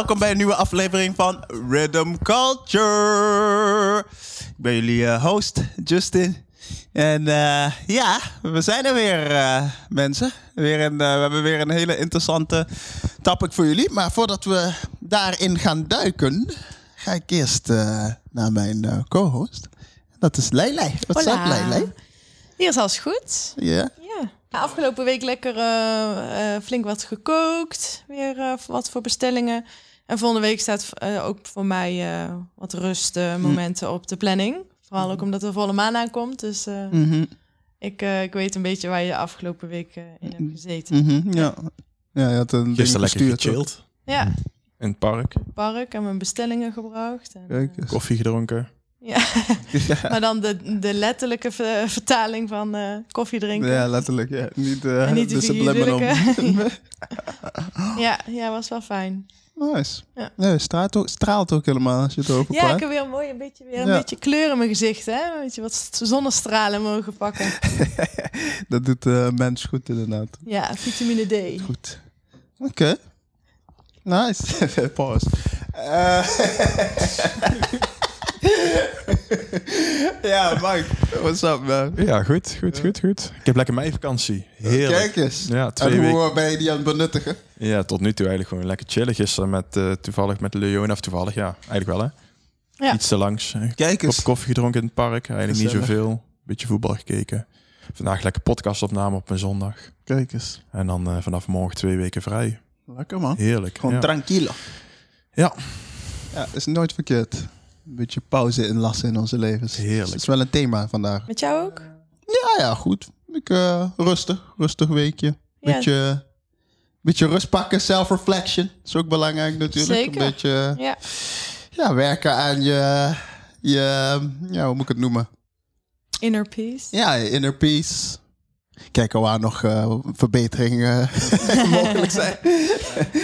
Welkom bij een nieuwe aflevering van Rhythm Culture. Ik ben jullie eh, host, Justin. En eh, ja, we zijn er weer, eh, mensen. Weer een, we hebben weer een hele interessante topic voor jullie. Maar voordat we daarin gaan duiken, ga ik eerst naar mijn co-host. Dat is Leilei. Wat Hola. Leilei? Hier is alles goed. Ja. Ja. Afgelopen week lekker flink wat gekookt. Weer wat voor bestellingen. En volgende week staat eh, ook voor mij eh, wat rustmomenten op de planning. Vooral ook omdat er volle maan aankomt. Dus eh, Mhm, ik, eh, ik weet een beetje waar je afgelopen week in hebt gezeten. mhm, ja. Ja, je had een ding Gisteren lekker gechilled Ja, in het park. park en mijn bestellingen gebracht. En, Kijk eens. Koffie gedronken. ja. maar dan de, de letterlijke ver- vertaling van eh, koffie drinken. Ja, letterlijk. Ja. Niet, eh En niet de de. Ja, ja, was wel fijn. Nice. Ja. Straalt, ook, straalt ook helemaal als je het over Ja, praat. ik heb weer een mooi, een beetje, weer een Ja. beetje kleur in mijn gezicht, hè? Een beetje wat zonnestralen mogen pakken. Dat doet de mens goed inderdaad. Ja, vitamine D. Goed. Oké. Nice. Pause. Eh. ja, Mike. What's up, man? Ja, goed, goed, goed, goed. Ik heb lekker mijn vakantie. Heerlijk. Kijk eens. Ja, twee en weken. hoe ben je die aan het benuttigen? Ja, tot nu toe eigenlijk gewoon lekker chillen. Gisteren met, eh, toevallig met Leona, of toevallig, ja, eigenlijk wel hè. Ja. Iets te langs. Een Kijk kop koffie gedronken in het park. Eigenlijk niet zoveel. Beetje voetbal gekeken. Vandaag lekker podcastopname op mijn zondag. Kijk eens. En dan eh, vanaf morgen twee weken vrij. Lekker, man. Heerlijk. Gewoon ja. tranquilo. Ja. Ja, is nooit verkeerd. Een beetje pauze inlassen in onze levens. Heerlijk. Dat is wel een thema vandaag. Met jou ook? Ja, ja, goed. Ik, eh, rustig. Rustig weekje. Ja. Beetje, beetje rust pakken. Self-reflection. is ook belangrijk natuurlijk. Zeker. Een beetje Ja. ja, werken aan je, je... Ja, hoe moet ik het noemen? Inner peace. Ja, je inner peace. Kijken waar nog eh, verbeteringen mogelijk zijn.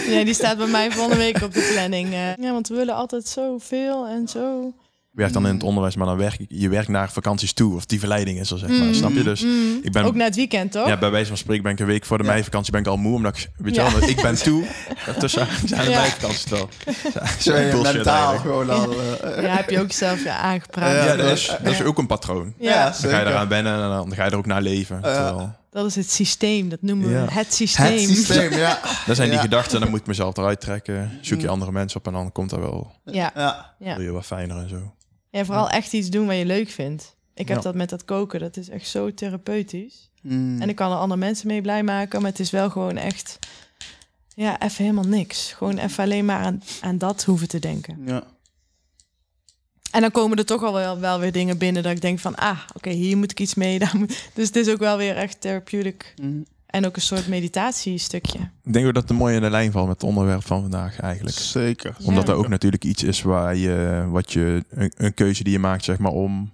Ja, die staat bij mij volgende week op de planning. eh. Ja, want we willen altijd zoveel en zo. Je werkt dan in het onderwijs, maar dan werk je, je werkt naar vakanties toe. Of die verleiding is er, zeg maar. Snap je? Dus Mm. ik ben... Ook na het weekend, toch? Ja, bij wijze van spreken ben ik een week voor de Ja. meivakantie ben ik al moe. Omdat ik, weet je Ja. wel, ik ben toe. Tussen zijn de Ja. meivakantie wel. Zo je mentaal gewoon al... eh, Ja, heb je ook zelf ja, aangepraat. Ja, Ja, dat is- dat is ook een patroon. Ja, Dan ga je eraan wennen en dan ga je er ook naar leven. Terwijl, dat is het systeem. Dat noemen we Ja. het systeem. Het systeem, ja. dat zijn die Ja. gedachten en dan moet ik mezelf eruit trekken. Zoek je andere mensen op en dan komt dat wel Ja. Ja. Ja. doe je wat fijner en zo. Ja, vooral echt iets doen wat je leuk vindt. Ik heb Ja. dat met dat koken. Dat is echt zo therapeutisch. Mm. En ik kan er andere mensen mee blij maken, maar het is wel gewoon echt, ja, even helemaal niks. Gewoon even alleen maar aan, aan dat hoeven te denken. Ja. En dan komen er toch al wel, wel weer dingen binnen dat ik denk van, ah, oké, hier moet ik iets mee. Daar moet... Dus het is ook wel weer echt therapeutic. Mm. En ook een soort meditatiestukje. Ik denk ook dat het mooi in de lijn valt met het onderwerp van vandaag eigenlijk. Zeker. Ja. Omdat er ook natuurlijk iets is waar je, wat je, een, een keuze die je maakt, zeg maar, om.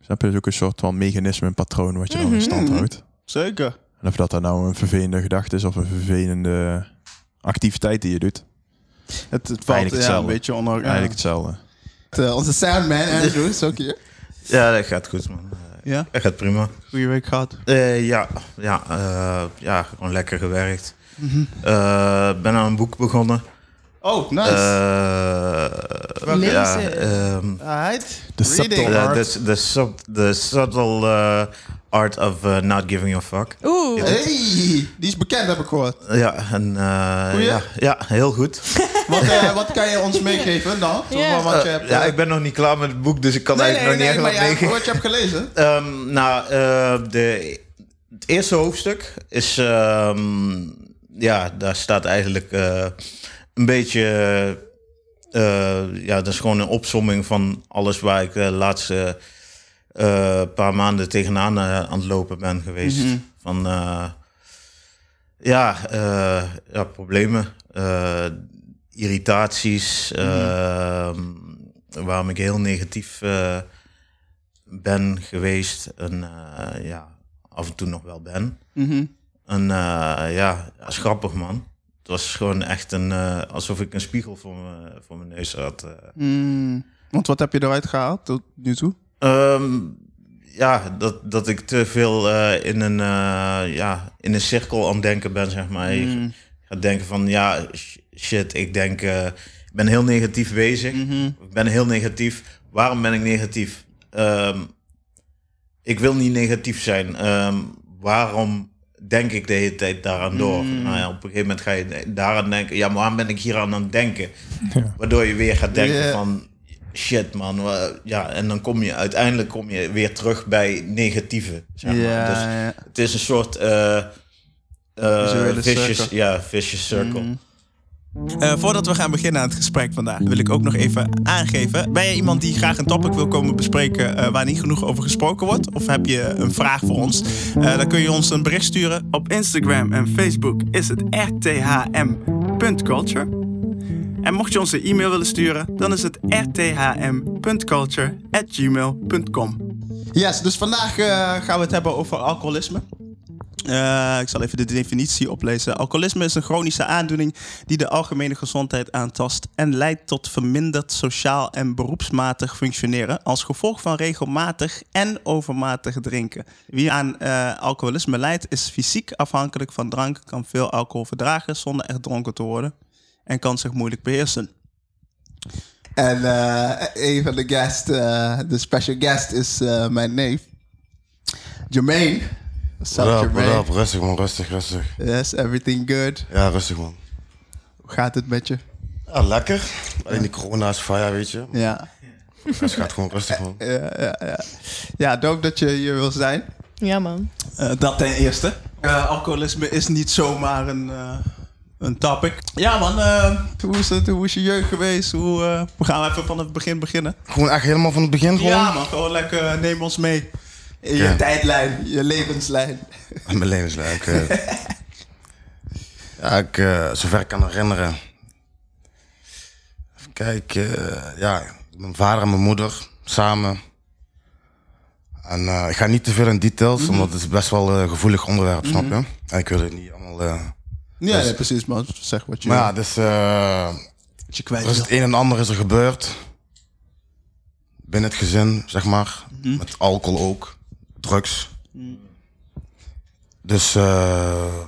Snap je? Dat is ook een soort van mechanisme, een patroon wat je dan in Mhm. stand houdt. Zeker. En of dat dan nou een vervelende gedachte is of een vervelende activiteit die je doet, Het, het valt Eigenlijk ja, een hetzelfde. beetje onder... Ja. eigenlijk hetzelfde. Eh, onze soundman, Andrew, is ook hier. Ja, dat gaat goed, man. Ja, Dat gaat prima. goede week gehad. Eh, ja, ja, eh, ja, gewoon lekker gewerkt. Mhm. Eh, ben aan een boek begonnen. Oh, nice. Eh, Lezen. ja, ehm, Alright. De Reading. subtle art. the, the, the subtle art of eh, not giving a fuck. Oeh, Hey, die is bekend, heb ik gehoord. Ja, en eh, Goeie? ja, ja, heel goed. Wat, eh, wat kan je ons meegeven dan? Van wat je Eh, hebt, ja, eh, ik ben nog niet klaar met het boek, dus ik kan nee, eigenlijk nee, nog nee, niet maar echt wat meegeven. wat je hebt gelezen. Ehm, nou, eh, de, het eerste hoofdstuk is... ehm, ja, daar staat eigenlijk eh, een beetje... eh, ja, dat is gewoon een opsomming van alles waar ik de laatste eh, paar maanden tegenaan eh, aan het lopen ben geweest. Mhm. Van, eh, ja, ja, problemen, irritaties, ehm, waarom ik heel negatief ben geweest en ja, af en toe nog wel ben. Mhm. En ja, dat is grappig man. Het was gewoon echt een, alsof ik een spiegel voor, me, voor mijn neus had. Mm, want wat heb je eruit gehaald tot nu toe? Ehm, ja, dat, dat ik te veel eh, in, een, eh, ja, in een cirkel aan het denken ben, zeg maar. Mm, gaat denken van ja, sh- shit, ik denk, eh, ik ben heel negatief bezig. Ik ben heel negatief. Waarom ben ik negatief? Ehm, ik wil niet negatief zijn. Ehm, waarom denk ik de hele tijd daaraan door? Nou ja, op een gegeven moment ga je daaraan denken. Ja, maar waarom ben ik hier aan aan het denken? Waardoor je weer gaat denken van shit man. Ja, en dan kom je uiteindelijk kom je weer terug bij negatieve. Zeg maar. Ja, Dus ja. het is een soort eh eh, Visuele vicious, cirkel. ja, vicious circle. Eh, voordat we gaan beginnen aan het gesprek vandaag, wil ik ook nog even aangeven. Ben je iemand die graag een topic wil komen bespreken eh, waar niet genoeg over gesproken wordt? Of heb je een vraag voor ons? Eh, dan kun je ons een bericht sturen. Op Instagram en Facebook is het rthm.culture. En mocht je ons een e-mail willen sturen, dan is het rthm.culture.gmail.com. Yes, dus vandaag eh, gaan we het hebben over alcoholisme. Eh, ik zal even de definitie oplezen. Alcoholisme is een chronische aandoening die de algemene gezondheid aantast en leidt tot verminderd sociaal en beroepsmatig functioneren als gevolg van regelmatig en overmatig drinken. Wie aan eh, alcoholisme lijdt is fysiek afhankelijk van drank, kan veel alcohol verdragen zonder echt dronken te worden en kan zich moeilijk beheersen. En eh, een van de guests, eh, de special guest is eh, mijn neef, Jermaine. What's up, What up, Jermaine? what up? Rustig man, rustig, rustig. Yes, everything good. Ja, rustig man. Hoe gaat het met je? Ja, lekker. Alleen die corona is fire, weet je. Ja. Het gaat gewoon rustig man. Ja, ja, ja. ja dope dat je hier wil zijn. Ja, man. Eh, dat ten eerste. Eh, alcoholisme is niet zomaar een, eh, een topic. Ja man, eh, hoe, is het, hoe is je jeugd geweest? Hoe, eh, we gaan even van het begin beginnen. Gewoon echt helemaal van het begin gewoon. Ja man, gewoon lekker eh, neem ons mee. In je tijdlijn, je levenslijn. Mijn leven is leuk. eh. ja, ik, zover ik kan herinneren. Even kijken. ja, mijn vader en mijn moeder samen. En ik ga niet te veel in details, Mhm. omdat het is best wel een gevoelig onderwerp, snap je? En ik wil het niet allemaal... Ja, nee, precies man. Zeg wat je, maar ja, dus... wat je kwijt wil. het een en ander is er gebeurd. Binnen het gezin, zeg maar. Met alcohol ook. Drugs. Dus, eh,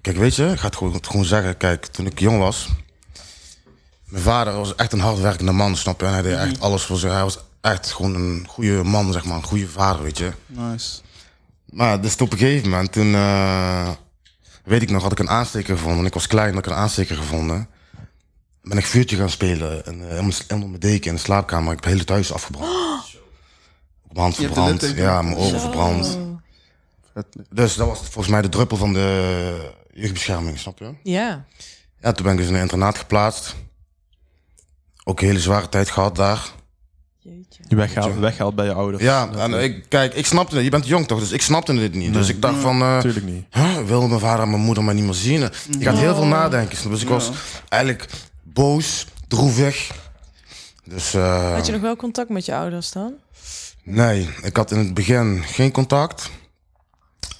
kijk, weet je, ik ga het gewoon, het gewoon zeggen. Kijk, toen ik jong was. Mijn vader was echt een hardwerkende man, snap je? En hij deed echt alles voor zich. Hij was echt gewoon een goede man, zeg maar. Een goede vader, weet je. Nice. Maar dus op een gegeven moment, toen eh, weet ik nog, had ik een aansteker gevonden. Ik was klein, had ik een aansteker gevonden. Ben ik vuurtje gaan spelen en, eh, onder onder mijn deken in de slaapkamer. Ik heb het hele thuis afgebrand. Op mijn hand verbrand, ja, mijn ogen verbrand. Dus dat was volgens mij de druppel van de jeugdbescherming, snap je? Ja. Ja, toen ben ik dus in een internaat geplaatst. Ook een hele zware tijd gehad daar. Je weghaalt, weghaalt bij je ouders. Ja, en eh, ik, kijk, ik snapte het. Je bent jong toch, dus ik snapte het niet. Dus ik dacht van... eh, Natuurlijk niet. Huh? Wil mijn vader en mijn moeder mij niet meer zien? Je gaat heel veel nadenken. Dus ik was eigenlijk boos, droevig. Dus eh, Had je nog wel contact met je ouders dan? nee, ik had in het begin geen contact.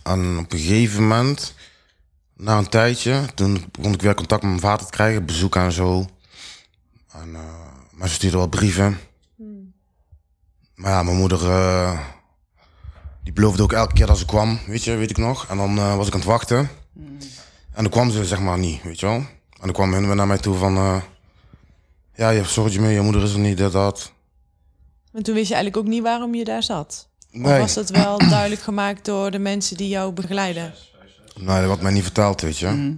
En op een gegeven moment, na een tijdje, toen begon ik weer contact met mijn vader te krijgen, bezoeken en zo. En, eh, maar ze stuurde wel brieven. Maar ja, mijn moeder, eh, die beloofde ook elke keer dat ze kwam, weet je, weet ik nog. En dan eh, was ik aan het wachten. En dan kwam ze zeg maar niet, weet je wel. En dan kwam hun weer naar mij toe van, eh, ja, je hebt sorry mee, je moeder is er niet, dit, dat. Maar toen wist je eigenlijk ook niet waarom je daar zat. Of Nee, was het wel duidelijk gemaakt door de mensen die jou begeleiden? nee, dat wordt mij niet verteld, weet je.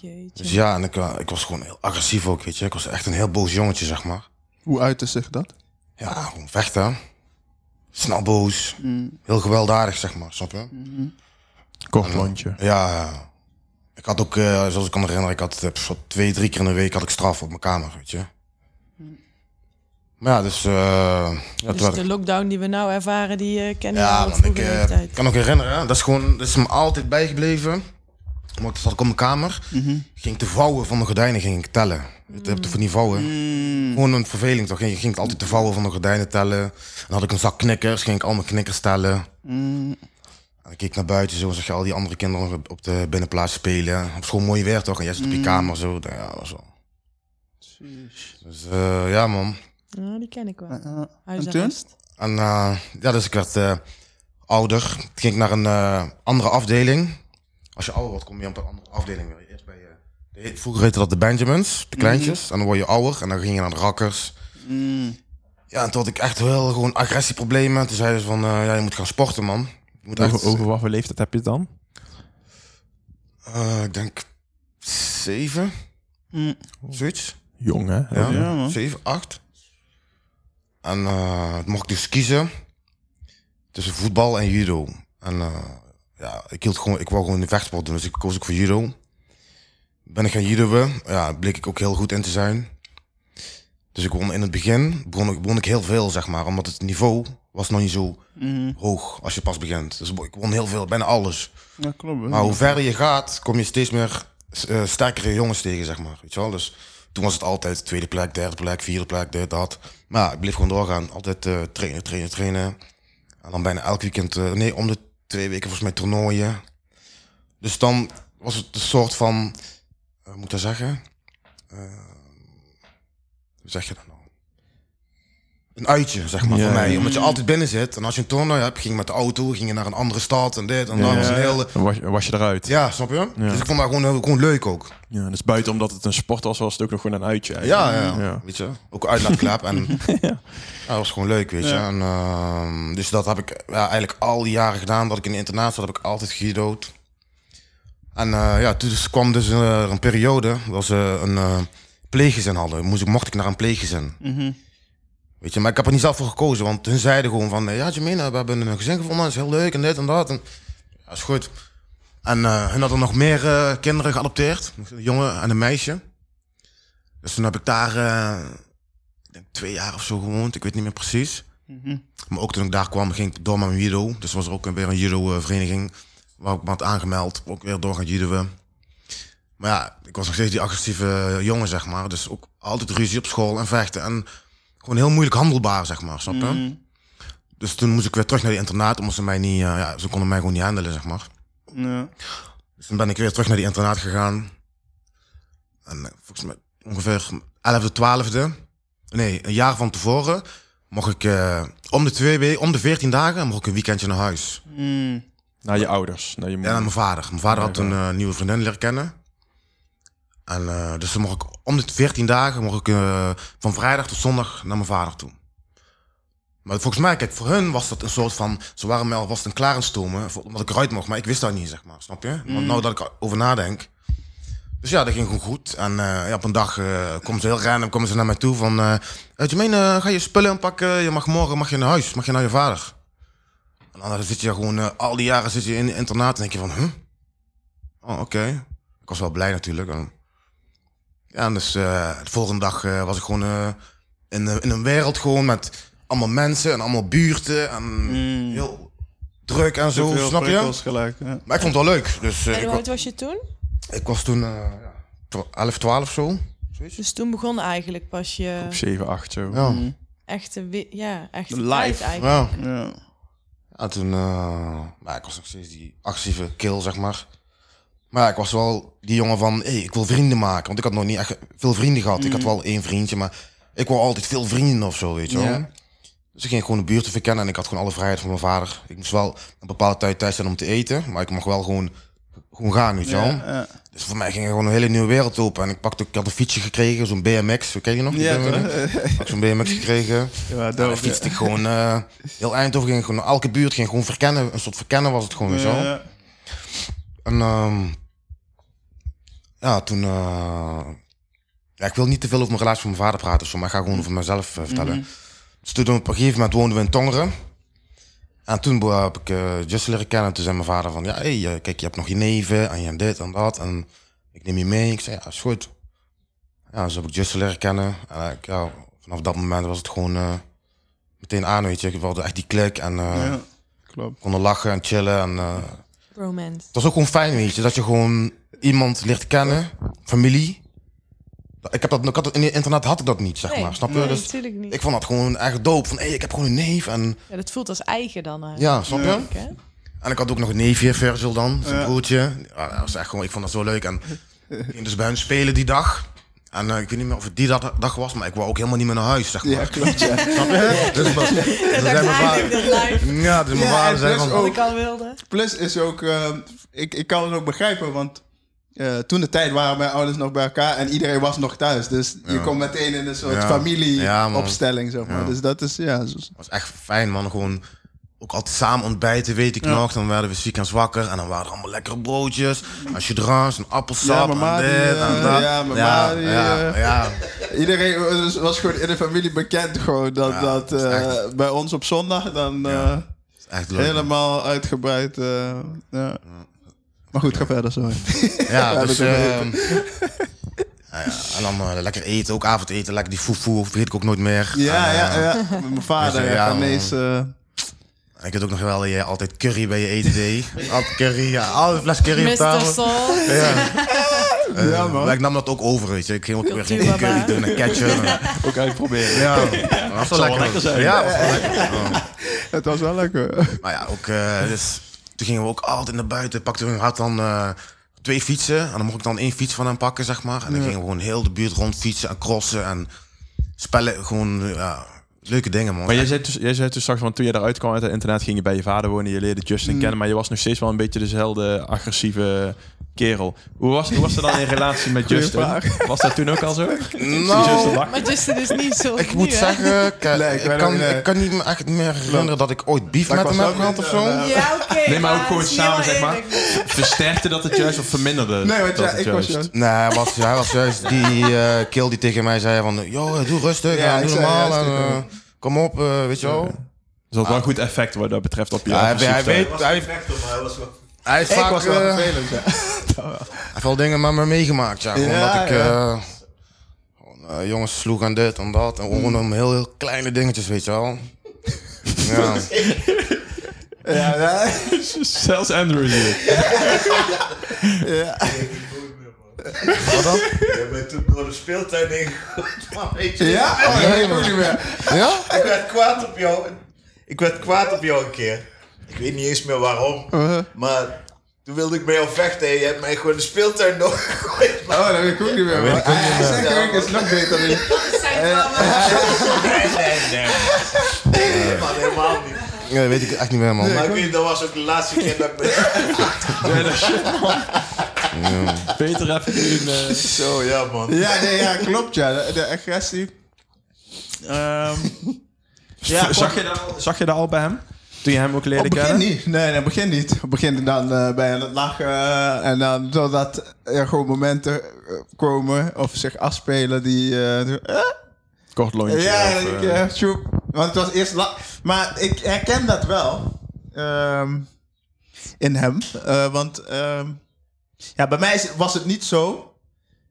Jeetje. Dus ja, en ik, ik was gewoon heel agressief ook, weet je. Ik was echt een heel boos jongetje, zeg maar. Hoe uitte zich dat? Ja, gewoon vechten. Snel boos. Heel gewelddadig, zeg maar, snap je? Kort lontje. Ja, ja. ik had ook, eh, zoals ik kan me herinneren, ik had eh, zo twee, drie keer in de week had ik straf op mijn kamer, weet je. Maar ja, dus... eh ja, toen Dus de ik- lockdown die we nou ervaren, die eh kennen we ja, al man, ik eh, leeftijd. kan nog herinneren, dat is gewoon, dat is me altijd bijgebleven. Want toen zat ik op mijn kamer, ging ik de vouwen van de gordijnen ging ik tellen. Je hebt toch van die vouwen? Gewoon een verveling toch? Je ging altijd de vouwen van de gordijnen tellen. En dan had ik een zak knikkers, ging ik al mijn knikkers tellen. En dan keek ik naar buiten zo, zag je al die andere kinderen op- op de binnenplaats spelen. Op school mooi weer toch? En jij zit op je kamer zo. Ja, dat was wel. Dus eh, ja man. Ja, die ken ik wel. en toen? Huisarrest. En eh, ja, dus ik werd eh, ouder. Toen ging ik naar een eh, andere afdeling. Als je ouder wordt, kom je op een andere afdeling weer. Eerst bij je, de vroeger heette dat de Benjamins, de kleintjes. En dan word je ouder en dan ging je naar de rakkers. Mm. Ja, en toen had ik echt heel gewoon agressieproblemen. Toen zeiden ze van, eh, ja, je moet gaan sporten, man. Je moet echt, Over, over wat voor leeftijd heb je het dan? eh, ik denk, zeven, Mm. zoiets. Jong, hè? Ja, Ja, man. zeven, acht. En eh, toen mocht ik dus kiezen tussen voetbal en judo. En eh, ja, ik, hield gewoon, ik wou gewoon de vechtsport doen, dus ik koos ook voor judo. Ben ik gaan judoën, ja, bleek ik ook heel goed in te zijn. Dus ik won in het begin, begon ik, won ik heel veel, zeg maar. Omdat het niveau was nog niet zo Mhm. hoog als je pas begint. Dus ik won heel veel, bijna alles. Ja, klopt. Maar hoe verder je gaat, kom je steeds meer eh, sterkere jongens tegen, zeg maar. Weet je wel? Dus toen was het altijd tweede plek, derde plek, vierde plek, dit, dat. Maar ja, ik bleef gewoon doorgaan. Altijd eh, trainen, trainen, trainen. En dan bijna elk weekend, eh, nee, om de twee weken volgens mij toernooien. Dus dan was het een soort van, eh, moet ik dat zeggen? Eh, zeg je dat? Een uitje, zeg maar, Ja, voor mij. ja. Omdat je altijd binnen zit. En als je een toernooi hebt, ging je met de auto, ging je naar een andere stad en dit en dat. Ja, was een hele... Dan was, was je eruit. Ja, snap je? Ja. Dus ik vond dat gewoon, leuk ook. Ja, dus buiten omdat het een sport was, was het ook nog gewoon een uitje. Ja, eigenlijk. ja, ja. weet je. Ook uitlaatklep. En ja. dat was gewoon leuk, weet je. Ja. En, ehm, dus dat heb ik ja, eigenlijk al die jaren gedaan. Dat ik in de internaat zat, heb ik altijd gejudo'd. En eh, ja, toen dus kwam dus eh, een periode dat ze een eh, pleeggezin hadden. Moest ik, mocht ik naar een pleeggezin. Mhm. Weet je, maar ik heb er niet zelf voor gekozen, want hun zeiden gewoon van, eh, ja Jamina, we hebben een gezin gevonden, dat is heel leuk en dit en dat. En, ja, is goed. En eh hun hadden nog meer eh, kinderen geadopteerd, een jongen en een meisje. Dus toen heb ik daar, ik denk twee jaar of zo gewoond, ik weet niet meer precies. Mhm. Maar ook toen ik daar kwam, ging ik door met mijn judo. Dus was er ook weer een judo-vereniging waar ik me had aangemeld. Ook weer door gaan judoën. Maar ja, ik was nog steeds die agressieve jongen, zeg maar. Dus ook altijd ruzie op school en vechten. En gewoon heel moeilijk handelbaar, zeg maar, snap je? Mhm. Dus toen moest ik weer terug naar die internaat, omdat ze mij niet, eh, ja, ze konden mij gewoon niet handelen, zeg maar. Ja. Dus toen ben ik weer terug naar die internaat gegaan. En eh, volgens mij ongeveer 11e, 12e. Nee, een jaar van tevoren mocht ik eh, om de twee weken, om de 14 dagen, mocht ik een weekendje naar huis. Mm. Naar je ouders, naar je Ja, moeder. naar mijn vader. Mijn vader Ja, had een nieuwe vriendin leren kennen. En eh, dus dan mocht ik om de 14 dagen mocht ik eh, van vrijdag tot zondag naar mijn vader toe. Maar volgens mij, kijk, voor hun was dat een soort van. Ze waren mij alvast een klaar aan het stomen, voor- omdat ik eruit mocht. Maar ik wist dat niet, zeg maar. Snap je? Want nou dat ik erover nadenk. Dus ja, dat ging gewoon goed. En eh, ja, op een dag komen ze heel random komen ze naar mij toe van... uh, Jermaine, ga je spullen inpakken? Je mag morgen mag je naar huis. Mag je naar je vader? En dan zit je gewoon... al die jaren zit je in het internaat en denk je van... Huh? Oh, oké. Ik was wel blij natuurlijk. En, ja, en dus eh, de volgende dag eh, was ik gewoon eh, in, in een wereld gewoon met allemaal mensen en allemaal buurten. En Mm. heel druk en zo, snap je? gelijk. Ja. Maar ik vond het wel leuk. Dus eh, En ik, hoe oud was je toen? ik was toen eh, ja, twa- 11, 12 zo. Zoiets. Dus toen begon eigenlijk pas je 7, 8 zo. Ja. Mm. echte, ja, echte Live. eigenlijk. Ja. Ja. ja, toen... eh, maar ik was nog steeds die agressieve kill, zeg maar. Maar ja, ik was wel die jongen van... Hey, ik wil vrienden maken. Want ik had nog niet echt veel vrienden gehad. Ik had wel één vriendje, maar... Ik wou altijd veel vrienden of zo, weet je wel. Dus ik ging gewoon de buurt te verkennen en ik had gewoon alle vrijheid van mijn vader. Ik moest wel een bepaalde tijd thuis zijn om te eten, maar ik mocht wel gewoon, gewoon gaan, weet je wel. Dus voor mij ging er gewoon een hele nieuwe wereld open. En ik, pakte, ik had een fietsje gekregen, zo'n BMX, ken je nog? Ja? Ik had zo'n BMX gekregen. Ja, dope, dan fietste ik gewoon eh, heel Eindhoven, ging gewoon elke buurt, ging gewoon verkennen. Een soort verkennen was het gewoon, weet je wel. En ehm, ja, toen... eh, ja, ik wil niet te veel over mijn relatie met mijn vader praten, zo, maar ik ga gewoon over mezelf eh, vertellen. Mhm. Dus toen op een gegeven moment woonden we in Tongeren. En toen bo- heb ik uh, Just leren kennen. Toen zei mijn vader van, ja, hey, kijk, je hebt nog je neven en je hebt dit en dat. En ik neem je mee. Ik zei, ja, is goed. Ja, zo heb ik Just leren kennen. En ik, ja, vanaf dat moment was het gewoon eh, meteen aan, weet je. Ik wilde echt die klik en eh Ja, klopt. konden lachen en chillen. En, eh, Romance. het was ook gewoon fijn, weet je, dat je gewoon iemand leert kennen, familie. Ik, heb dat, ik had dat, in het internet had ik dat niet, zeg Nee, maar. Snap je? nee, Dus natuurlijk niet. ik vond dat gewoon echt dope. Van, hé, ik heb gewoon een neef. En Ja, dat voelt als eigen dan. eh. ja, snap je? En ik had ook nog een neefje, Virgil dan, zijn Ja. broertje. Ja, dat was echt gewoon, ik vond dat zo leuk. En ik ging dus bij hun spelen die dag. En eh, ik weet niet meer of het die dag, dag was, maar ik wou ook helemaal niet meer naar huis, zeg maar. Ja, klopt, ja. Snap je? Dus, dus mijn vader... Ja, dus mijn Ja, vader zei van... Wat ik al wilde. Plus is ook, eh, ik, ik kan het ook begrijpen, want eh, toen de tijd waren mijn ouders nog bij elkaar en iedereen was nog thuis. Dus je komt meteen in een soort Ja. Ja, familieopstelling, zeg maar. Dus dat is, ja. zo- was echt fijn, man. Gewoon ook altijd samen ontbijten, weet ik nog. Dan werden we ziek en wakker. En dan waren er allemaal lekkere broodjes. En chudrans, en appelsap, en dit en dat. ja, ja, die, ja, ja. Iedereen was- was gewoon in de familie bekend gewoon dat, dat eh, bij ons op zondag dan eh, Dat is echt leuk. man. helemaal uitgebreid. ja. Maar goed, ga verder, sorry. Ja, Ja, dus... ehm, ja, ja, en dan eh, lekker eten, ook avondeten. Lekker die foefoe, vergeet ik ook nooit meer. Ja, En, ja, eh, ja. Met mijn vader, dus, ja, ja, Ghanese, En ik had ook nog wel dat je altijd curry bij je eten deed. altijd curry, ja. Altijd een fles curry op tafel. Ja. Eh, Ja, man. maar ik nam dat ook over, weet je. Ik ging ook weer geen curry doen en ketchup. en- Ook uitproberen. Ja, dat was wel lekker. lekker zijn. Ja, dat was wel lekker. Ja. Het was wel lekker. Maar ja, ook, eh, dus, toen gingen we ook altijd naar buiten. Pakten we had dan eh, twee fietsen. En dan mocht ik dan één fiets van hem pakken, zeg maar. En dan gingen we gewoon heel de buurt rond fietsen en crossen. En spellen, gewoon ja, leuke dingen, man. Maar jij zei, dus, jij zei toen straks, want toen je eruit kwam uit het internet, ging je bij je vader wonen, je leerde Justin Mm. kennen, maar je was nog steeds wel een beetje dezelfde agressieve kerel. Hoe was, hoe was dat dan in relatie met Goeie Justin? vraag. Was dat toen ook al zo? Nou. Maar Justin is niet zo ik moet zeggen, kijk, Nee, ik ik, weet kan, ik kan niet me echt meer herinneren dat ik ooit beef met hem heb ook gehad of zo. eh, Ja, oké. Nee, maar ook gewoon samen, zeg maar. Versterkte dat het juist of verminderde Nee, want dat ja, het ik was juist? juist. Nee, hij was, hij was juist die eh kill die tegen mij zei van... Yo, doe rustig, Ja, ja, ik doe normaal. juist En, eh, kom op, eh, weet je wel. Dus dat wel een goed effect wat dat betreft op je Ja, hij, hij weet... Hij, maar hij was wel... hij heeft Ik vaak... was wel eh, vervelend, ja. Hij heeft wel dingen met me meegemaakt, ja. Gewoon Ja, dat ik... ja. eh, gewoon, eh, jongens sloeg aan dit en dat. En gewoon om heel, heel kleine dingetjes, weet je wel. Ja. Ja, ja. Zelfs Andrew is hier. ja. Wat dan? Je bent toen door de speeltuin ingegooid, man, weet je. Ja? Oh, weet niet meer. Ja? Ik werd kwaad op jou. Ik werd kwaad op jou een keer. Ik weet niet eens meer waarom. Uh-huh. Maar toen wilde ik bij jou vechten en je hebt mij gewoon de speeltuin doorgegooid. Oh, dat weet ik ook niet meer. weet man. ik ook niet Hij meer. zegt ook, is nog beter. dan- Nee, nee, nee. Nee, man, helemaal niet. Ja, dat weet ik echt niet meer, man. Maar ik weet, dat was ook de laatste keer dat ik me... Beter even doen. eh, Zo, ja, man. Ja, nee, ja, klopt, ja. De, de agressie. Ehm ja, zag, je dat, al- zag je dat al bij hem? Toen je hem ook leerde Op begin kennen? niet. Nee, nee, begin niet. Op begin dan eh bij aan het lachen. en dan zodat er gewoon momenten eh, komen of zich afspelen die... eh, eh? Kort lontje. ja, of, ik, eh, eh, tjoep. want het was eerst... la- maar ik herken dat wel. ehm, in hem. Eh, want ehm, ja, bij mij was het niet zo.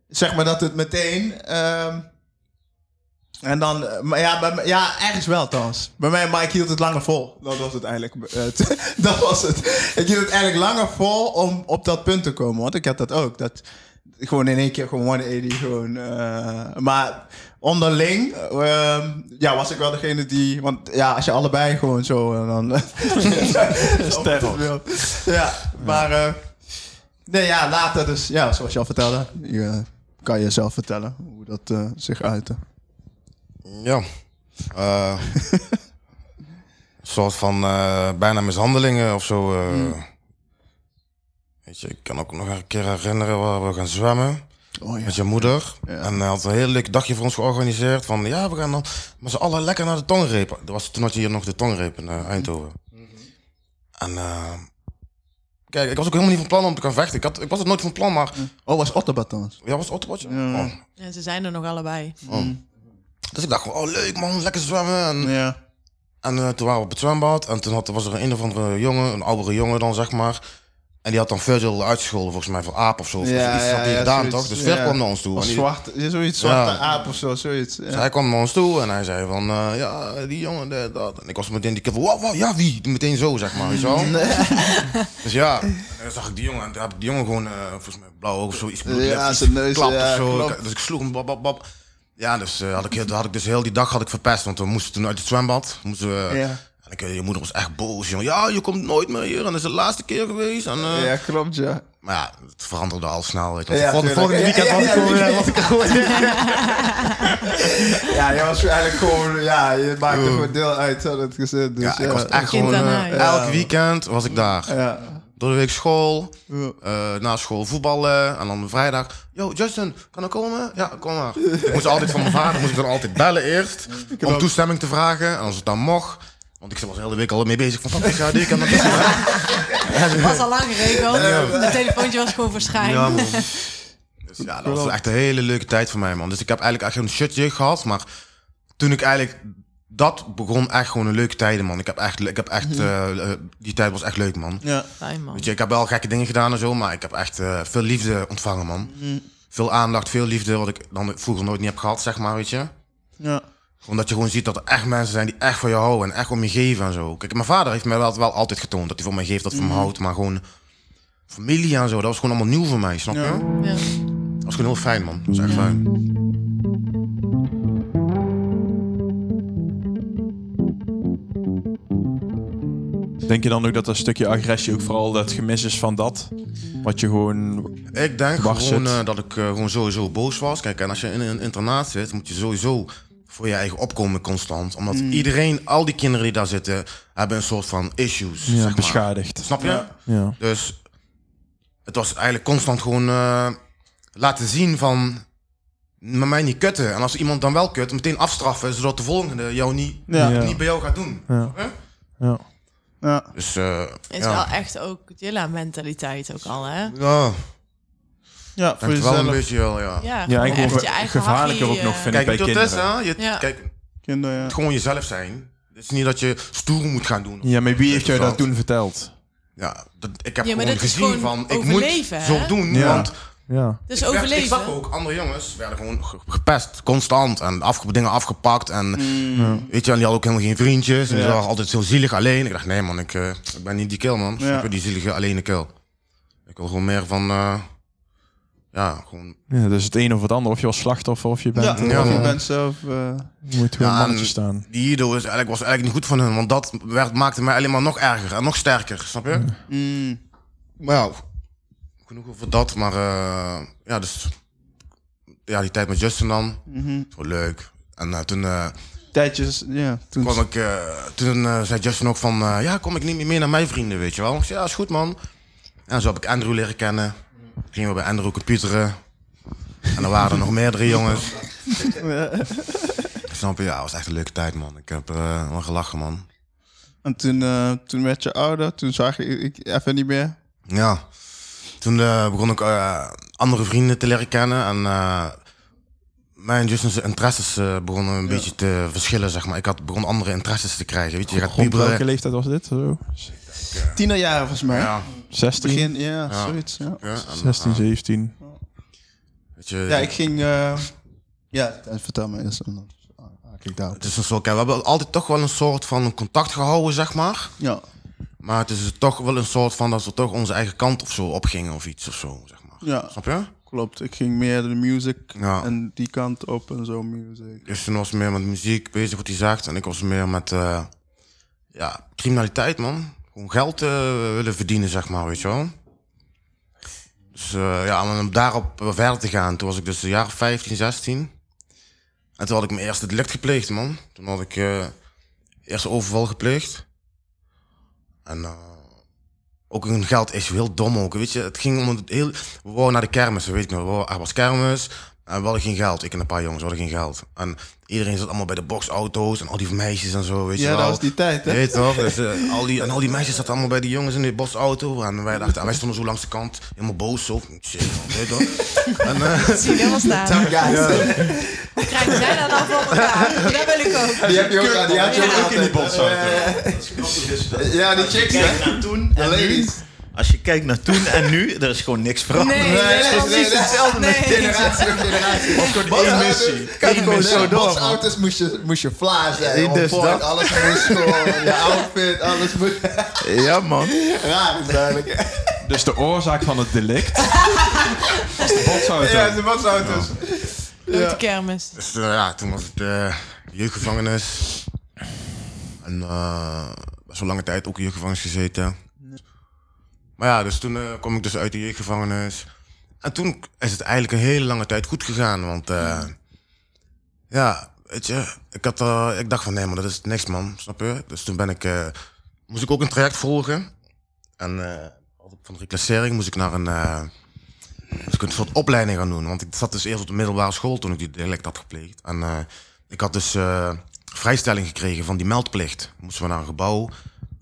Zeg maar dat het meteen... ehm, en dan, eh, maar ja, bij, ja, ergens wel trouwens. Bij mij, maar ik hield het langer vol. Dat was het eigenlijk. eh, dat was het. Ik hield het eigenlijk langer vol om op dat punt te komen. Want ik had dat ook. Dat gewoon in één keer gewoon 180 gewoon. eh, maar onderling, eh, ja, was ik wel degene die. Want ja, als je allebei gewoon zo, dan. Sterren. ja, maar. nee, ja, later dus. Ja, zoals je al vertelde. Je, kan je zelf vertellen hoe dat zich uitte. Ja. Eh, een soort van eh, bijna mishandelingen of zo. eh. Weet je, ik kan ook nog een keer herinneren waar we gaan zwemmen Oh ja. met je moeder. En hij had een heel leuk dagje voor ons georganiseerd. Van ja, we gaan dan met z'n allen lekker naar de tongrepen. Dat was, toen had je hier nog de tongreep in eh, Eindhoven. En eh, kijk, ik was ook helemaal niet van plan om te gaan vechten. Ik, had, ik was het nooit van plan, maar... Oh, was Otterbat trouwens. Ja, was het Otterwatje? Ja. Oh. Ja, ze zijn er nog allebei. Dus ik dacht gewoon, oh leuk man, lekker zwemmen. En Ja. En eh, toen waren we op het zwembad en toen had, was er een, een of andere jongen, een oudere jongen dan zeg maar. En die had dan Virgil uitgescholden volgens mij voor aap of zo. Of Ja, iets ja, had hij ja, gedaan zoiets, toch? Dus Vir ja. kwam naar ons toe. Of En die- zwart, zoiets, zwarte aap of zo, zoiets. dus hij kwam naar ons toe en hij zei van, eh, ja, die jongen, dat. En ik was meteen die keer van, wat, wat, ja, wie? Meteen zo, zeg maar, weet je wel. Dus ja, en dan zag ik die jongen en toen heb ik die jongen gewoon, eh, volgens mij blauw of zoiets. Ja, zijn neus, Klapt ja, of zo. Dus ik sloeg hem, bab, bab, bab. Ja, dus eh, had ik, heel- had ik dus heel die dag had ik verpest, want we moesten toen uit het zwembad. Moesten we, Ja. En Ik, eh, je moeder was echt boos, jongen. Ja, je komt nooit meer hier. En dat is de laatste keer geweest. En, eh, Ja, klopt, ja. Maar ja, het veranderde al snel. Weet je. Ja, volgende, weekend was ik gewoon... ja, was ik er gewoon Ja, je was eigenlijk gewoon... Ja, je maakte gewoon deel uit van het gezin. Dus, Ja, ik was echt gewoon... elk weekend was ik daar. Ja. Door de week school. Ja. eh, na school voetballen. En dan vrijdag. Yo, Justin, kan ik komen? Ja, kom maar. Ik moest altijd van mijn vader moest ik dan altijd bellen eerst. Om toestemming te vragen. En als het dan mocht. Want ik was de hele week al mee bezig. Van, papa, ik ga dit, ik kan dat niet. Het was al lang geregeld. Het telefoontje was gewoon verschijnen. Ja, man. Dus ja, dat was echt een hele leuke tijd voor mij, man. Dus ik heb eigenlijk echt een shutje gehad. Maar toen ik eigenlijk... Dat begon echt gewoon een leuke tijden, man. Ik heb echt... Ik heb echt eh, eh, die tijd was echt leuk, man. Ja. Fijn, man. Weet je, ik heb wel gekke dingen gedaan en zo, maar ik heb echt eh, veel liefde ontvangen, man. Veel aandacht, veel liefde, wat ik dan vroeger nooit niet heb gehad, zeg maar, weet je. Ja. Gewoon dat je gewoon ziet dat er echt mensen zijn die echt van je houden en echt om je geven en zo. Kijk, mijn vader heeft mij wel, wel altijd getoond dat hij van mij geeft, dat hij van me houdt, maar gewoon familie en zo, dat was gewoon allemaal nieuw voor mij, snap je? Ja. Dat was gewoon heel fijn, man. Dat was echt fijn. Denk je dan ook dat dat stukje agressie ook vooral dat gemis is van dat? Wat je gewoon... Ik denk gewoon eh, dat ik eh, gewoon sowieso boos was. Kijk, en als je in een internaat zit, moet je sowieso voor je eigen opkomen constant. Omdat iedereen, al die kinderen die daar zitten, hebben een soort van issues. Ja, zeg maar. beschadigd. Snap je? Ja. Dus het was eigenlijk constant gewoon eh, laten zien van met mij niet kutten. En als iemand dan wel kut, meteen afstraffen, zodat de volgende jou niet, Ja. Ja. niet bij jou gaat doen. Ja. Ja. Dus eh, Is ja. wel echt ook Jilla-mentaliteit ook al, hè? ja, Ja, voor denk wel een jezelf. beetje wel, ja. Ja, Ja, je eigen gevaarlijker ook nog, eh, vind ik, Kijk, bij het kinderen. hè? Je, Ja. Kijk, Kinderen, ja. gewoon jezelf zijn. Het is niet dat je stoer moet gaan doen. Ja, maar wie heeft jou dat toen verteld? Ja, dat, ik heb Ja, gewoon gezien gewoon van, ik moet hè? zo doen, Ja. want Ja. Dus ik, werd- overleven. ik zag ook, andere jongens werden gewoon ge- gepest, constant, en afge dingen afgepakt, en weet je, en die hadden ook helemaal geen vriendjes, en die waren altijd zo zielig alleen. Ik dacht, nee man, ik, eh, ik ben niet die kill man, Ja. Snap je, die zielige alleen kill. Ik wil gewoon meer van, eh, ja, gewoon, ja, dus het een of het ander. Of je was slachtoffer of je bent... Ja, Ja, of je man. bent zelf... eh, Je moet gewoon Ja, een mannetje staan. die Ido is eigenlijk, was eigenlijk niet goed van hun, want dat werd, maakte mij alleen maar nog erger en nog sterker, snap je? mm, Maar ja, genoeg over dat. Maar eh, ja, dus ja, die tijd met Justin dan. mhm. Zo leuk. En eh, toen eh, Tijdjes, ja. Toen kwam ik, toen zei Justin ook van, ja, kom ik niet meer mee naar mijn vrienden, weet je wel. Ik zei, ja, is goed man. En zo heb ik Andrew leren kennen. Gingen we bij Andrew computeren. En er waren er nog meerdere jongens. Snap je? Ja, het was echt een leuke tijd, man. Ik heb wel gelachen, man. En toen, toen werd je ouder, toen zag je ik even niet meer. Ja. Toen eh, begon ik eh, andere vrienden te leren kennen. En eh, mijn Justin's interesses eh, begonnen een beetje te verschillen, zeg maar. Ik had begon andere interesses te krijgen. Weet je, je gaat Rond welke leeftijd was dit? Zo? Tienerjaren volgens mij. Ja, 16? Begin, ja, Ja. zoiets. Ja. ja, en, 16, eh, 17. weet je, ja, ik ging... eh, ja, vertel me eerst. en dan haak ik daar. Het is een soort, we hebben altijd toch wel een soort van contact gehouden, zeg maar. Ja. Maar het is toch wel een soort van dat we toch onze eigen kant of zo opgingen of iets of zo, zeg maar. ja, Snap je? klopt. Ik ging meer de music Ja. en die kant op en zo music. Justin was meer met muziek bezig, wat hij zegt. En ik was meer met eh, ja, criminaliteit, man. Gewoon geld eh, willen verdienen, zeg maar, weet je wel. Dus eh, ja, om daarop verder te gaan. Toen was ik dus een jaar of 15, 16. En toen had ik mijn eerste delict gepleegd, man. Toen had ik eerste overval gepleegd. En eh, ook een geld is heel dom ook, weet je. Het ging om het heel... We wouden naar de kermis, weet ik nog. Er was kermis en we hadden geen geld. Ik en een paar jongens hadden geen geld. En iedereen zat allemaal bij de boxauto's en al die meisjes en zo, weet je Ja, wel. dat was die tijd, Je hè? weet toch? Dus, eh, al die, en al die meisjes zaten allemaal bij die jongens in die bosauto. En wij dachten, en wij stonden zo langs de kant, helemaal boos zo. Shit, weet je toch? En, eh, Dat zie je helemaal staan. Krijgen zij dat dan voor elkaar? Dat wil ik ook. Die heb je ook, die had je ook in die botsauto. Ja, die chicks, hè? Toen ladies. Als je kijkt naar toen en nu, er is gewoon niks veranderd. Nee, Nee, dat is nee, precies nee, hetzelfde. nee. Nee. Generatie op generatie. Of gewoon één missie. Eén gewoon zo door. auto's moest je, moest je fly zijn. Nee, dus dat. Alles moest gewoon. Je outfit, alles moest... Ja, man. Raar is duidelijk. Dus de oorzaak van het delict was de botsauto. Ja, de botsauto's. Nooit de kermis. dus eh, ja, toen was het eh jeugdgevangenis. En eh best wel lange tijd ook in jeugdgevangenis gezeten. Maar ja, dus toen eh, kwam ik dus uit de jeugdgevangenis. En toen is het eigenlijk een hele lange tijd goed gegaan. Want eh, ja, weet je, ik, had, eh, ik dacht van nee, maar dat is niks man, snap je? Dus toen ben ik, moest ik ook een traject volgen. En van reclassering moest ik naar een, moest ik een soort opleiding gaan doen. Want ik zat dus eerst op de middelbare school toen ik die delict had gepleegd. En ik had dus vrijstelling gekregen van die meldplicht. Moesten we naar een gebouw,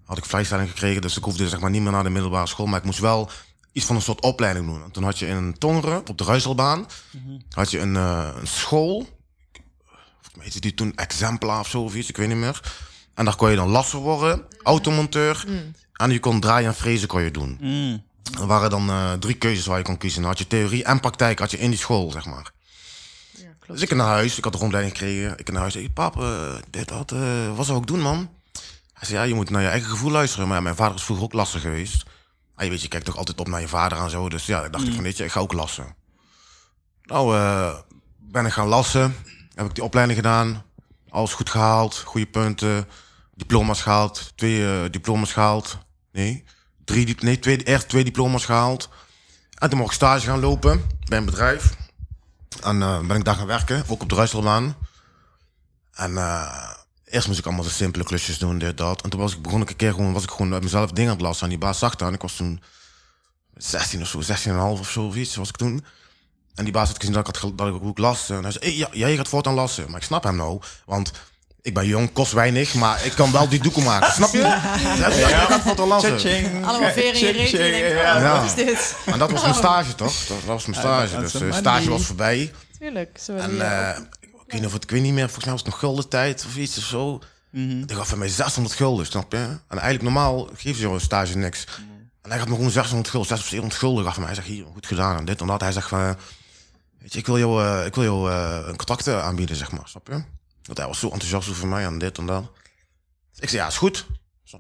had ik vrijstelling gekregen. Dus ik hoefde zeg maar niet meer naar de middelbare school. Maar ik moest wel iets van een soort opleiding doen. En toen had je in Tongeren, op de Ruiselbaan, had je een, eh, een school. Volgens heette die toen Exempla of zo of iets, ik weet niet meer. En daar kon je dan lasser worden, automonteur. En je kon draaien en frezen kon je doen. Er waren dan eh, drie keuzes waar je kon kiezen. Dan had je theorie en praktijk had je in die school, zeg maar. Ja, klopt. Dus ik naar huis, ik had de rondleiding gekregen. Ik naar huis, ik pap, eh, dit, wat, wat zou ik doen, man? Hij zei, ja, je moet naar je eigen gevoel luisteren. Maar ja, mijn vader is vroeger ook lastig geweest. Ah, je weet, je kijkt toch altijd op naar je vader en zo. Dus ja, ik dacht ik van, weet je, ik ga ook lassen. Nou, eh, ben ik gaan lassen. Heb ik die opleiding gedaan. Alles goed gehaald, goede punten. Diploma's gehaald, twee eh, diploma's gehaald. Nee, drie, nee twee, eerst twee diploma's gehaald. En toen mocht ik stage gaan lopen bij een bedrijf. En eh, ben ik daar gaan werken, ook op de Ruiselbaan. En eh, eerst moest ik allemaal de simpele klusjes doen, dit, dat. En toen was ik, begon ik een keer gewoon, was ik gewoon uit mezelf dingen aan het lassen. En die baas zag dat. En ik was toen 16 of zo, 16,5 of zo, of iets was ik toen. En die baas had gezien dat ik, had, dat ik ook las. En hij zei, hey, ja, jij gaat voortaan lassen. Maar ik snap hem nou, want ik ben jong, kost weinig, maar ik kan wel die doeken maken. Snap je? Ja, ja, jij gaat voortaan lassen. Cha-ching. Allemaal veren in je denkt, ja. oh, Ja. wat is dit? En dat was mijn stage, toch? Dat, was mijn stage. Dus de een stage was voorbij. Tuurlijk. Zo En eh, eh, weet niet of het, ik weet niet meer, volgens mij was het nog gulden tijd of iets of zo. Mhm. Die gaf van mij 600 gulden, snap je? En eigenlijk normaal geeft ze jou een stage niks. En hij gaf me gewoon 600 gulden, 600 of 700 gulden gaf mij. Hij zegt, hier, goed gedaan en dit en dat. Hij zegt van, eh, weet je, ik wil jou, eh, ik wil jou eh, een contract aanbieden, zeg maar, snap je? Want hij was zo enthousiast over mij en dit en dat. Ik zei, ja, is goed.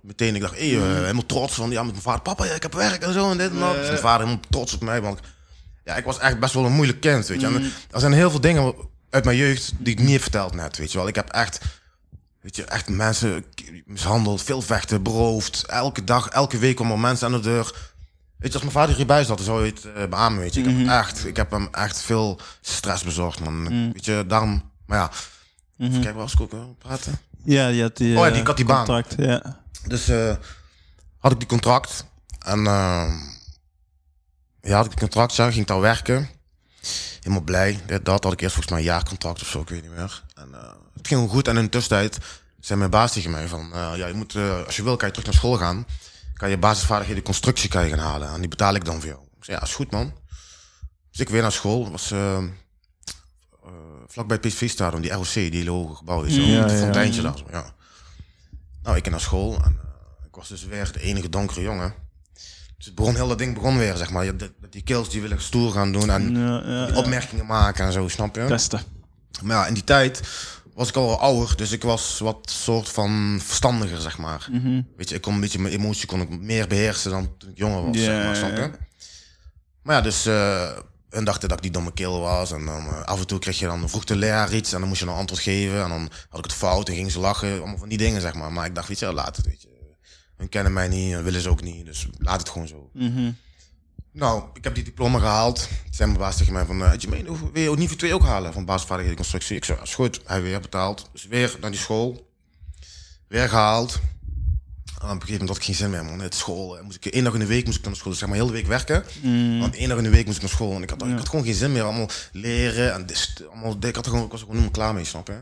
Meteen, ik dacht, hey, eh, helemaal trots van, ja, met mijn vader, papa, ja, ik heb werk en zo en dit en dat. Dus mijn vader helemaal trots op mij, want ja, ik was echt best wel een moeilijk kind, weet je. En er zijn heel veel dingen uit mijn jeugd die ik niet heb verteld net, weet je wel. Ik heb echt, weet je, echt mensen mishandeld, veel vechten, beroofd. Elke dag, elke week komen er mensen aan de deur. Weet je, als mijn vader hierbij zat, dan zou je het eh, beamen, weet je. Ik, heb echt, ik heb hem echt veel stress bezorgd, man. Weet je, daarom, maar ja. Even kijken, waar was ik ook praten? Ja, je had die, Oh ja, eh, die- ik had die baan. ja. Dus eh, had ik die contract. En ja, had ik die contract, ja, ging daar werken. Helemaal blij. Dat had ik eerst volgens mij een jaarcontract of zo, ik weet niet meer. En eh, het ging goed. En in de tussentijd zei mijn baas tegen mij van... eh, ja, je moet, eh, als je wil, kan je terug naar school gaan. Kan je basisvaardigheden constructie kan je gaan halen. En die betaal ik dan voor jou. Ik zei, ja, is goed man. Dus ik weer naar school. was vlakbij het PSV-stadion, die ROC, die hele hoge gebouw. Is zo, Ja, met een ja, fonteintje daar zo, ja. Nou, ik ging naar school en ik was dus weer de enige donkere jongen. Dus het begon, heel dat ding begon weer, zeg maar. Je- dat- dat Die kills die willen stoer gaan doen en Ja, ja, die ja. opmerkingen maken en zo, snap je? Testen. Maar ja, in die tijd was ik al wel ouder, dus ik was wat soort van verstandiger, zeg maar. Mhm. Weet je, ik kon een beetje mijn emotie kon ik meer beheersen dan toen ik jonger was, Ja, zeg maar, snap je? ja. Maar ja, dus eh hun dachten dat ik die domme kill was. En dan eh, af en toe kreeg je dan, vroeg de leraar iets en dan moest je een antwoord geven. En dan had ik het fout en gingen ze lachen. Allemaal van die dingen, zeg maar. Maar ik dacht, weet je, laat het, weet je. Hun kennen mij niet, en willen ze ook niet, dus laat het gewoon zo. Mhm. Nou, ik heb die diploma gehaald. Zei mijn baas tegen mij van, uh, je wil je ook niveau 2 ook halen van basisvaardigheden constructie? Ik zei, is goed. Hij weer betaald. Dus weer naar die school. Weer gehaald. En op een gegeven moment had ik geen zin meer, man. Het school. eh, Moest ik, één dag in de week moest ik naar school. Dus zeg maar heel de week werken. Want één dag in de week moest ik naar school. En ik had, ik had gewoon geen zin meer. Allemaal leren. En dit, allemaal, ik, had er gewoon, ik was er gewoon meer klaar mee, snap je?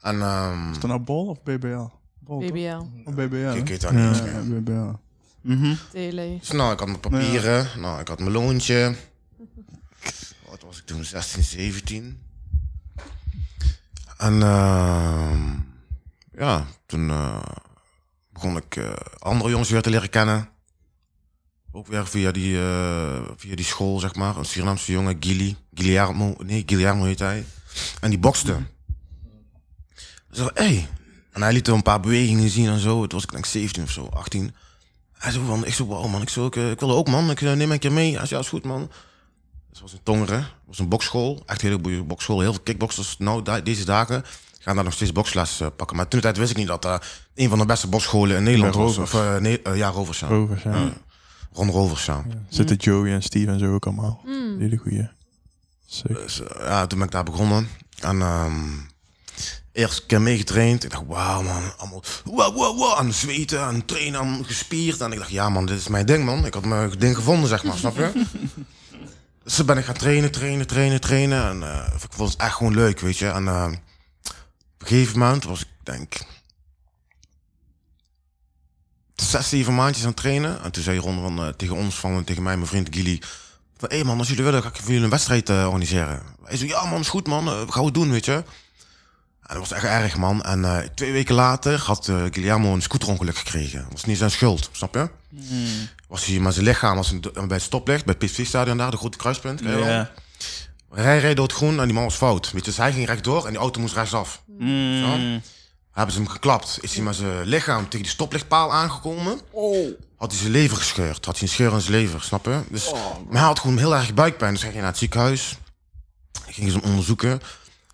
En ehm, Is dat nou Bol of BBL? BBL, Of BBL, ik weet dat niet eens Ja, meer. BBL. Mhm. tele. Dus nou, ik had mijn papieren. Nou, ik had mijn loontje. Wat was ik toen? 16, 17. En ehm, ja, toen eh, begon ik eh, andere jongens weer te leren kennen. Ook weer via die, eh, via die school, zeg maar. Een Surinaamse jongen, Gili. Guillermo, nee, Guillermo heet hij. En die bokste. Zo, hé. Hey. En hij liet er een paar bewegingen zien en zo. Het was ik denk 17 of zo, 18. Hij zo van, ik zo, wow man, ik, zo, ik, eh, ik wilde ook man, ik eh, neem een keer mee. Hij zei, ja, is goed man. Dat was in Tongeren, dat was een boksschool, echt een hele goede boksschool. Heel veel kickboxers, nou deze dagen. ga daar nog steeds boksles eh, pakken. Maar toen de tijd wist ik niet dat eh, een van de beste boksscholen in Nederland was. Of, nee, ja, Rovers, ja. Rovers, ja. Ron Rovers, ja. Zitten Joey en Steve en zo ook allemaal. Mm. Hele goeie. Dus, ja, toen ben ik daar begonnen. En ehm eerst keer meegetraind. Ik dacht, wauw man, allemaal wow, wow, wow, aan het zweten, aan het trainen, aan gespierd. En ik dacht, ja man, dit is mijn ding man. Ik had mijn ding gevonden, zeg maar, snap je? Dus toen ben ik gaan trainen, trainen, trainen, trainen. En eh, ik vond het echt gewoon leuk, weet je. En eh, op een gegeven moment was ik, denk zes, zeven maandjes aan het trainen. En toen zei Ron van, eh, tegen ons, van, tegen mij, mijn vriend Gilly... Van, hé man, als jullie willen, ga ik voor jullie een wedstrijd organiseren. Hij zei, ja man, is goed man, eh, gaan we het doen, weet je. En dat was echt erg, man. En eh, twee weken later had eh, Guillermo een scooterongeluk gekregen. Dat was niet zijn schuld, snap je? Was hij met zijn lichaam was hij bij het stoplicht, bij het PSV-stadion daar, de grote kruispunt. Ja. Hij reed door het groen en die man was fout. Weet je, dus hij ging rechtdoor en die auto moest rechtsaf. Mm. Hebben ze hem geklapt. Is hij met zijn lichaam tegen die stoplichtpaal aangekomen. Had hij zijn lever gescheurd. Had hij een scheur in zijn lever, snap je? Dus, Maar hij had gewoon heel erg buikpijn. Dus hij ging naar het ziekenhuis. Gingen ze hem onderzoeken.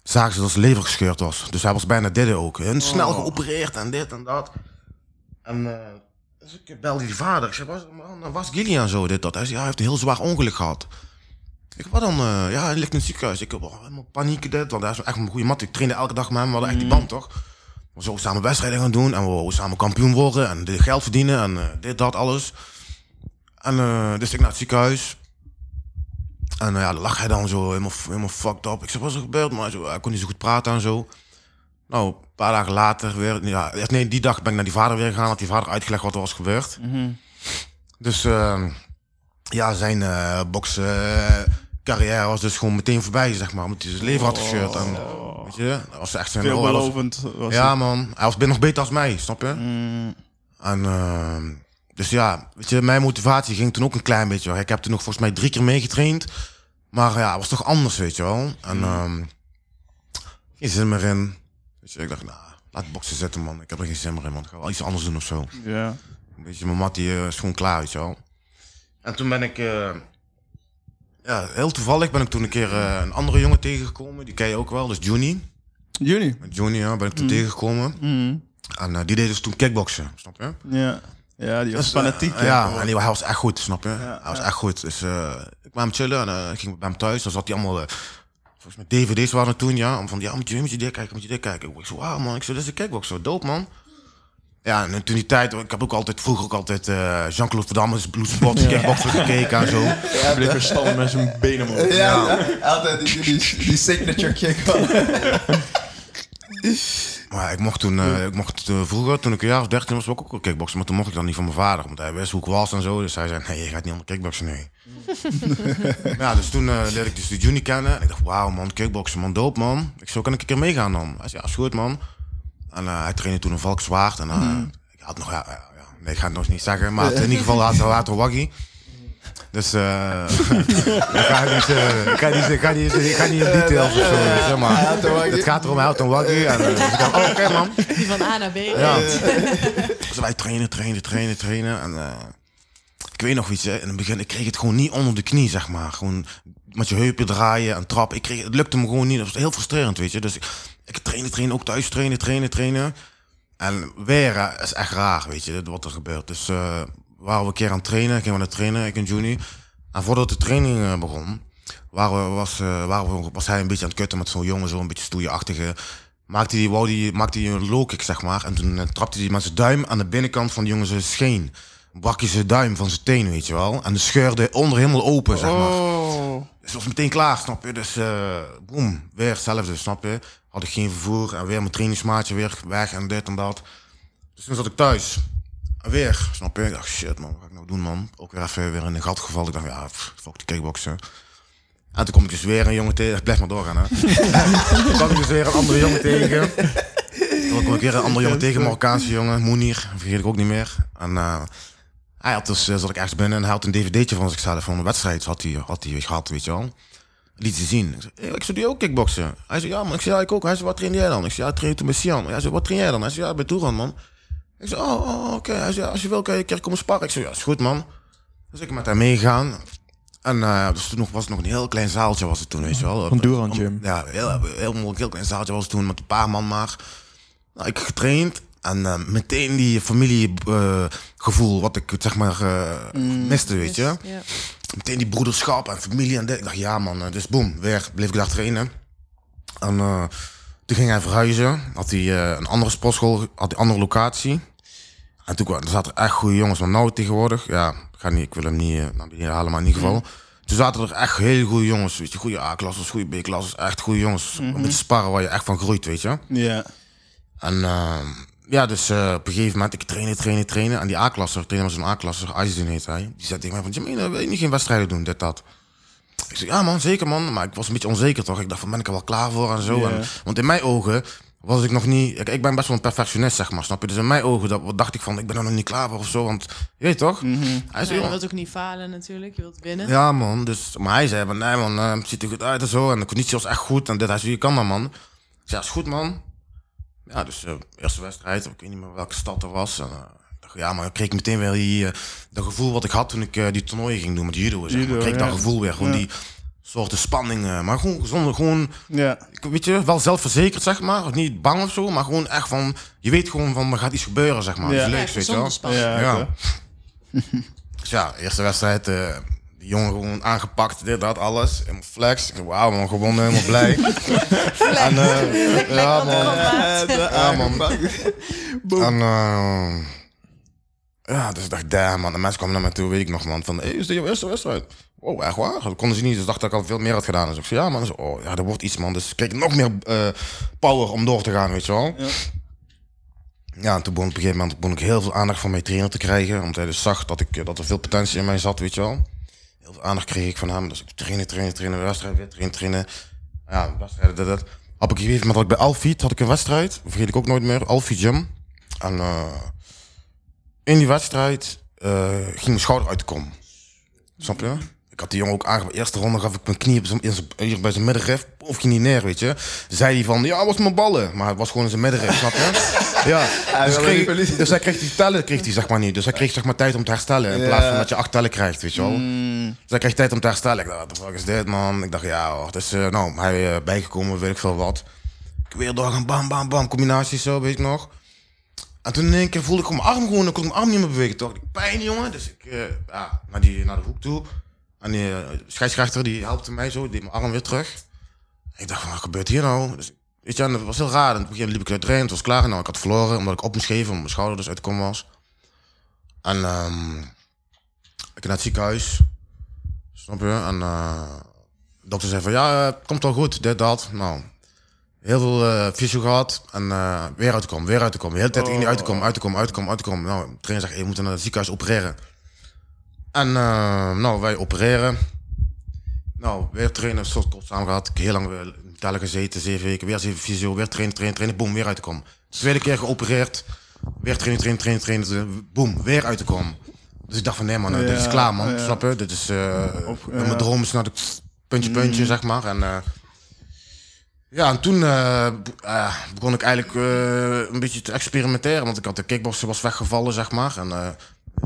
Zagen ze dat zijn lever gescheurd was. Dus hij was bijna dit ook. En snel geopereerd en dit en dat. En uh, dus ik belde die vader. Ik zei, was, man, was Gillian zo dit dat? Hij zei, ja, hij heeft een heel zwaar ongeluk gehad. Ik wat dan? eh, ja, hij ligt in het ziekenhuis. Ik heb oh, helemaal paniek dit, want hij is echt een goede mat. Ik trainde elke dag met hem, we hadden echt die band toch? We zouden samen wedstrijden gaan doen en we wouden samen kampioen worden en geld verdienen en eh, dit, dat, alles. En dus ik naar het ziekenhuis. En eh, ja, dan lag hij dan zo helemaal, helemaal fucked up. Ik zei, wat is er gebeurd? Maar hij, zo, hij kon niet zo goed praten en zo. Nou, een paar dagen later weer, ja, nee, die dag ben ik naar die vader weer gegaan. Had die vader uitgelegd wat er was gebeurd. Dus eh, ja, zijn eh bokscarrière was dus gewoon meteen voorbij, zeg maar. Omdat hij zijn lever had gescheurd. En, weet je, dat was echt zijn... Veelbelovend was Ja, het. man. Hij was nog beter als mij, snap je? Mm. En, ehm, dus ja, weet je, mijn motivatie ging toen ook een klein beetje. hoor. Ik heb toen nog volgens mij drie keer meegetraind. Maar ja, het was toch anders, weet je wel. En ehm geen zin meer in. Dus ik dacht, nou, laat boksen zitten, man. Ik heb er geen zin meer in, man. Ik ga wel iets anders doen of zo. Ja. Een beetje, mijn mat die, eh, is gewoon klaar, weet je wel. En toen ben ik... eh, ja, heel toevallig ben ik toen een keer eh, een andere jongen tegengekomen. Die ken je ook wel, dus Juni. Juni. Juni, ja, ben ik toen tegengekomen. Mm. En die deed dus toen kickboksen, snap je? Ja. Ja, die was Dus, eh, fanatiek. ja, en die, hij was echt goed, snap je? hij was echt goed. Dus eh, ik kwam hem chillen en eh, ik ging bij hem thuis. Dan zat hij allemaal... volgens mij DVD's waren toen, ja. Om van, ja, moet je, moet je dit kijken, moet je dit kijken. Ik zo, wauw man, ik zo, dit is een kickboxer, dope man. Ja, en toen die tijd, ik heb ook altijd, vroeger ook altijd eh, Jean-Claude Van Damme's Blue Sport, kickboxer gekeken en zo. Ja, bleef weer stammen met zijn benen omhoog. Ja, altijd die, die, die signature kick van. Maar ik mocht toen, eh, ik mocht eh, vroeger, toen ik een jaar of 13 was, ik ook wel kickboksen. Maar toen mocht ik dan niet van mijn vader, want hij wist hoe ik was en zo. Dus hij zei, nee, je gaat niet onder kickboksen, nee. ja, dus toen eh, leerde ik dus de juni kennen. En ik dacht, wauw man, kickboksen, man, dope man. Ik zo kan ik een keer meegaan dan. Hij zei, ja, is goed man. En hij trainde toen een Valkenswaard. En eh, ik had nog, ja, ja, ja, nee, ik ga het nog niet zeggen. Maar in ieder geval had hij later waggie. Dus eh ik ga niet, eh, ik ga niet, ik ga niet, ik ga niet in details of zo, je, maar het gaat erom, hij had een waggie. En eh, dus ik dacht, oh, oké man. Die van A naar B. Ja. Dus wij trainen, trainen, trainen, trainen. En eh, ik weet nog iets, hè. in het begin, ik kreeg het gewoon niet onder de knie, zeg maar. Gewoon met je heupen draaien en trappen. Ik kreeg, het lukte me gewoon niet. Dat was heel frustrerend, weet je. Dus ik, ik trainen, trainen, ook thuis trainen, trainen, trainen. En weer is echt raar, weet je, wat er gebeurt. Dus eh waren we een keer aan het trainen, gingen we naar trainen, ik en Juni. En voordat de training eh, begon, waren we, was, eh, waren we, was hij een beetje aan het kutten met zo'n jongen, zo'n beetje stoeieachtige. Maakte hij, wou die, maakte hij een low kick, zeg maar. En toen eh, trapte hij met zijn duim aan de binnenkant van de jongen zijn scheen. Brak hij zijn duim van zijn teen, weet je wel. En de scheurde onder helemaal open, zeg maar. Oh. Dus was meteen klaar, snap je? Dus eh boem, weer hetzelfde, snap je? Had ik geen vervoer en weer mijn trainingsmaatje weer weg en dit en dat. Dus toen zat ik thuis. Weer, snap je? Ik dacht, shit man, wat ga ik nou doen man? Ook weer even weer in een gat gevallen. Ik dacht, ja, pff, fuck die kickboksen. En toen kom ik dus weer een jongen tegen. Blijf maar doorgaan, hè. toen kwam ik dus weer een andere jongen tegen. Toen kwam ik weer een andere jongen tegen, een Marokkaanse jongen. Moenier, vergeet ik ook niet meer. En eh, hij had dus, eh, zat ik ergens binnen en hij had een dvd'tje van zichzelf, van een wedstrijd had hij, had hij gehad, weet je wel. Liet ze zien. Ik zei, ik ook kickboksen. Hij zei, ja man. Ik zei, ja, ik ook. Hij zei, wat train jij dan? Ik zei, ja, ik train toen met Sian. Hij zei, wat train jij dan? Hij zei, ja, bij Toeran, man. Ik zei, oh, oh oké. Als je wil kan je een keer komen sparren. Ik zei, ja, is goed, man. Dus ik met hem meegegaan. En eh, dus toen nog, was het nog een heel klein zaaltje was het toen, weet je wel. Een Duran Gym. Ja, heel, heel, heel, heel klein zaaltje was het toen met een paar man maar. Nou, ik getraind en eh, meteen die familiegevoel wat ik zeg maar eh, miste, weet je. Meteen die broederschap en familie en dit. Ik dacht, ja man, eh, dus boem, weer bleef ik daar trainen. En eh, toen ging hij verhuizen, had hij eh, een andere sportschool, had hij een andere locatie. En toen kwam- er zaten echt goede jongens, maar nou tegenwoordig, ja, ik, ga niet, ik wil hem niet eh, naar beneden halen, maar in ieder geval. Toen zaten er echt hele goede jongens, weet je, goede A-klassers, goede B-klassers, echt goede jongens. Om te sparren waar je echt van groeit, weet je. Ja. En eh, ja, dus eh, op een gegeven moment, ik trainen, trainen, trainen. En die A-klasser, trainde met zo'n A-klasser, Aizen heet hij. Die zei tegen mij van, Jamina, wil je niet geen wedstrijden doen, dit, dat? Ik zei, ja man, zeker man. Maar ik was een beetje onzeker toch. Ik dacht van, ben ik er wel klaar voor en zo. Ja. En, want in mijn ogen was ik nog niet... Ik, ik ben best wel een perfectionist, zeg maar, snap je? Dus in mijn ogen dat, dacht ik van, ik ben er nog niet klaar voor of zo. Want, je weet toch? Hij Ja, zei, je "Joh, wilt ook niet falen natuurlijk, je wilt winnen. ja, man. Dus, maar hij zei van, nee, man, eh, het ziet er goed uit en zo. En de conditie was echt goed. En dit, hij zei, je kan dat, man. Ik zei, ja, is goed, man. Ja, dus eh eerste wedstrijd. Ik weet niet meer welke stad er was. En, eh, ja, maar ik kreeg meteen weer die, eh, dat gevoel wat ik had toen ik eh, die toernooien ging doen met judo. Zeg. Judo, ik kreeg dat gevoel weer. Gewoon Ja. die soorten spanning. eh, maar gewoon zonder, gewoon, Ja. ik- weet je, wel zelfverzekerd, zeg maar. Of niet bang of zo, maar gewoon echt van, je weet gewoon van, er gaat iets gebeuren, zeg maar. Ja. Ja, leuks, weet je wel. zonder spanning. Ja. Dus ja, eerste wedstrijd, die jongen gewoon aangepakt, dit, dat, alles. Helemaal flex. Ik Wauw man, gewonnen, helemaal blij. en, ja man, Ja, man. en ja, dus ik dacht, damn man. De mensen kwamen naar mij toe, weet ik nog man, van, hey, is dit jouw eerste wedstrijd? Oh, echt waar? Dat konden ze niet, dus dachten dat ik al veel meer had gedaan. Dus ik zei, ja man, Ze, oh ja, er wordt iets man. Dus ik kreeg nog meer eh, power om door te gaan, weet je wel. Ja. Ja, en toen begon op een gegeven moment begon ik heel veel aandacht van mijn trainer te krijgen. Omdat hij dus zag dat, ik, dat er veel potentie in mij zat, weet je wel. Heel veel aandacht kreeg ik van hem. Dus ik trainen, trainen, trainen, wedstrijd, weer trainen, trainen. Ja, wedstrijden, dit, dit. Op een gegeven moment had ik bij Alfiet had ik een wedstrijd. Vergeet ik ook nooit meer. Alfiet Gym. En eh, in die wedstrijd eh, ging mijn schouder uit de kom. Snap je? Ik had die jongen ook aangepakt. Eerste ronde gaf ik mijn knie op zijn, bij zijn middenrif. Of ging niet neer, weet je. Zei hij van, ja, was mijn ballen. Maar het was gewoon in zijn middenrif, snap je? Ja. Dus, kreeg, dus hij kreeg die tellen, kreeg hij zeg maar niet. Dus hij kreeg zeg maar tijd om te herstellen. In Ja. plaats van dat je acht tellen krijgt, weet je wel. Mm. Dus hij kreeg tijd om te herstellen. Ik dacht, wat de fuck is dit, man? Ik dacht, ja, hoor. Dus, nou, hij eh, bijgekomen, weet ik veel wat. Ik weer doorgaan, bam, bam, bam. Combinaties zo, weet ik nog. En toen in één keer voelde ik mijn arm gewoon, ik kon mijn arm niet meer bewegen. Toch, ik pijn, jongen. Dus ik, eh, ja, naar, die, naar de hoek toe. En die eh, scheidsrechter, die helpte mij zo, die mijn arm weer terug. Ik dacht, wat gebeurt hier nou? Dus, weet je, en het was heel raar. En gegeven moment liep ik uit trainen, het was klaar. Nou, ik had verloren, omdat ik op moest geven, omdat mijn schouder dus uit de kom was. En ehm, ik naar het ziekenhuis. Snap je? En eh, de dokter zei van, ja, het komt wel goed, dit, dat. Nou, heel veel eh fysio gehad. En eh, weer uit te komen, weer uit te komen. De hele tijd die uit te komen, uit te komen, uit te komen, uit te komen. Nou, de trainer zegt, je moet naar het ziekenhuis opereren. En eh, nou, wij opereren. Nou, weer trainen, soort kort samen gehad. Ik heb heel lang weer in Italië gezeten, zeven weken. Weer zeven fysio, weer trainen, trainen, trainen. Boom, weer uit te komen. Tweede keer geopereerd. Weer trainen, trainen, trainen, trainen. Boom, weer uit te komen. Dus ik dacht van, nee man, dit is Ja, klaar man. ja. Snap je? Dit is... eh Op- mijn ja. droom is naar de puntje, puntje, zeg maar. En... ja, en toen eh, eh, begon ik eigenlijk eh, een beetje te experimenteren. Want ik had de kickboksen was weggevallen, zeg maar. En het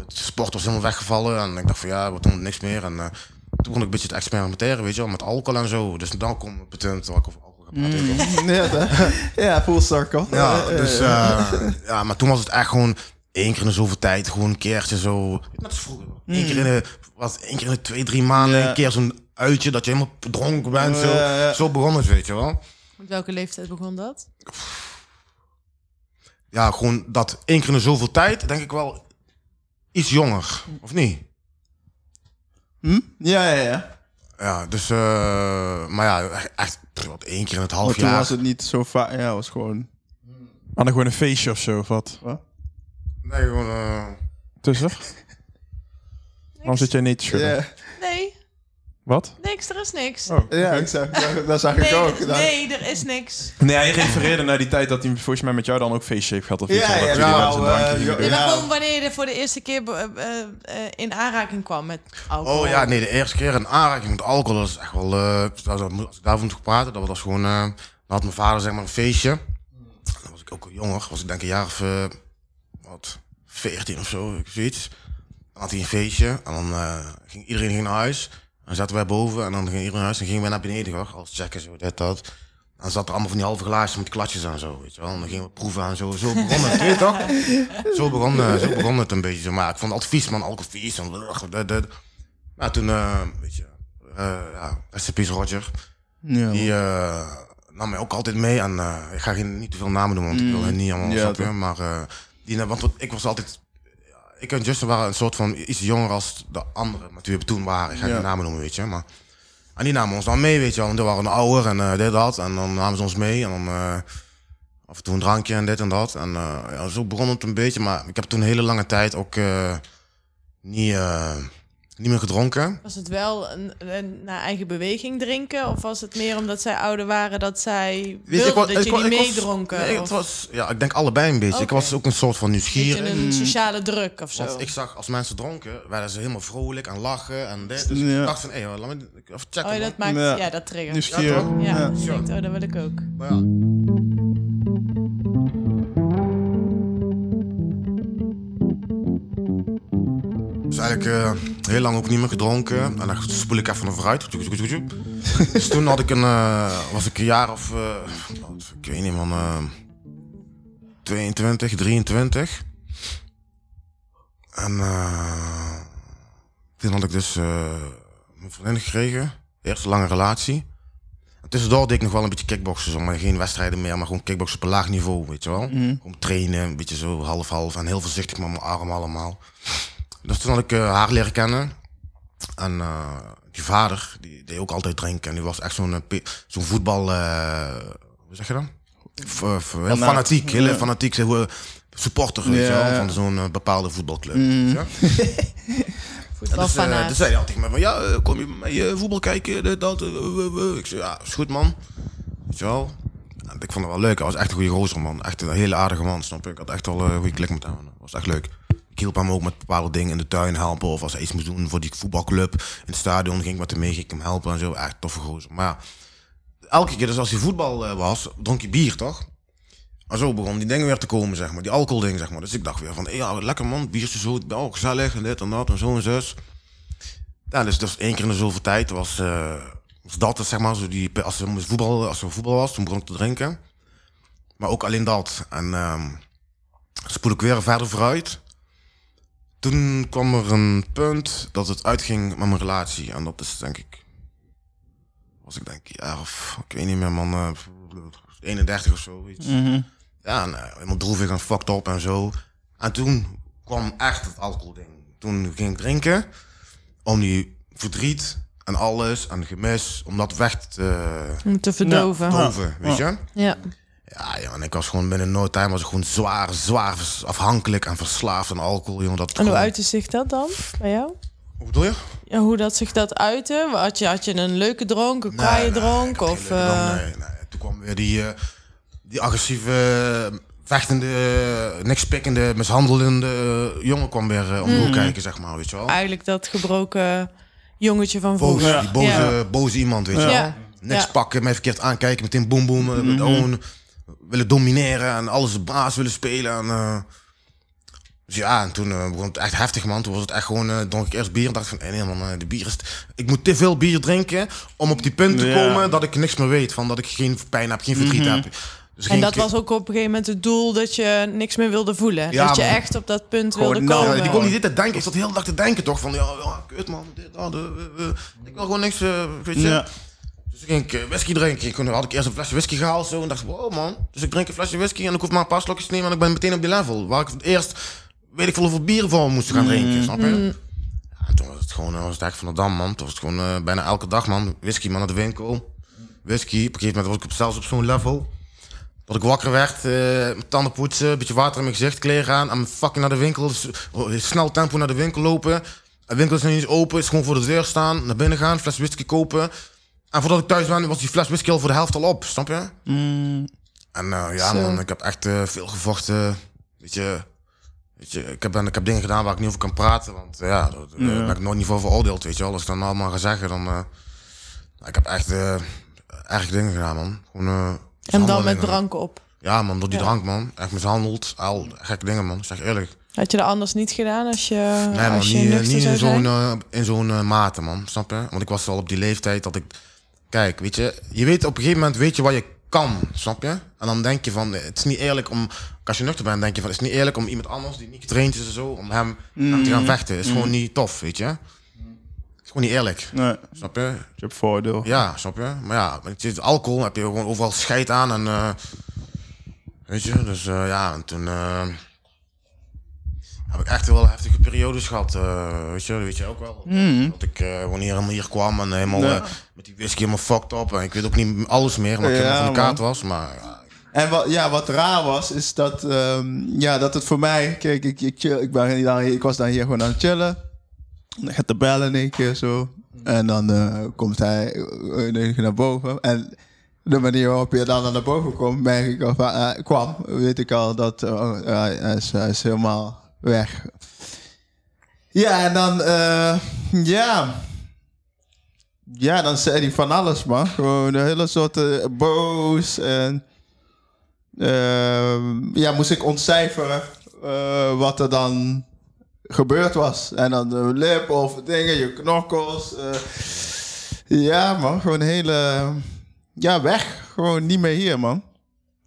sport was helemaal weggevallen. En ik dacht van ja, wat doen niks meer. En toen begon ik een beetje te experimenteren, weet je wel, met alcohol en zo. Dus dan kom ik punt waar ik over alcohol ga praten. wel. Ja, ja, full circle. Ja, dus ja, maar toen was het echt gewoon één keer in de zoveel tijd, gewoon een keertje zo. Net als vroeger. Eén keer in de, wat, één keer in de twee, drie maanden, een keer zo'n uitje dat je helemaal dronken bent. Zo, zo begon het, weet je wel. Met welke leeftijd begon dat? ja, gewoon dat één keer in zoveel tijd, denk ik wel iets jonger, of niet? hm? Ja, ja, ja. Ja, dus, eh, maar ja, echt wat één keer in het half Maar toen jaar. was het niet zo vaak. Ja, het was gewoon. Dan gewoon een feestje of zo, of wat? Nee, gewoon, eh, Tussen? Waarom zit jij niet te schudden? Nee, Wat? niks, er is niks. Oh, ja ik zag, dat zag ik Nee, ook. er- nee, er is niks. Nee, hij refereerde naar die tijd dat hij volgens mij met jou dan ook feestje heeft gehad. Of iets, Ja, dat nou, eh, ja, Ja. gewoon wanneer je voor de eerste keer eh, eh, in aanraking kwam met alcohol. oh ja, nee, de eerste keer een aanraking met alcohol, dat is echt wel, als als ik daarvan moet praten, dat was gewoon, eh, dan had mijn vader zeg maar een feestje. Dan was ik ook al jonger, was ik denk een jaar of, eh, wat, 14 of zo, zoiets. Dan had hij een feestje en dan eh, ging iedereen ging naar huis. En Dan zaten wij boven en dan ging iedereen naar huis en gingen wij naar beneden, hoor. Als checken, zo, dit, dat. Dan zat er allemaal van die halve glaasjes met klatjes aan zo, weet je wel. En dan gingen we proeven en zo. Zo begon het, weet je toch? Zo begon, eh, zo begon het een beetje. zo. Maar ik vond het altijd vies, man. Alcohol vies. En, dit. Maar toen, eh, weet je, eh ja, peace Roger. Ja. Die nam mij ook altijd mee. En ik ga geen, niet te veel namen doen, want ik wil hen niet allemaal Ja. Maar die, want ik was altijd... Ik en Justin waren een soort van iets jonger als de anderen. Maar we toen waren. Ik ga Ja. geen namen noemen, weet je. Maar, en die namen ons dan mee, weet je wel. Want die waren ouder en eh, dit, dat. En dan namen ze ons mee. En dan eh, af en toe een drankje en dit en dat. En eh, ja, zo begon het een beetje. Maar ik heb toen een hele lange tijd ook niet, niet meer gedronken. Was het wel een, een naar eigen beweging drinken? Of was het meer omdat zij ouder waren dat zij Weet wilden ik dat ik meedronken? Nee, het was, ja, ik denk allebei een beetje. Ik was ook een soort van nieuwsgierig. een sociale druk of zo? Want ik zag als mensen dronken, werden ze helemaal vrolijk en lachen en dit. Dus Ja. ik dacht van, hé, laat me even checken. Oh, man. dat maakt... Ja. Ja, dat triggert. Nieuwsgierig. Ja, Ja, denkt, oh, dat wil ik ook. Maar ja. Dus eigenlijk eh, heel lang ook niet meer gedronken. En dan spoel ik even naar vooruit. Dus toen had ik een, eh, was ik een jaar of, eh, ik weet niet man, eh 22, 23. En toen had ik dus mijn vriendin gekregen. Eerste lange relatie. En tussendoor deed ik nog wel een beetje kickboksen, zo, maar geen wedstrijden meer, maar gewoon kickboksen op een laag niveau, weet je wel. Gewoon trainen, een beetje zo half-half en heel voorzichtig met mijn arm allemaal. Dus toen had ik eh, haar leren kennen. En eh, die vader, die deed ook altijd drinken. En die was echt zo'n eh, zo'n voetbal, hoe zeg je f- heel fanatiek, heel Ja. fanatiek. Supporter, weet je Ja, wel, ja. van zo'n bepaalde voetbalclub. je wel. Voetbal Dus, eh, dus zei hij altijd mij van, ja, kom je met eh, voetbal kijken, dit, dat. Ik zei, ja, is goed man. Weet je wel. En ik vond het wel leuk. Hij was echt een goede gozer man. Echt een hele aardige man, snap je. Ik had echt wel een goede klik met hem. Dat was echt leuk. Ik hielp hem ook met bepaalde dingen in de tuin helpen. Of als hij iets moest doen voor die voetbalclub in het stadion, ging ik met hem mee, ging ik hem helpen en zo. Echt toffe gozer. Maar ja, elke keer dus als hij voetbal eh, was, dronk hij bier, toch? En zo begon die dingen weer te komen, zeg maar. Die alcoholding, zeg maar. Dus ik dacht weer van, ja, lekker man, biertje zo, oh, gezellig en dit en dat en zo en zus. Ja, dus, dus één keer in de zoveel tijd was, was dat, zeg maar, zo die, als er voetbal, als voetbal was, toen begon ik te drinken. Maar ook alleen dat. En ehm spoel ik weer verder vooruit. Toen kwam er een punt dat het uitging met mijn relatie. En dat is denk ik, was ik denk ja of, ik weet niet meer man, eh, 31 of zo, iets. Mhm. Ja, en, eh, helemaal droevig en fucked up en zo. En toen kwam echt het alcoholding. Toen ging ik drinken om die verdriet en alles en gemis, om dat weg te te verdoven. Ja. doven, weet je? ja. Ja, en ik was gewoon binnen no time was ik gewoon zwaar, zwaar afhankelijk en verslaafd aan alcohol, jongen. Dat En hoe gewoon- uitte zich dat dan bij jou? Hoe bedoel je? Ja, hoe dat zich dat uitte? Had je, had je een leuke dronk, een kwaaie Nee, nee, dronk? had of, leuke eh, dronk, nee, nee. Toen kwam weer die, eh, die agressieve, vechtende, niks pikkende, mishandelende eh, jongen kwam weer om Mm. hoek kijken, zeg maar, weet je wel. eigenlijk dat gebroken jongetje van Boos, vroeger? die boze, Ja. boze iemand, weet je wel. Ja. Niks pakken, mij verkeerd aankijken, meteen boem boem, eh, met willen domineren en alles de baas willen spelen. En, eh, dus ja, en toen eh, begon het echt heftig, man. Toen was het echt gewoon, eh dronk ik eerst bier en dacht van, nee man, eh, de bier is... Ik moet te veel bier drinken om op die punt te Ja. komen dat ik niks meer weet. Van dat ik geen pijn heb, geen verdriet heb. Dus En dat was ook op een gegeven moment het doel dat je niks meer wilde voelen. Ja, dat je echt op dat punt wilde nou, komen. Ja, die kon niet dit te denken. Ik zat de hele dag te denken toch van, ja, ja kut man, dit, dat. Ik wil gewoon niks, weet je. Ja. Dus ging ik eh, whisky drinken. Ik kon- had ik eerst een flesje whisky gehaald zo, en dacht, wow man. Dus ik drink een flesje whisky en ik hoef maar een paar slokjes te nemen en ik ben meteen op die level. Waar ik eerst, weet ik veel hoeveel bier voor moest gaan drinken, snap je? Ja, en toen was het gewoon, eh, was het echt van de dam man. Toen was het gewoon eh, bijna elke dag man. Whisky man naar de winkel. Whisky, op een gegeven moment was ik op, zelfs op zo'n level. Dat ik wakker werd, mijn tanden poetsen, een beetje water in mijn gezicht, kleren aan. En fucking naar de winkel, dus, oh, snel tempo naar de winkel lopen. De winkel is nog niet eens open, is gewoon voor de deur staan, naar binnen gaan, fles whisky kopen. En voordat ik thuis ben, was die fles whisky al voor de helft al op, snap je? Mm. En eh, ja Zo. man, ik heb echt eh, veel gevochten. Weet je, weet je ik, heb, ik heb dingen gedaan waar ik niet over kan praten. Want eh, ja, daar Ja. ben ik nooit niet voor veroordeeld, weet je wel. Als ik dan allemaal ga zeggen, dan... ik heb echt erg dingen gedaan, man. Gewoon, en dan met drank op. Ja man, door die Ja. drank man. Echt mishandeld, al gekke dingen man, zeg eerlijk. Had je dat anders niet gedaan als je, Nee, man, als je niet, niet in zo'n, in zo'n mate, man. Snap je? Want ik was al op die leeftijd dat ik... Kijk, weet je, je weet op een gegeven moment weet je wat je kan, snap je? En dan denk je van, het is niet eerlijk om... Als je nuchter bent, denk je van, het is niet eerlijk om iemand anders die niet getraind is en zo, om hem, hem te gaan vechten. Het is gewoon niet tof, weet je? Het is gewoon niet eerlijk, Nee, snap je? Je hebt voordeel. Ja, snap je? Maar ja, met alcohol heb je gewoon overal scheid aan en... eh, weet je, dus eh, ja, en toen... eh, heb ik echt wel heftige periodes gehad, eh, weet je, weet je ook wel. Dat ik eh wanneer helemaal hier kwam en helemaal Ja. eh, met die whisky helemaal fucked up. En ik weet ook niet alles meer, omdat ik Ja, van de kaart man. was. Maar En wat, ja, wat raar was, is dat, ehm, ja, dat het voor mij... Kijk, ik, ik, chill, ik, ben daar, ik was daar hier gewoon aan het chillen. Dan gaat de bellen in één keer zo. En dan komt hij in één keer naar boven. En de manier waarop je dan naar boven komt, merk ik al, kwam, weet ik al dat oh, hij, is, hij is helemaal weg. Ja, en dan, eh, ja... Ja, dan zei hij van alles, man. Gewoon een hele soort eh, boos en... Ehm, ja, moest ik ontcijferen eh, wat er dan gebeurd was. En dan de lip of dingen, je knokkels. eh. ja, man, gewoon hele... Ja, weg. Gewoon niet meer hier, man.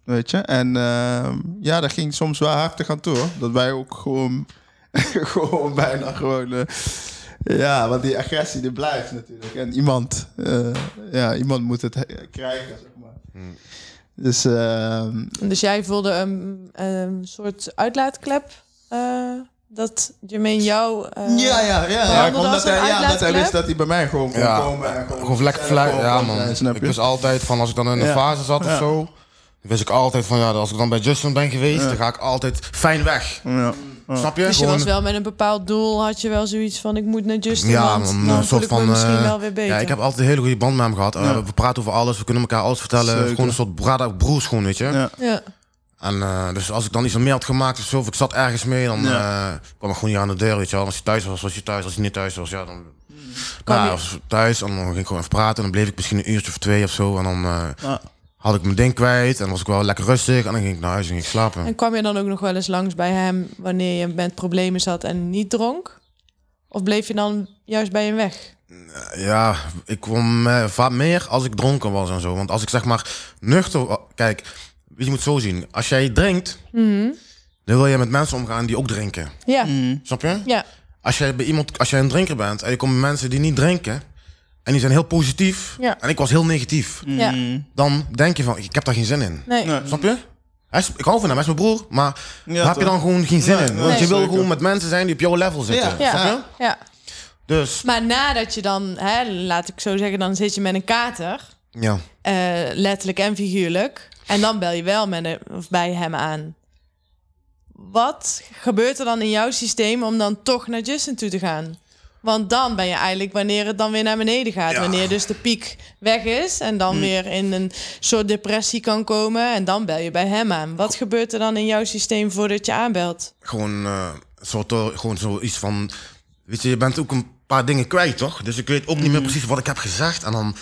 Weet je? En ehm, ja, dat ging soms wel heftig aan toe, hoor. Dat wij ook gewoon... gewoon bijna gewoon... eh, ja, want die agressie die blijft natuurlijk. En iemand, eh, ja, iemand moet het he- krijgen, zeg maar. Dus ehm, Dus jij voelde een, een soort uitlaatklep eh, dat Jermaine jou... eh, ja, ja, ja. ja omdat als een hij, ja, dat hij wist dat hij bij mij gewoon kon Ja, komen. En gewoon lekker zelf fluit. gewoon Ja, man. Ik je? wist altijd van, als ik dan in een Ja. fase zat of Ja. zo... wist ik altijd van, ja, als ik dan bij Justin ben geweest, Ja. dan ga ik altijd fijn weg. Ja. Snap je? Dus je Gewoon- was wel met een bepaald doel, had je wel zoiets van ik moet naar Justin, Ja, want man, dan een soort me van. misschien eh, wel weer beter. Ja, ik heb altijd een hele goede band met hem gehad. Eh, Ja. we praten over alles, we kunnen elkaar alles vertellen. Zeker. Gewoon een soort brada, broers, gewoon, weet je. Ja. Ja. En eh, dus als ik dan iets meer had gemaakt of zo, of ik zat ergens mee, dan Ja. eh, kwam ik gewoon niet aan de deur, weet je wel. Als je thuis was, was je thuis. Als je niet thuis was, ja, dan. Nou, je- was thuis en dan ging ik gewoon even praten. En dan bleef ik misschien een uurtje of twee of zo. En dan eh, Ja. Had ik mijn ding kwijt. En was ik wel lekker rustig. En dan ging ik naar huis en ging ik slapen. En kwam je dan ook nog wel eens langs bij hem wanneer je met problemen zat en niet dronk? Of bleef je dan juist bij hem weg? Ja, ik kwam eh, vaak meer als ik dronken was en zo. Want als ik zeg maar nuchter... wa- Kijk, je moet het zo zien. Als jij drinkt, Mhm. dan wil je met mensen omgaan die ook drinken. Ja, Mm. Snap je? ja, Als jij bij iemand, als jij een drinker bent en je komt met mensen die niet drinken en die zijn heel positief Ja. en ik was heel negatief, ja. Mm. dan denk je van ik heb daar geen zin in. Nee. Nee. Snap je? Hij is, ik hou van hem, hij is mijn broer, maar Ja, daar heb je dan gewoon geen zin Nee, in. nee, Want je wil gewoon met mensen zijn die op jouw level zitten. Ja. Snap Ja, je? ja. Dus Maar nadat je dan, hè, laat ik zo zeggen, dan zit je met een kater, ja. eh, letterlijk en figuurlijk, en dan bel je wel met of bij hem aan. Wat gebeurt er dan in jouw systeem om dan toch naar Justin toe te gaan? Want dan ben je eigenlijk wanneer het dan weer naar beneden gaat. Ja. Wanneer dus de piek weg is en dan weer in een soort depressie kan komen. En dan bel je bij hem aan. Wat gebeurt er dan in jouw systeem voordat je aanbelt? gewoon, eh soort, eh, gewoon zoiets van... Weet je, je bent ook een paar dingen kwijt, toch? Dus ik weet ook niet meer precies wat ik heb gezegd. En dan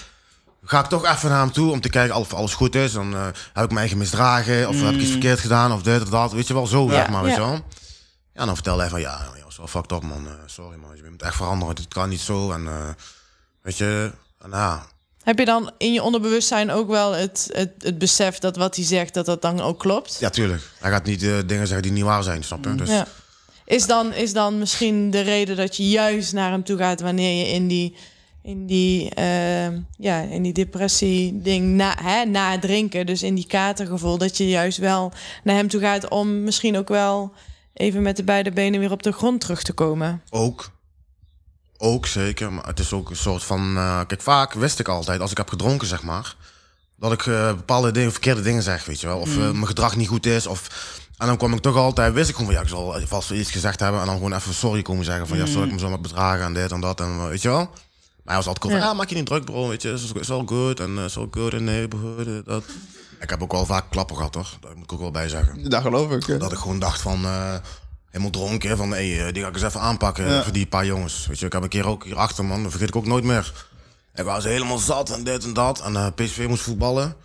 ga ik toch even naar hem toe om te kijken of alles goed is. Dan eh, heb ik me eigen misdragen of heb ik iets verkeerd gedaan of dit of dat. Weet je wel, zo zeg maar, weet Ja. je wel. Ja, dan vertelde hij van, ja, zo fucked up, man. Eh, sorry, man. Je moet echt veranderen. Het kan niet zo. En eh, weet je, en ja... Heb je dan in je onderbewustzijn ook wel het, het, het besef dat wat hij zegt, dat dat dan ook klopt? Ja, tuurlijk. Hij gaat niet eh, dingen zeggen die niet waar zijn, snap je? Dus Ja. Is dan, is dan misschien de reden dat je juist naar hem toe gaat wanneer je in die, in die, ja, in die depressie ding na, hè, na het drinken, dus in die katergevoel, dat je juist wel naar hem toe gaat om misschien ook wel even met de beide benen weer op de grond terug te komen. Ook. Ook zeker, maar het is ook een soort van... eh, kijk, vaak wist ik altijd, als ik heb gedronken, zeg maar... dat ik eh, bepaalde dingen, verkeerde dingen zeg, weet je wel. Of eh, mijn gedrag niet goed is, of... En dan kwam ik toch altijd, wist ik gewoon van... ja, ik zal vast wel iets gezegd hebben... en dan gewoon even sorry komen zeggen van... ja, sorry, ik me zo met bedragen en dit en dat en weet je wel. Maar hij was altijd cool van, Ja. ja, maak je niet druk, bro, weet je. Het is all good en het is all good in the neighborhood, dat... Ik heb ook wel vaak klappen gehad, toch? Dat moet ik ook wel bij zeggen. Dat geloof ik. Dat ik gewoon dacht van, eh, helemaal dronken, van hey, eh, die ga ik eens even aanpakken Ja. voor die paar jongens. Weet je, ik heb een keer ook hierachter, man, dat vergeet ik ook nooit meer. Ik was helemaal zat en dit en dat. En eh, PSV moest voetballen.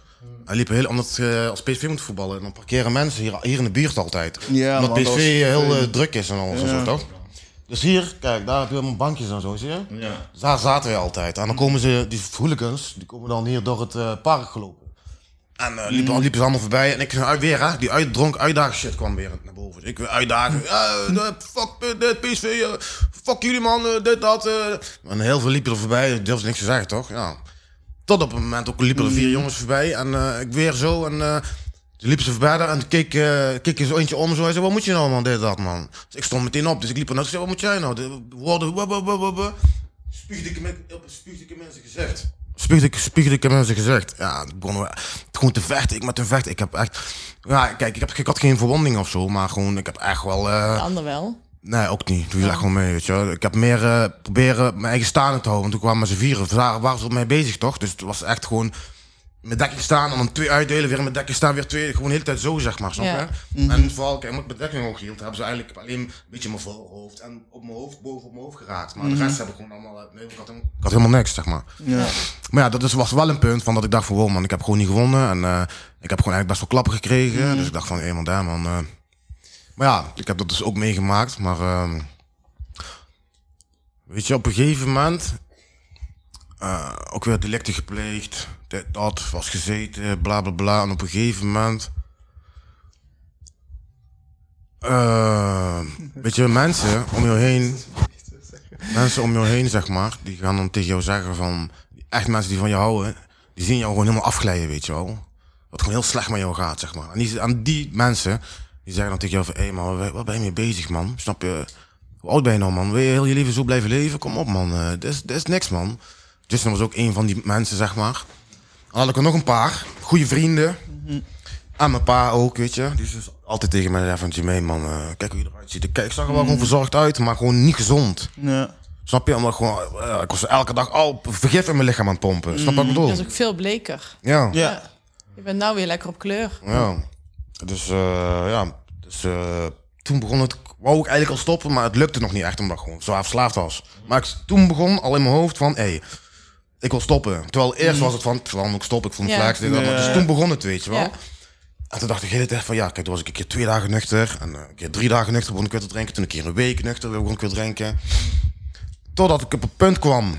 Hij liep heel, omdat je als PSV moet voetballen, dan parkeren mensen hier, hier in de buurt altijd. Ja, omdat man, dat PSV was- heel eh, druk is en alles en zo, toch? Dus hier, kijk, daar heb je allemaal bankjes en zo, zie je? Ja. Dus daar zaten we altijd. En dan komen ze, die hooligans, die komen dan hier door het eh, park gelopen. En eh, liepen, liepen ze allemaal voorbij. En ik uit weer, hè, die uitdronk uitdagen shit kwam weer naar boven. Dus ik weer uitdagen. Eh, fuck dit, PSV, eh, fuck jullie man, dit, dat. En heel veel liepen er voorbij. Ik durfde niks te zeggen, toch? Ja. Tot op een moment ook liepen er vier jongens voorbij. En ik weer zo. En toen liepen ze voorbij daar en keek, eh, keek zo eentje om. Zo. Hij zei, wat moet je nou man, dit, dat man. Dus ik stond meteen op. Dus ik liep er naartoe. Ik zei, wat moet jij nou? De woorden, wuh. Spuugde ik spuugde hem in zijn gezicht. Spuugde ik, spuugde ik hem in zijn gezicht. Ja, begon we- gewoon te vechten. Ik met te vechten. Ik heb echt... Ja, kijk, ik, heb, ik had geen verwonding of zo. Maar gewoon, ik heb echt wel... eh, De ander wel. Nee, ook niet. Doe je echt gewoon mee, weet je. Ik heb meer eh, proberen mijn eigen staande te houden. Want toen kwamen ze vieren. Daar waren ze op mij bezig, toch? Dus het was echt gewoon met dekking staan en dan twee uitdelen. Weer met dekking staan, weer twee. Gewoon de hele tijd zo, zeg maar. Snap je? Ja. En vooral, kijk, omdat ik mijn dekking hoog hield, hebben ze eigenlijk alleen een beetje mijn voorhoofd en op mijn hoofd, boven op mijn hoofd geraakt. Maar de rest heb ik gewoon allemaal... eh, Nee, ik had, helemaal- ik had helemaal niks, zeg maar. Ja. Maar ja, dat is, was wel een punt van dat ik dacht van, wow man, ik heb gewoon niet gewonnen. En eh, ik heb gewoon eigenlijk best wel klappen gekregen. Dus ik dacht van, hé man, daar man. eh. Maar ja, ik heb dat dus ook meegemaakt. Maar ehm, weet je, op een gegeven moment ook weer delicten gepleegd. Dat, was gezeten, bla bla bla. En op een gegeven moment... eh, weet je, mensen om je heen mensen om jou heen, zeg maar, die gaan dan tegen jou zeggen van... Echt mensen die van je houden, die zien jou gewoon helemaal afglijden, weet je wel. Wat gewoon heel slecht met jou gaat, zeg maar. En die, aan die mensen, die zeggen dan tegen jou van... Hé man, waar, waar ben je mee bezig, man? Snap je? Hoe oud ben je nou, man? Wil je heel je leven zo blijven leven? Kom op, man. Eh, Dit is, is niks, man. Justin was ook een van die mensen, zeg maar. Dan had ik er nog een paar. Goede vrienden. En mijn pa ook, weet je. Die is dus altijd tegen mij van... Jermaine, man, eh, kijk hoe je eruit ziet. Kijk, ik zag er wel gewoon verzorgd uit, maar gewoon niet gezond. Ja. Snap je? Omdat ik gewoon, eh, ik was elke dag al vergif in mijn lichaam aan het pompen. Snap je wat ik bedoel? Dat is ook veel bleker. Ja. ja. Ja. Je bent nou weer lekker op kleur. Dus eh, ja, dus, eh, toen begon het, wou ik eigenlijk al stoppen, maar het lukte nog niet echt omdat ik gewoon zwaar verslaafd was. Maar ik, toen begon al in mijn hoofd van, hé, hey, ik wil stoppen. Terwijl eerst was het van, waarom moet ik stoppen? Ik voel me Ja. Dus toen begon het, weet je wel. Ja. En toen dacht ik de hele tijd van, ja, kijk, toen was ik een keer twee dagen nuchter. En eh, een keer drie dagen nuchter begon ik weer te drinken. Toen een keer een week nuchter begon ik weer te drinken. Totdat ik op het punt kwam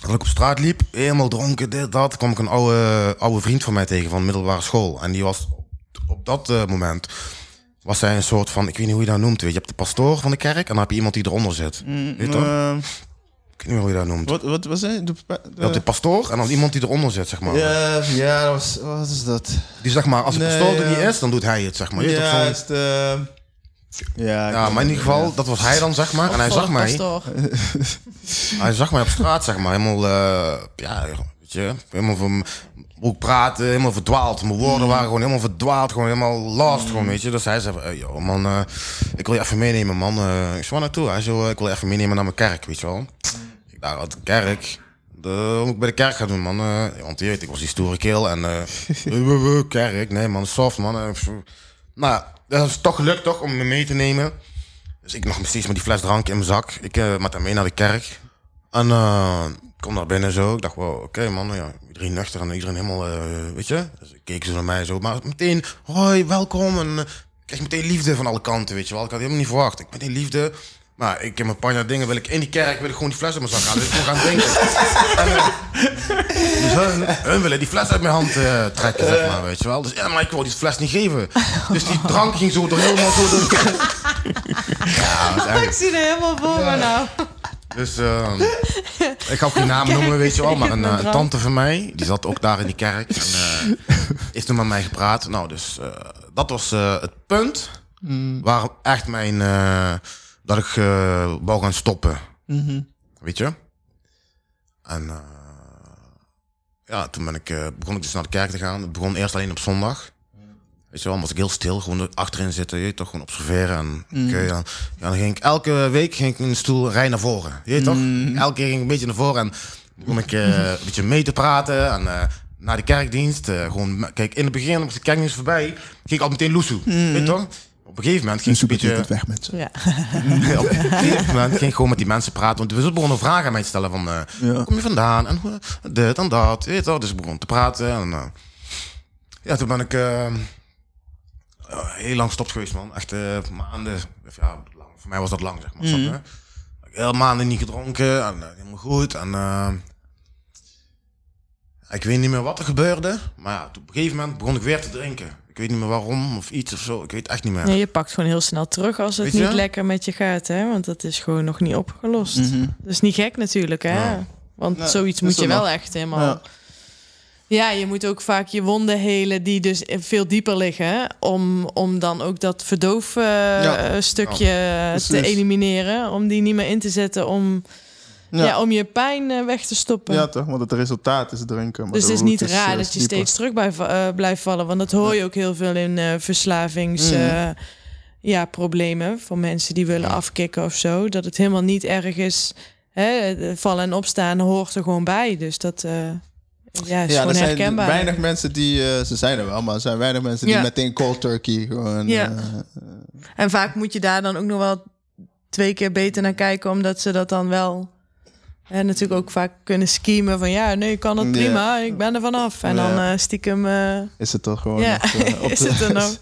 dat ik op straat liep, helemaal dronken, dit, dat. kwam ik een oude, oude vriend van mij tegen van de middelbare school. En die was op, dat eh, moment, was hij een soort van, ik weet niet hoe je dat noemt. Weet je, je hebt de pastoor van de kerk en dan heb je iemand die eronder zit. Weet je toch? Ik weet niet meer hoe je dat noemt. wat, wat was het? De, de, de pastoor en dan iemand die eronder zit, zeg maar. ja, ja, dat was, wat is dat? Die zeg maar, als de Nee, pastoor er ja. niet is, dan doet hij het, zeg maar. Je ja, zo'n- het is de... Ja, maar in ieder geval, dat was hij dan, zeg maar. En hij zag mij. Pastoor. Hij zag mij op straat, zeg maar, helemaal, eh, ja, weet je, helemaal van, hoe ik praatte, helemaal verdwaald. Mijn woorden waren gewoon helemaal verdwaald, gewoon helemaal lost, gewoon, weet je. Dus hij zei van, hey, joh, man, eh, ik wil je even meenemen, man. Eh, ik waar naartoe? Hij zei, ik wil je even meenemen naar mijn kerk, weet je wel. Ik dacht, wat, kerk? De, wat moet ik bij de kerk gaan doen, man? Eh, want je weet, ik was die stoere keel en, eh, kerk? Nee, man, soft, man. Eh, nou, dat is toch gelukt, toch, om me mee te nemen. Dus ik nog steeds met die fles drank in mijn zak. Ik eh, met hem mee naar de kerk. En eh, kom daar binnen zo. Ik dacht, wow, oké man, ja, iedereen nuchter en iedereen helemaal, eh, weet je. Dus keek zo naar mij zo. Maar meteen, hoi, welkom. En eh, ik kreeg meteen liefde van alle kanten, weet je wel. Ik had helemaal niet verwacht. Ik meteen liefde. Maar ik heb een paar jaar dingen, wil ik in die kerk, wil ik gewoon die fles uit mijn zak halen. Dus ik gewoon gaan drinken. en, eh, dus hun, hun willen die fles uit mijn hand eh, trekken, zeg maar, weet je wel. Dus ja, maar ik wil die fles niet geven. Dus die drank ging zo door helemaal zo door. ja, dat is echt- Ik zie er helemaal voor me nou. Dus eh, ik ga ook geen namen noemen, weet je wel. Maar een, eh, drank. tante van mij, die zat ook daar in die kerk. En eh, heeft toen met mij gepraat. Nou, dus eh, dat was eh, het punt waar echt mijn... eh, dat ik eh, wou gaan stoppen. Weet je? En eh, ja, toen ben ik, eh, begon ik dus naar de kerk te gaan. Het begon eerst alleen op zondag. Weet je wel, was ik heel stil, gewoon achterin zitten, je weet toch, gewoon observeren. En, oké, dan, ja, dan ging ik elke week ging ik in een stoel rij naar voren. Je weet toch? Elke keer ging ik een beetje naar voren en begon ik eh, een beetje mee te praten. En eh, naar de kerkdienst, eh, gewoon, kijk, in het begin, op de kerkdienst voorbij, ging ik al meteen loesoe. Weet je toch? Op een gegeven moment ging ik een beetje... weg, mensen. Ja. op een gegeven moment ging ik gewoon met die mensen praten. Want we begonnen vragen aan mij te stellen van... eh, Ja. Waar kom je vandaan? En hoe- dit en dat. Weet je wel. Dus ik begon te praten. En, eh, Ja, toen ben ik eh, eh, heel lang stop geweest, man. Echt eh, maanden. Of Ja, lang. Voor mij was dat lang, zeg maar. snap je? Heel maanden niet gedronken en eh, helemaal goed. En eh, ik weet niet meer wat er gebeurde. Maar ja, op een gegeven moment begon ik weer te drinken. Ik weet niet meer waarom of iets of zo. Ik weet echt niet meer. Nee, je pakt gewoon heel snel terug als het niet lekker met je gaat, hè? Want dat is gewoon nog niet opgelost. Mhm. Dat is niet gek natuurlijk, hè? Ja. Want Nee, zoiets moet je wel nog. echt helemaal... Ja. Ja. je moet ook vaak je wonden helen die dus veel dieper liggen... om, om dan ook dat verdoofstukje precies. te elimineren. Om die niet meer in te zetten om, ja. Ja. om je pijn eh, weg te stoppen. ja, toch? Want het resultaat is drinken. Maar Dus het is niet raar eh, dat je dieper. steeds terug bij, eh, blijft vallen. Want dat hoor je ook heel veel in eh, verslavings... Mm. eh, ja, problemen voor mensen die willen afkicken of zo. Dat het helemaal niet erg is. Hè, vallen en opstaan hoort er gewoon bij. Dus dat eh, ja, is Ja, er zijn herkenbaar. weinig mensen die, eh, ze zijn er wel, maar er zijn weinig mensen die Ja. meteen cold turkey gewoon. Ja. eh, En vaak moet je daar dan ook nog wel twee keer beter naar kijken, omdat ze dat dan wel. En natuurlijk ook vaak kunnen schemen van ja, nee, ik kan het prima, ik ben er vanaf. En dan eh, stiekem, eh, is het toch gewoon. ja, nog, op is de- het er nog.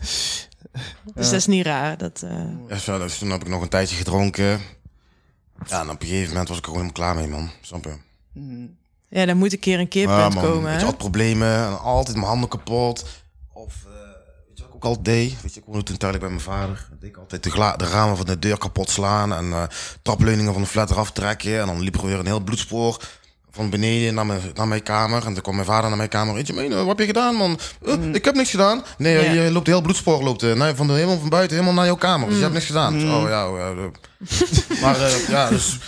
Dus dat is niet raar. Dat, eh, Ja, zo, dus toen heb ik nog een tijdje gedronken. Ja, en op een gegeven moment was ik er gewoon helemaal klaar mee, man. Snap je? Ja, dan moet een keer een keerpunt Ja, komen. Je, had problemen en altijd mijn handen kapot. Of, eh, weet je wat ik ook altijd deed? Weet je, ik woonde toen tijdelijk bij mijn vader. Deed ik altijd de, de ramen van de deur kapot slaan en eh trapleuningen van de flat eraf trekken. En dan liep er weer een heel bloedspoor van beneden naar mijn, naar mijn kamer. En toen kwam mijn vader naar mijn kamer. Weet je, "Mene, wat heb je gedaan, man? "Eh, Ik heb niks gedaan. Nee, Mm. Ja. je loopt heel bloedspoor loopt, naar- van, de, helemaal van buiten helemaal naar jouw kamer. Dus je hebt niks gedaan. Mm. Oh ja, oh, ja, maar ja, dus...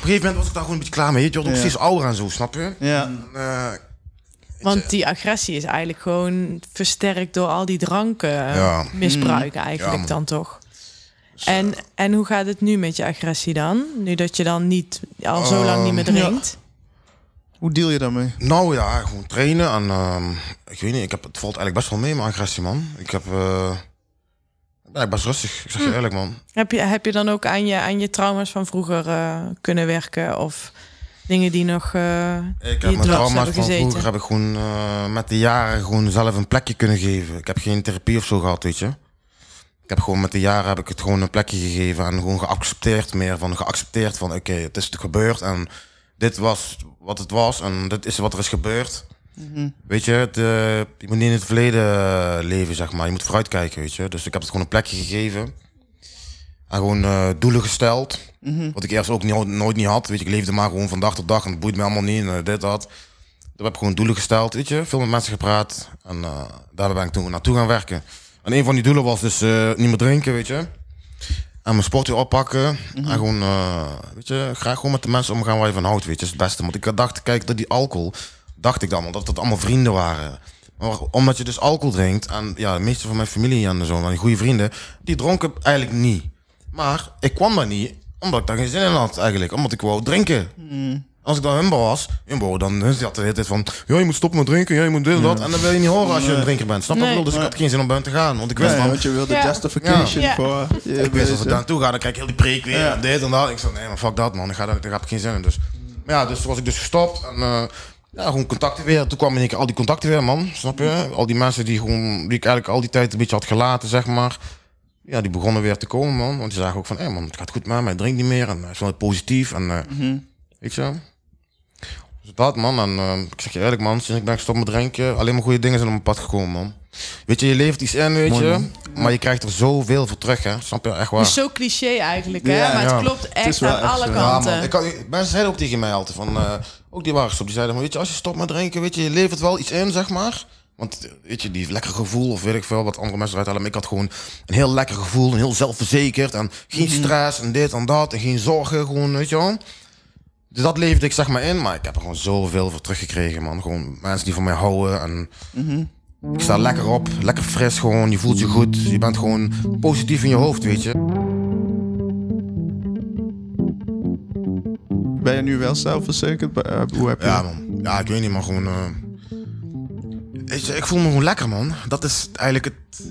Op een gegeven moment was ik daar gewoon een beetje klaar mee. Je wordt ook Ja. steeds ouder en zo, snap je? Ja. Eh, Want die agressie is eigenlijk gewoon versterkt door al die dranken Ja. misbruiken eigenlijk Ja, man. dan toch. En, en hoe gaat het nu met je agressie dan? Nu dat je dan niet al zo lang niet meer drinkt. Hoe deal je daarmee? Nou ja, gewoon trainen en ehm, ik weet niet, ik heb, het valt eigenlijk best wel mee, mijn agressie, man. Ik heb, eh, ik best rustig, ik zeg je eerlijk, man. Heb, je, heb je dan ook aan je, aan je trauma's van vroeger eh, kunnen werken? Of dingen die nog... eh, Ik die heb mijn trauma's van gezeten? vroeger heb ik gewoon eh, met de jaren gewoon zelf een plekje kunnen geven. Ik heb geen therapie of zo gehad, weet je. Ik heb gewoon met de jaren heb ik het gewoon een plekje gegeven en gewoon geaccepteerd meer van geaccepteerd van oké, het is gebeurd en dit was wat het was en dit is wat er is gebeurd. Weet je, je moet niet in het verleden eh, leven, zeg maar. Je moet vooruitkijken, weet je. Dus ik heb het gewoon een plekje gegeven. En gewoon eh, doelen gesteld. Wat ik eerst ook niet, nooit niet had. Weet je, ik leefde maar gewoon van dag tot dag en het boeit me allemaal niet. En eh, dit, dat. Toen heb ik gewoon doelen gesteld, weet je. Veel met mensen gepraat. En eh, daar ben ik toen naartoe gaan werken. En een van die doelen was dus niet meer drinken, weet je. En mijn sport weer oppakken. En gewoon, weet je, graag gewoon met de mensen omgaan waar je van houdt, weet je. Dat is het beste. Want ik dacht, kijk, dat die alcohol, dacht ik dan al, dat allemaal vrienden waren. Maar omdat je dus alcohol drinkt, en ja, de meeste van mijn familie en zo, die goede vrienden, die dronken eigenlijk niet. Maar ik kwam daar niet, omdat ik daar geen zin in had eigenlijk. Omdat ik wou drinken. Als ik dan Humbo was, Humbo, dan dat de hele tijd van... Ja, je moet stoppen met drinken, ja, je moet dit en dat. En dan wil je niet horen als je een drinker bent. Snap je Nee. bedoel? Dus ik had geen zin om buiten te gaan. Want ik wist Nee, van... want je wilde Ja. justification Ja. voor. Ik wist als ik daar naartoe ga, dan krijg ik heel die preek weer. Ja. En dit en dat. Ik zei, nee, maar fuck dat, man. Ik ga daar, daar heb ik geen zin in. Dus, maar ja, dus was ik dus gestopt. En eh, ja, gewoon contacten weer. Toen kwam keer al die contacten weer, man. Snap je? Al die mensen die, gewoon, die ik eigenlijk al die tijd een beetje had gelaten, zeg maar. Ja, die begonnen weer te komen, man. Want die zagen ook van, hé man, het gaat goed met hem. Hij drinkt niet meer. En hij is wel positief. En eh, weet je dus dat, man. En eh, ik zeg je eerlijk, man. Sinds ik ben gestopt met drinken, alleen maar goede dingen zijn op mijn pad gekomen, man. Weet je, je levert iets in, weet je. Maar je krijgt er zoveel voor terug, hè. Snap je? Echt waar. Het is zo cliché eigenlijk, hè? Ja, maar het klopt echt aan echt alle kanten. man. Ik kan, mensen zeiden ook tegen mij altijd van, eh, ook die waren gestopt, die zeiden van, weet je, als je stopt met drinken, weet je, je levert wel iets in, zeg maar. Want, eh, weet je, die lekker gevoel, of weet ik veel, wat andere mensen eruit halen. Maar ik had gewoon een heel lekker gevoel, een heel zelfverzekerd. En geen stress en dit en dat, en geen zorgen, gewoon, weet je wel. Dus dat leverde ik zeg maar in, maar ik heb er gewoon zoveel voor teruggekregen, man. Gewoon mensen die van mij houden en... Ik sta lekker op, lekker fris gewoon, je voelt je goed. Je bent gewoon positief in je hoofd, weet je. Ben je nu wel zelfverzekerd? Eh, hoe heb je Ja, man. Ja, ik weet niet, maar gewoon. eh, je, ik voel me gewoon lekker, man. Dat is eigenlijk het.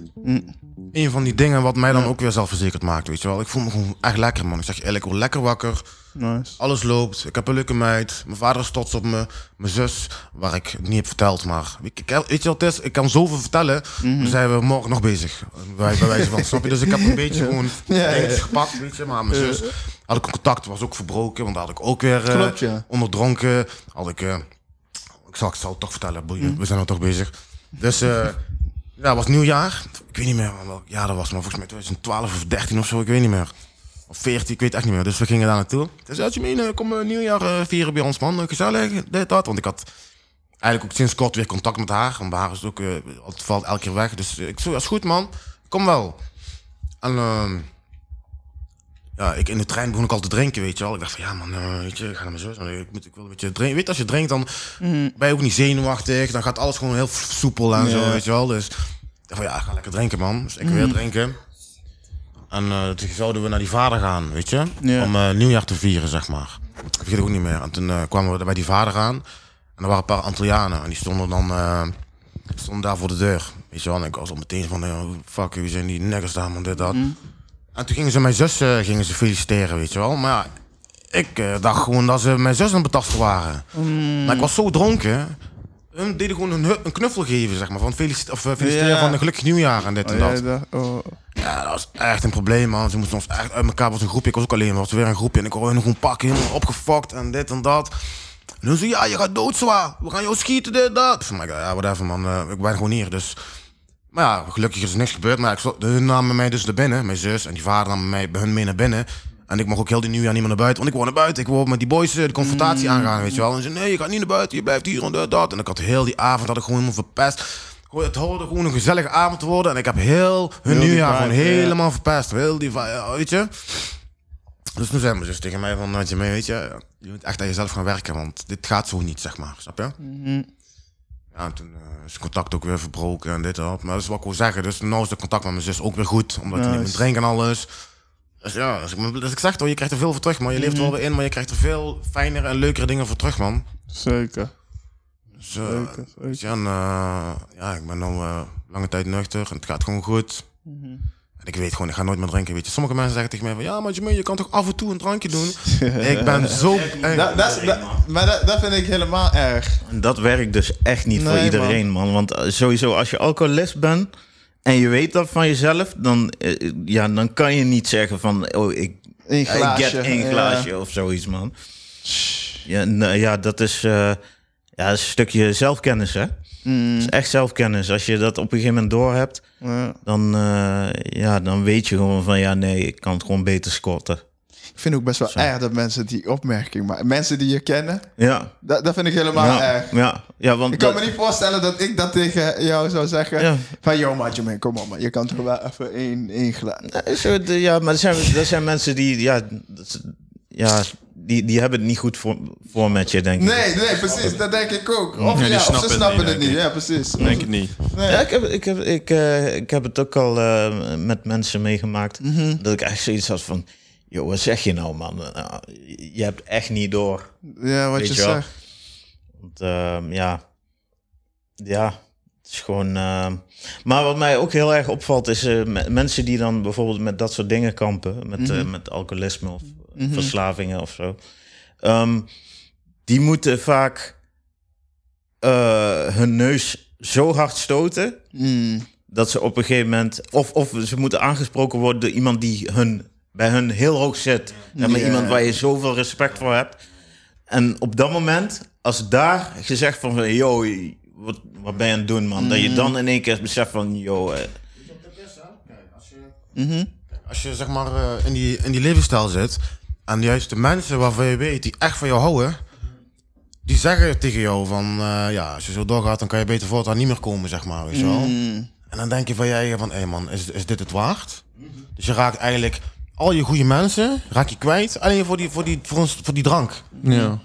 Een van die dingen wat mij dan ook weer zelfverzekerd maakt, weet je wel. Ik voel me gewoon echt lekker, man. Ik zeg je eerlijk, ik word lekker wakker. Nice. Alles loopt. Ik heb een leuke meid. Mijn vader is trots op me. Mijn zus, waar ik het niet heb verteld, maar... Ik, ik- weet je wat het is? Ik kan zoveel vertellen. Mhm. Dan zijn we morgen nog bezig. Bij, bij wijze van, snap je? Dus ik heb een beetje gewoon ja, gepakt, weet je. Maar mijn zus had ik contact, was ook verbroken. Want daar had ik ook weer... eh, Klopt, ja. Onderdronken. Had ik... eh, ik, zal, ik zal het toch vertellen. boeien. Mhm. We zijn er toch bezig. Dus... eh ja, het was nieuwjaar. Ik weet niet meer welk jaar dat was, maar volgens mij 2012 of 13 of zo, ik weet niet meer. Of 14, ik weet echt niet meer. Dus we gingen daar naartoe. Dus ja, Jimene, kom eh, nieuwjaar eh, vieren bij ons, man. Eh, Gezellig, dit, dat. Want ik had eigenlijk ook sinds kort weer contact met haar. Want haar is het ook, eh, het valt elke keer weg. Dus ik zo, ja, is goed, man. Kom wel. En ehm, ja, ik in de trein begon ik al te drinken, weet je wel. Ik dacht van, ja man, eh, weet je, ik ga naar mijn zus. Ik, moet, ik wil een beetje drinken. Weet als je drinkt, dan ben je ook niet zenuwachtig. Dan gaat alles gewoon heel soepel en zo, weet je wel. Dus ik dacht van, ja, ga lekker drinken, man. Dus ik weer drinken. En eh, toen zouden we naar die vader gaan, weet je. Ja. Om eh, nieuwjaar te vieren, zeg maar. Ik vergeet het ook niet meer. En toen eh, kwamen we bij die vader aan. En er waren een paar Antillianen. En die stonden dan stonden daar voor de deur. Weet je wel. En ik was al meteen van, fuck, wie zijn die neggers daar, man, dit, dat. En toen gingen ze mijn zus gingen ze feliciteren, weet je wel. Maar ja, ik dacht gewoon dat ze mijn zus aan het betasten waren. Maar ik was zo dronken. Hun deden gewoon een, een knuffel geven, zeg maar. Van felicit of, eh, feliciteren Ja. van een gelukkig nieuwjaar en dit Oh, en ja, dat. oh. Ja, dat was echt een probleem, man. Ze moesten ons echt uit elkaar. was een groepje. Ik was ook alleen. maar was weer een groepje. En ik hoorde hun gewoon pakken. Helemaal opgefokt en dit en dat. En toen zei ja, je gaat doodzwaar. We gaan jou schieten, dit, dat. Ik zei, ja, whatever, man. Eh, ik ben gewoon hier, dus... Maar ja, gelukkig is er niks gebeurd. Maar ik, zo- hun namen mij dus naar binnen. Mijn zus en die vader namen mij bij hun mee naar binnen. En ik mocht ook heel die nieuwjaar niet meer naar buiten. Want ik wou naar buiten. Ik wou met die boys eh, de confrontatie aangaan, weet je wel. En ze nee, je gaat niet naar buiten. Je blijft hier en dat. En ik had heel die avond had ik gewoon helemaal verpest. Gewoon, Het hoorde gewoon een gezellige avond te worden. En ik heb heel hun Heel nieuwjaar gewoon ja. helemaal verpest. Heel die vibe, weet je. Dus toen zei mijn zus tegen mij van, weet je, weet je, je moet echt aan jezelf gaan werken, want dit gaat zo niet, zeg maar, snap je? Ja, en toen eh, is het contact ook weer verbroken en dit en dat. Maar dat is wat ik wil zeggen. Dus nu is het contact met mijn zus ook weer goed, omdat je niet meer Nice. drinkt en alles. Dus ja, dus ik, dus ik zeg toch, je krijgt er veel voor terug, man. Je leeft er wel weer in, maar je krijgt er veel fijnere en leukere dingen voor terug, man. Zeker. Dus, eh, Zeker, zeker. en, eh, ja, ik ben nu eh, lange tijd nuchter en het gaat gewoon goed. En ik weet gewoon, ik ga nooit meer drinken, weet je. Sommige mensen zeggen tegen mij van, ja, maar Jermaine, je kan toch af en toe een drankje doen? ik ben zo... eh, Dat, dat, maar dat, dat vind ik helemaal erg. En dat werkt dus echt niet voor iedereen, man. Want sowieso, als je alcoholist bent en je weet dat van jezelf, dan, eh, ja, dan kan je niet zeggen van, oh, ik, ik glaasje. get één ja. glaasje of zoiets, man. Ja, nee, ja dat is, eh, ja, is een stukje zelfkennis, hè. Mm, Dat is echt zelfkennis. Als je dat op een gegeven moment door hebt, ja. dan, eh, ja, dan weet je gewoon van, ja, nee, ik kan het gewoon beter scotten. Ik vind ook best wel erg dat mensen die opmerking maken. Mensen die je kennen, Ja, dat, dat vind ik helemaal ja, erg. ja, ja, want Ik kan dat- me niet voorstellen dat ik dat tegen jou zou zeggen. Ja. Van, joh, maatje, man, kom op, man. Je kan toch wel even één, één glas. Ja, de- ja, maar er zijn, er zijn mensen die, ja, dat ja die, die hebben het niet goed voor, voor met je, denk ik. Nee, nee, precies. Dat denk ik ook. Of, ja, of snappen ze het snappen niet, het niet. Ja, precies. Denk ik niet. Nee. Ja, ik heb, ik, heb, ik, eh, ik heb het ook al eh, met mensen meegemaakt. Dat ik echt zoiets had van... Joh, wat zeg je nou, man? Uh, je hebt echt niet door. Ja, wat je zegt. Want ehm, ja... Ja, het is gewoon... ehm, maar wat mij ook heel erg opvalt is... eh, me- mensen die dan bijvoorbeeld met dat soort dingen kampen. Met, eh, met alcoholisme of verslavingen of zo. Ehm, die moeten vaak eh, hun neus zo hard stoten Mm. dat ze op een gegeven moment of, of ze moeten aangesproken worden door iemand die hun bij hun heel hoog zit, en met iemand waar je zoveel respect voor hebt. En op dat moment, als daar gezegd van, van, yo, wat, wat ben je aan het doen, man? Dat je dan in één keer beseft van, yo, eh, Als je zeg maar eh, in, die, in die levensstijl zit en juist de mensen waarvan je weet die echt van jou houden, die zeggen tegen jou van eh, ja, als je zo doorgaat, dan kan je beter voortaan niet meer komen, zeg maar, weet je wel. En dan denk je van jij van, hé man, is, is dit het waard? Dus je raakt eigenlijk al je goede mensen raak je kwijt, alleen voor die, voor die, voor ons, voor die drank. Ja.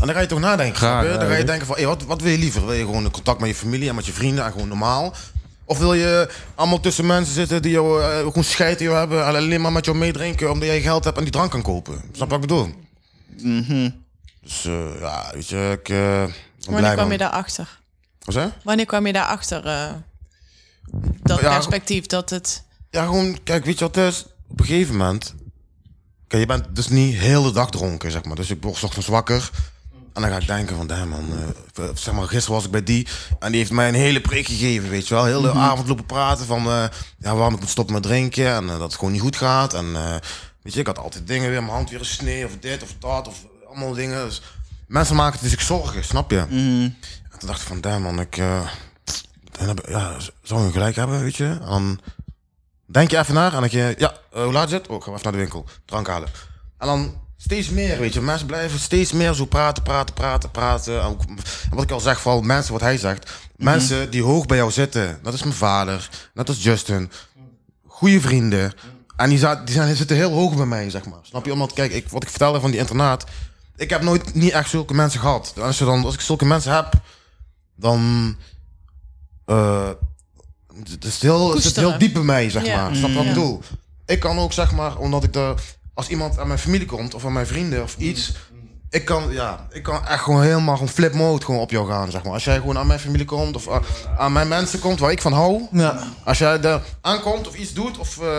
En dan ga je toch nadenken. Graag, snap je? Dan ga je denken van, hé, wat, wat wil je liever? Wil je gewoon contact met je familie en met je vrienden en gewoon normaal? Of wil je allemaal tussen mensen zitten die jou eh, gewoon scheid jou hebben en alleen maar met jou meedrinken omdat jij geld hebt en die drank kan kopen? Snap je wat ik bedoel? Dus eh, ja, weet je, ik eh, ben Wanneer blij kwam man. je daarachter? Wat zei? Wanneer kwam je daarachter? eh dat Ja, perspectief dat het... Ja, gewoon, kijk, weet je wat het is? Op een gegeven moment Kijk, je bent dus niet heel de dag dronken, zeg maar. Dus ik word ochtends wakker. En dan ga ik denken van, damn man, eh, zeg maar, gisteren was ik bij die en die heeft mij een hele preek gegeven, weet je wel. Heel de avond lopen praten van, eh, ja, waarom ik moet stoppen met drinken en eh, dat het gewoon niet goed gaat. En eh, weet je, ik had altijd dingen weer, mijn hand weer een snee of dit of dat of allemaal dingen. Dus mensen maken het zich zorgen, snap je? En toen dacht ik van, damn man, ik, eh, dan heb, ja, zou je gelijk hebben, weet je. En dan denk je even naar en dan denk je, ja, eh, hoe laat is het? Oh, ik ga even naar de winkel, drank halen. En dan steeds meer, weet je. Mensen blijven steeds meer zo praten, praten, praten, praten. En wat ik al zeg, vooral mensen, wat hij zegt. Mensen die hoog bij jou zitten. Dat is mijn vader, net als Justin. Goede vrienden. En die, die, zijn, die zitten heel hoog bij mij, zeg maar. Snap je? Omdat, kijk, ik, wat ik vertelde van die internaat. Ik heb nooit niet echt zulke mensen gehad. Als, je dan, als ik zulke mensen heb, dan... eh, het is heel, het zit heel diep bij mij, zeg Ja. maar. Snap je wat ik bedoel? Ik kan ook, zeg maar, omdat ik de... Als iemand aan mijn familie komt, of aan mijn vrienden, of iets... Ik kan, ja, ik kan echt gewoon helemaal gewoon flip mode gewoon op jou gaan, zeg maar. Als jij gewoon aan mijn familie komt, of aan, aan mijn mensen komt, waar ik van hou... Ja. Als jij er aankomt, of iets doet, of... eh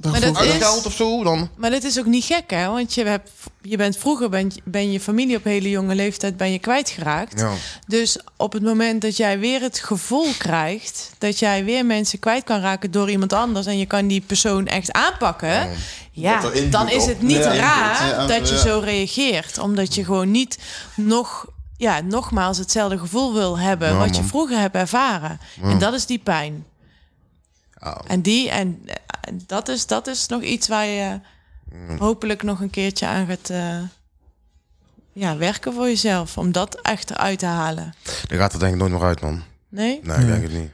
Maar dat is, of zo, dan... maar dat is ook niet gek, hè? Want je, hebt, je bent vroeger ben, ben je familie op hele jonge leeftijd ben je kwijtgeraakt. Ja. Dus op het moment dat jij weer het gevoel krijgt dat jij weer mensen kwijt kan raken door iemand anders en je kan die persoon echt aanpakken, ja, dan is het niet Ja, raar dat je ja. zo reageert, omdat je gewoon niet nog, ja, nogmaals hetzelfde gevoel wil hebben Ja, wat je vroeger hebt ervaren. En dat is die pijn. Ja. En die en dat is dat is nog iets waar je hopelijk nog een keertje aan gaat. eh, ja, werken voor jezelf. Om dat echt eruit te halen. Dan gaat het denk ik nooit meer uit, man. Nee? Nee, ik denk het niet.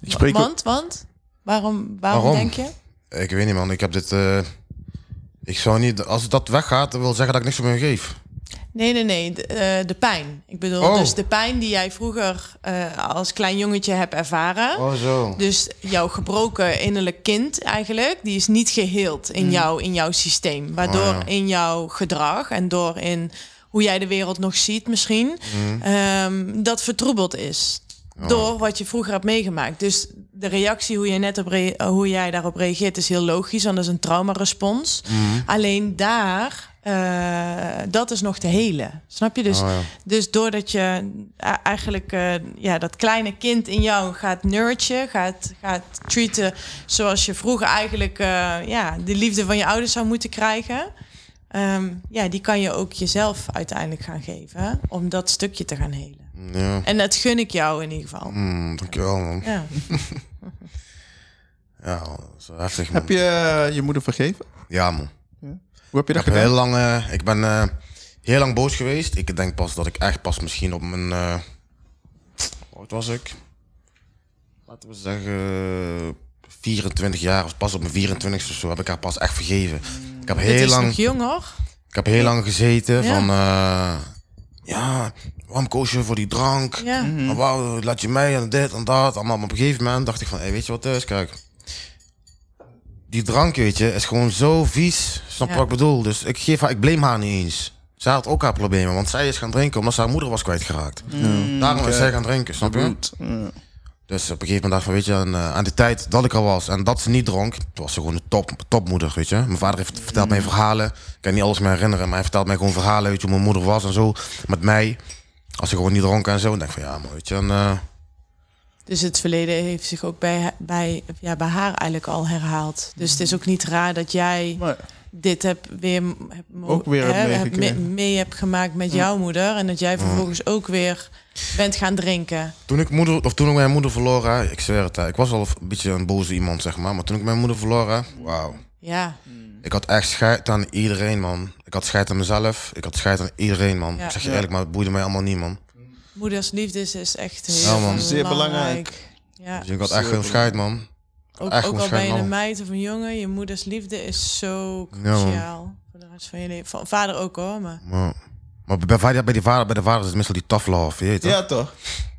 Ik spreek Want, want? Waarom, waarom, Waarom? denk je? Ik weet niet, man. Ik heb dit... eh, ik zou niet... Als dat weggaat, wil zeggen dat ik niks meer geef. Nee, nee, nee. De, eh, de pijn. Ik bedoel, Oh. dus de pijn die jij vroeger eh, als klein jongetje hebt ervaren. Oh, zo. Dus jouw gebroken innerlijk kind eigenlijk, die is niet geheeld in, jou, in jouw systeem. Waardoor Oh, ja. in jouw gedrag en door in hoe jij de wereld nog ziet misschien, ehm, dat vertroebeld is. Door wat je vroeger hebt meegemaakt. Dus de reactie, hoe, je net op hoe jij daarop reageert, is heel logisch. Want dat is een traumarespons. Alleen daar, eh, dat is nog te helen. Snap je? Dus, Oh, ja. dus doordat je a- eigenlijk eh, ja, dat kleine kind in jou gaat nurtje, gaat, gaat treaten zoals je vroeger eigenlijk eh, ja, de liefde van je ouders zou moeten krijgen. Ehm, ja, die kan je ook jezelf uiteindelijk gaan geven om dat stukje te gaan helen. Ja. En dat gun ik jou in ieder geval. Mm, dankjewel, man. Ja. Ja, dat is wel heftig, man. Heb je eh, je moeder vergeven? Ja, man. Hoe heb je Ik dat heb heel lang... eh, ik ben eh, heel lang boos geweest. Ik denk pas dat ik echt pas misschien op mijn... eh hoe oud was ik? Laten we zeggen... 24 jaar, of pas op mijn 24 of zo, heb ik haar pas echt vergeven. Ik heb heel is lang... nog jong hoor. Ik heb heel lang gezeten Ja. van... eh, ja, waarom koos je voor die drank? Ja. Laat je mij en dit en dat. Allemaal. Maar op een gegeven moment dacht ik van, hey, weet je wat het is? Kijk, die drank, weet je, is gewoon zo vies. Snap je Ja. wat ik bedoel? Dus ik, geef haar, ik blame haar niet eens. Zij had ook haar problemen, want zij is gaan drinken omdat ze haar moeder was kwijtgeraakt. Daarom is zij gaan drinken, snap je? Ja. Dus op een gegeven moment dacht ik van, weet je, aan, eh, aan de tijd dat ik al was en dat ze niet dronk, toen was ze gewoon een top, topmoeder, weet je. Mijn vader heeft verteld mij verhalen. Ik kan niet alles meer herinneren, maar hij vertelt mij gewoon verhalen, weet je, hoe mijn moeder was en zo. Met mij, als ze gewoon niet dronk en zo. En denk ik van, ja, maar weet je, en, eh, Dus het verleden heeft zich ook bij, bij, ja, bij haar eigenlijk al herhaald. Dus het is ook niet raar dat jij Maar dit heb weer, heb, Ook weer hebt hè, heb mee, mee hebt gemaakt met jouw moeder. En dat jij vervolgens ook weer bent gaan drinken. Toen ik, moeder, of toen ik mijn moeder verloor, ik zweer het, ik was al een beetje een boze iemand, zeg maar. Maar toen ik mijn moeder verloor, wauw. Ja, Ik had echt scheid aan iedereen, man. Ik had scheid aan mezelf, ik had scheid aan iedereen, man. Ja. Ik zeg je Ja. eerlijk, maar het boeide mij allemaal niet, man. Moeders liefde is, is echt heel Ja, man. belangrijk. Zeer belangrijk. Ja. Dus ik had echt gewoon scheid, man. Ook, echt ook al ben je een meid of een jongen, je moeders liefde is zo Ja, cruciaal voor de rest van je leven. Van vader ook hoor, maar Maar, maar bij, bij, bij, die vader, bij de vader is het meestal die tough love, je weet ja, toch?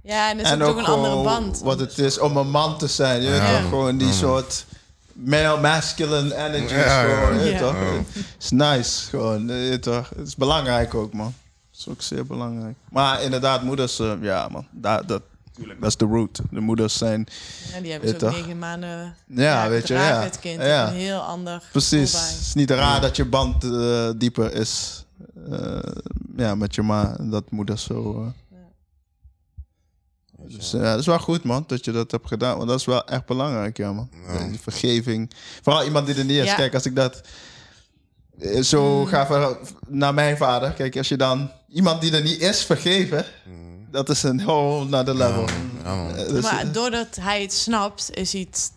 ja, en dat is en ook, een andere band. wat het is om een man te zijn. Je weet Ja. toch? Gewoon die soort male masculine energy. Ja, ja, gewoon, je ja. toch? Ja. Het is nice. Gewoon, je toch? Het is belangrijk ook, man. Is ook zeer belangrijk. Maar inderdaad, moeders, eh, ja, man. Dat, dat, Dat is de root. De moeders zijn... Ja, die hebben zo'n toch? negen maanden. Ja, weet je, dragen ja. het kind Ja. een heel ander Precies. Het is niet raar dat je band eh, dieper is eh, ja, met je ma. Dat moeders zo... eh. Dus ja, dat is wel goed, man, dat je dat hebt gedaan. Want dat is wel echt belangrijk, ja, man. Die vergeving. Vooral iemand die er niet is. Ja. Kijk, als ik dat zo ga ver- naar mijn vader. Kijk, als je dan iemand die er niet is vergeven, dat is een whole nother level. Ja, man. Eh, dus, maar doordat hij het snapt, is hij het,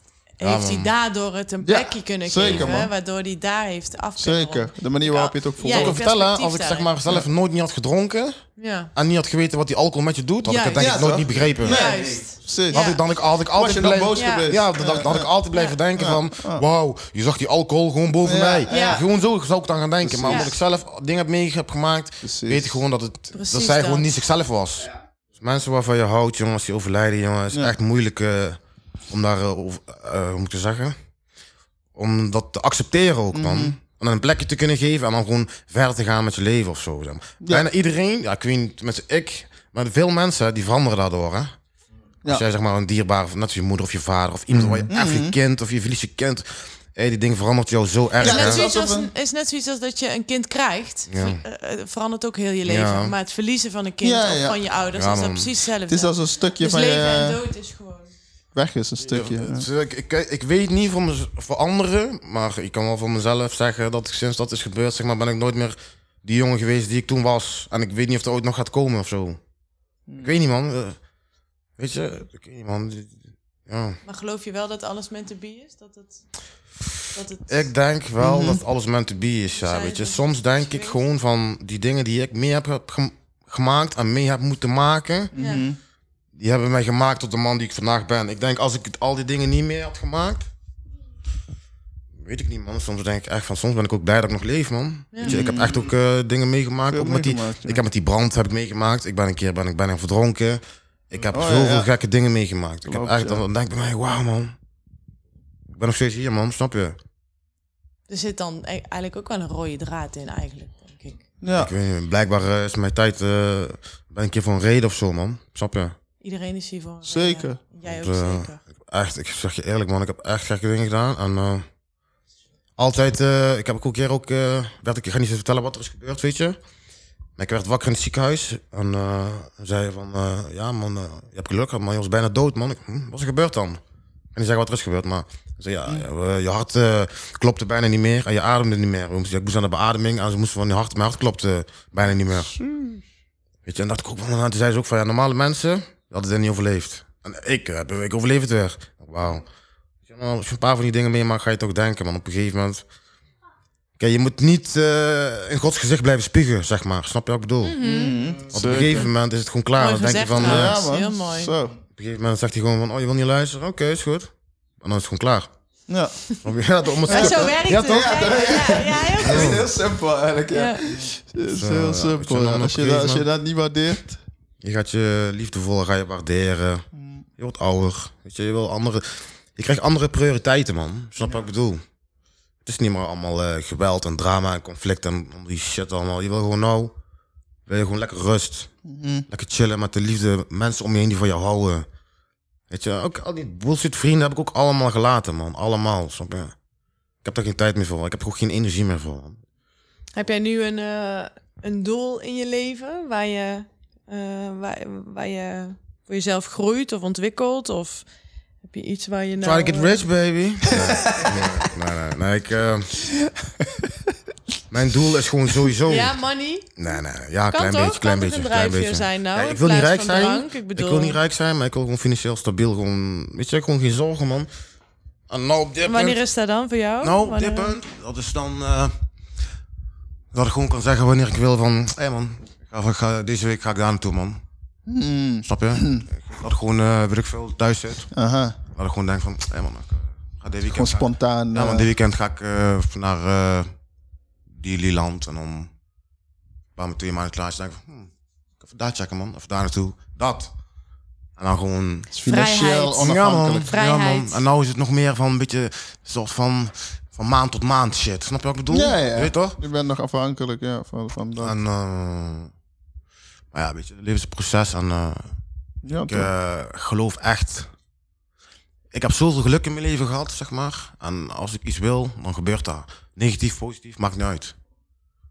heeft hij daardoor het een Ja, plekje kunnen zeker, geven. man. Waardoor hij daar heeft af zeker. De manier waarop je het ook voelt. Ja, Ik kan vertellen, als ik zeg maar zelf nooit niet had gedronken Ja, en niet had geweten wat die alcohol met je doet, had ik het denk Ja, ik nooit niet begrepen. juist. Precies. Had ik dan ik, had ik Was altijd je nog blijven- boos Ja. geweest? Ja, dan, dan had ik altijd blijven denken van, wauw, je zag die alcohol gewoon boven Ja, mij. ja. Gewoon zo zou ik dan gaan denken. Maar omdat ik zelf dingen heb mee heb gemaakt, Precies. weet ik gewoon dat, het, dat zij dat. gewoon niet zichzelf was. Dus mensen waarvan je houdt, jongen, als die overlijden, jongen, is echt moeilijk eh, om daar, eh, eh, hoe moet ik het zeggen, om dat te accepteren ook, man. Mhm. En dan een plekje te kunnen geven en dan gewoon verder te gaan met je leven of zo. Zeg maar. Bijna iedereen, ja, ik weet niet, met ik, maar veel mensen die veranderen daardoor, hè. Als Ja. jij zeg maar een dierbaar, net als je moeder of je vader of iemand waar je echt Mhm. je kind of je verliest je kind. Hey, die ding verandert jou zo erg. net zoiets is als alsof een, is net zoiets als dat je een kind krijgt. Ja. Ver- eh, verandert ook heel je leven. Ja. Maar het verliezen van een kind Ja, of ja. van je ouders Ja, is dat precies hetzelfde. Het is als een stukje dus van leven en je dood is gewoon... weg is, een stukje. Ik, ik, ik weet niet voor, mez- voor anderen, maar ik kan wel voor mezelf zeggen dat ik sinds dat is gebeurd, zeg maar, ben ik nooit meer die jongen geweest die ik toen was. En ik weet niet of er ooit nog gaat komen of zo. Ik weet niet, man. Eh, Weet je, ik weet niet, man. Ja. Maar geloof je wel dat alles meant to be is? Dat het... Dat het Ik denk wel dat alles meant to be is, ja, Zijn weet je. Soms denk ik gewoon van die dingen die ik mee heb ge- gem- gemaakt en mee heb moeten maken, ja. Die hebben mij gemaakt tot de man die ik vandaag ben. Ik denk als ik het- al die dingen niet meer had gemaakt, weet ik niet, man. Soms denk ik echt van, soms ben ik ook blij dat ik nog leef, man. Weet je, ik heb echt ook eh, dingen meegemaakt. Ook met die, ja. Ik heb met die brand heb ik meegemaakt. Ik ben een keer ben ik bijna verdronken. Ik heb Oh, zoveel ja. gekke dingen meegemaakt. Ik Klopt, heb echt, ja. dan denk ik bij mij, wauw, man. Ik ben nog steeds hier, man. Snap je? Er zit dan e- eigenlijk ook wel een rode draad in eigenlijk, denk ik. Ja. Ik weet niet, blijkbaar eh, is mijn tijd, eh, ben ik een keer voor een reden of zo, man. Snap je? Iedereen is hier voor een Zeker. Jij ook Want, eh, zeker. Echt, ik zeg je eerlijk, man. Ik heb echt gekke dingen gedaan. En eh, altijd, eh, ik heb ook een keer ook, eh, werd ik, ik ga niet vertellen wat er is gebeurd, weet je. Maar ik werd wakker in het ziekenhuis. En eh, zei van, eh, ja man, eh, je hebt geluk gehad, man. Je was bijna dood, man. Ik, hm, wat is er gebeurd dan? Kan niet zeggen wat er is gebeurd, maar... Zei, ja, ja, eh, je hart eh, klopte bijna niet meer en je ademde niet meer. Ik moest- Ik moest aan de beademing en ze moesten van je hart, mijn hart klopte bijna niet meer. Weet je, en dacht ik ook van, en toen zei ze ook van, ja, normale mensen hadden dit niet overleefd. En ik, heb, ik overleef het weer. Wauw. Als je een paar van die dingen meemaakt, ga je toch denken, man, op een gegeven moment. Kijk, je moet niet eh, in Gods gezicht blijven spiegen, zeg maar. Snap je wat ik bedoel? Want op een gegeven moment is het gewoon klaar. Mooi Dan denk je van, eh. Ja, man. Heel mooi. Zo. op een gegeven moment zegt hij gewoon van, oh, je wil niet luisteren? Oké, is goed. En dan is het gewoon klaar. Ja. Ja, om het Maar stuk, zo hè? werkt Ja, het. toch? Ja, ja, ja, ja, heel goed. Heel simpel eigenlijk, ja. Ja. Het is Zo, heel ja, simpel. ja. Als, je dat, als je dat niet waardeert. Je gaat je liefdevol ga je waarderen. Je wordt ouder. Weet je, je wil andere. Je krijgt andere prioriteiten, man. Snap je wat ik bedoel? Het is niet meer allemaal eh, geweld en drama en conflict en die shit allemaal. Je wil gewoon nou. Wil je gewoon lekker rust. Lekker chillen met de liefde. Mensen om je heen die van jou houden. Weet je, ook al die bullshit vrienden heb ik ook allemaal gelaten, man. Allemaal, snap je? Ik heb daar geen tijd meer voor. Ik heb er ook geen energie meer voor. Heb jij nu een, eh, een doel in je leven waar je, waar, waar je voor jezelf groeit of ontwikkelt? Of heb je iets waar je nou... Try to get eh, rich, baby. Nee, nee, nee. ik, eh, mijn doel is gewoon sowieso... Ja, money. Nee, nee. Ja, Kan klein toch? beetje, klein kan beetje. klein beetje. zijn nou? Ja, ik wil niet rijk zijn. drank? Ik, bedoel, Ik wil niet rijk zijn, maar ik wil gewoon financieel stabiel. Gewoon, weet je, gewoon geen zorgen, man. En nou op dit Wanneer punt... is dat dan voor jou? Nou, op Wanneer- dit punt, dat is dan... eh, dat ik gewoon kan zeggen wanneer ik wil van... Hé hey man, ga, ik ga- deze week ga ik daar naartoe, man. Hmm. Snap je? Dat ik gewoon, eh weet ik veel, thuis zit. Aha. Dat ik gewoon denk van... Hé hey man, ik eh, ga dit weekend... Gewoon ga- spontaan. Ja, eh, want dit weekend ga ik eh, naar uh, Dililand en dan een paar twee maanden klaar. denk ik van, hmm, ik even daar checken man, even daar naartoe. Dat. En dan gewoon... financieel onafhankelijk. Vrijheid. Ja, man. En nou is het nog meer van een beetje soort van, van maand tot maand shit. Snap je wat ik bedoel? Ja, ja. Je weet toch? Je bent nog afhankelijk ja, van, van dat. En, eh, maar ja, weet je, het leven is een proces en eh, Ja, Ik eh, geloof echt. Ik heb zoveel geluk in mijn leven gehad, zeg maar. En als ik iets wil, dan gebeurt dat. Negatief, positief, maakt niet uit.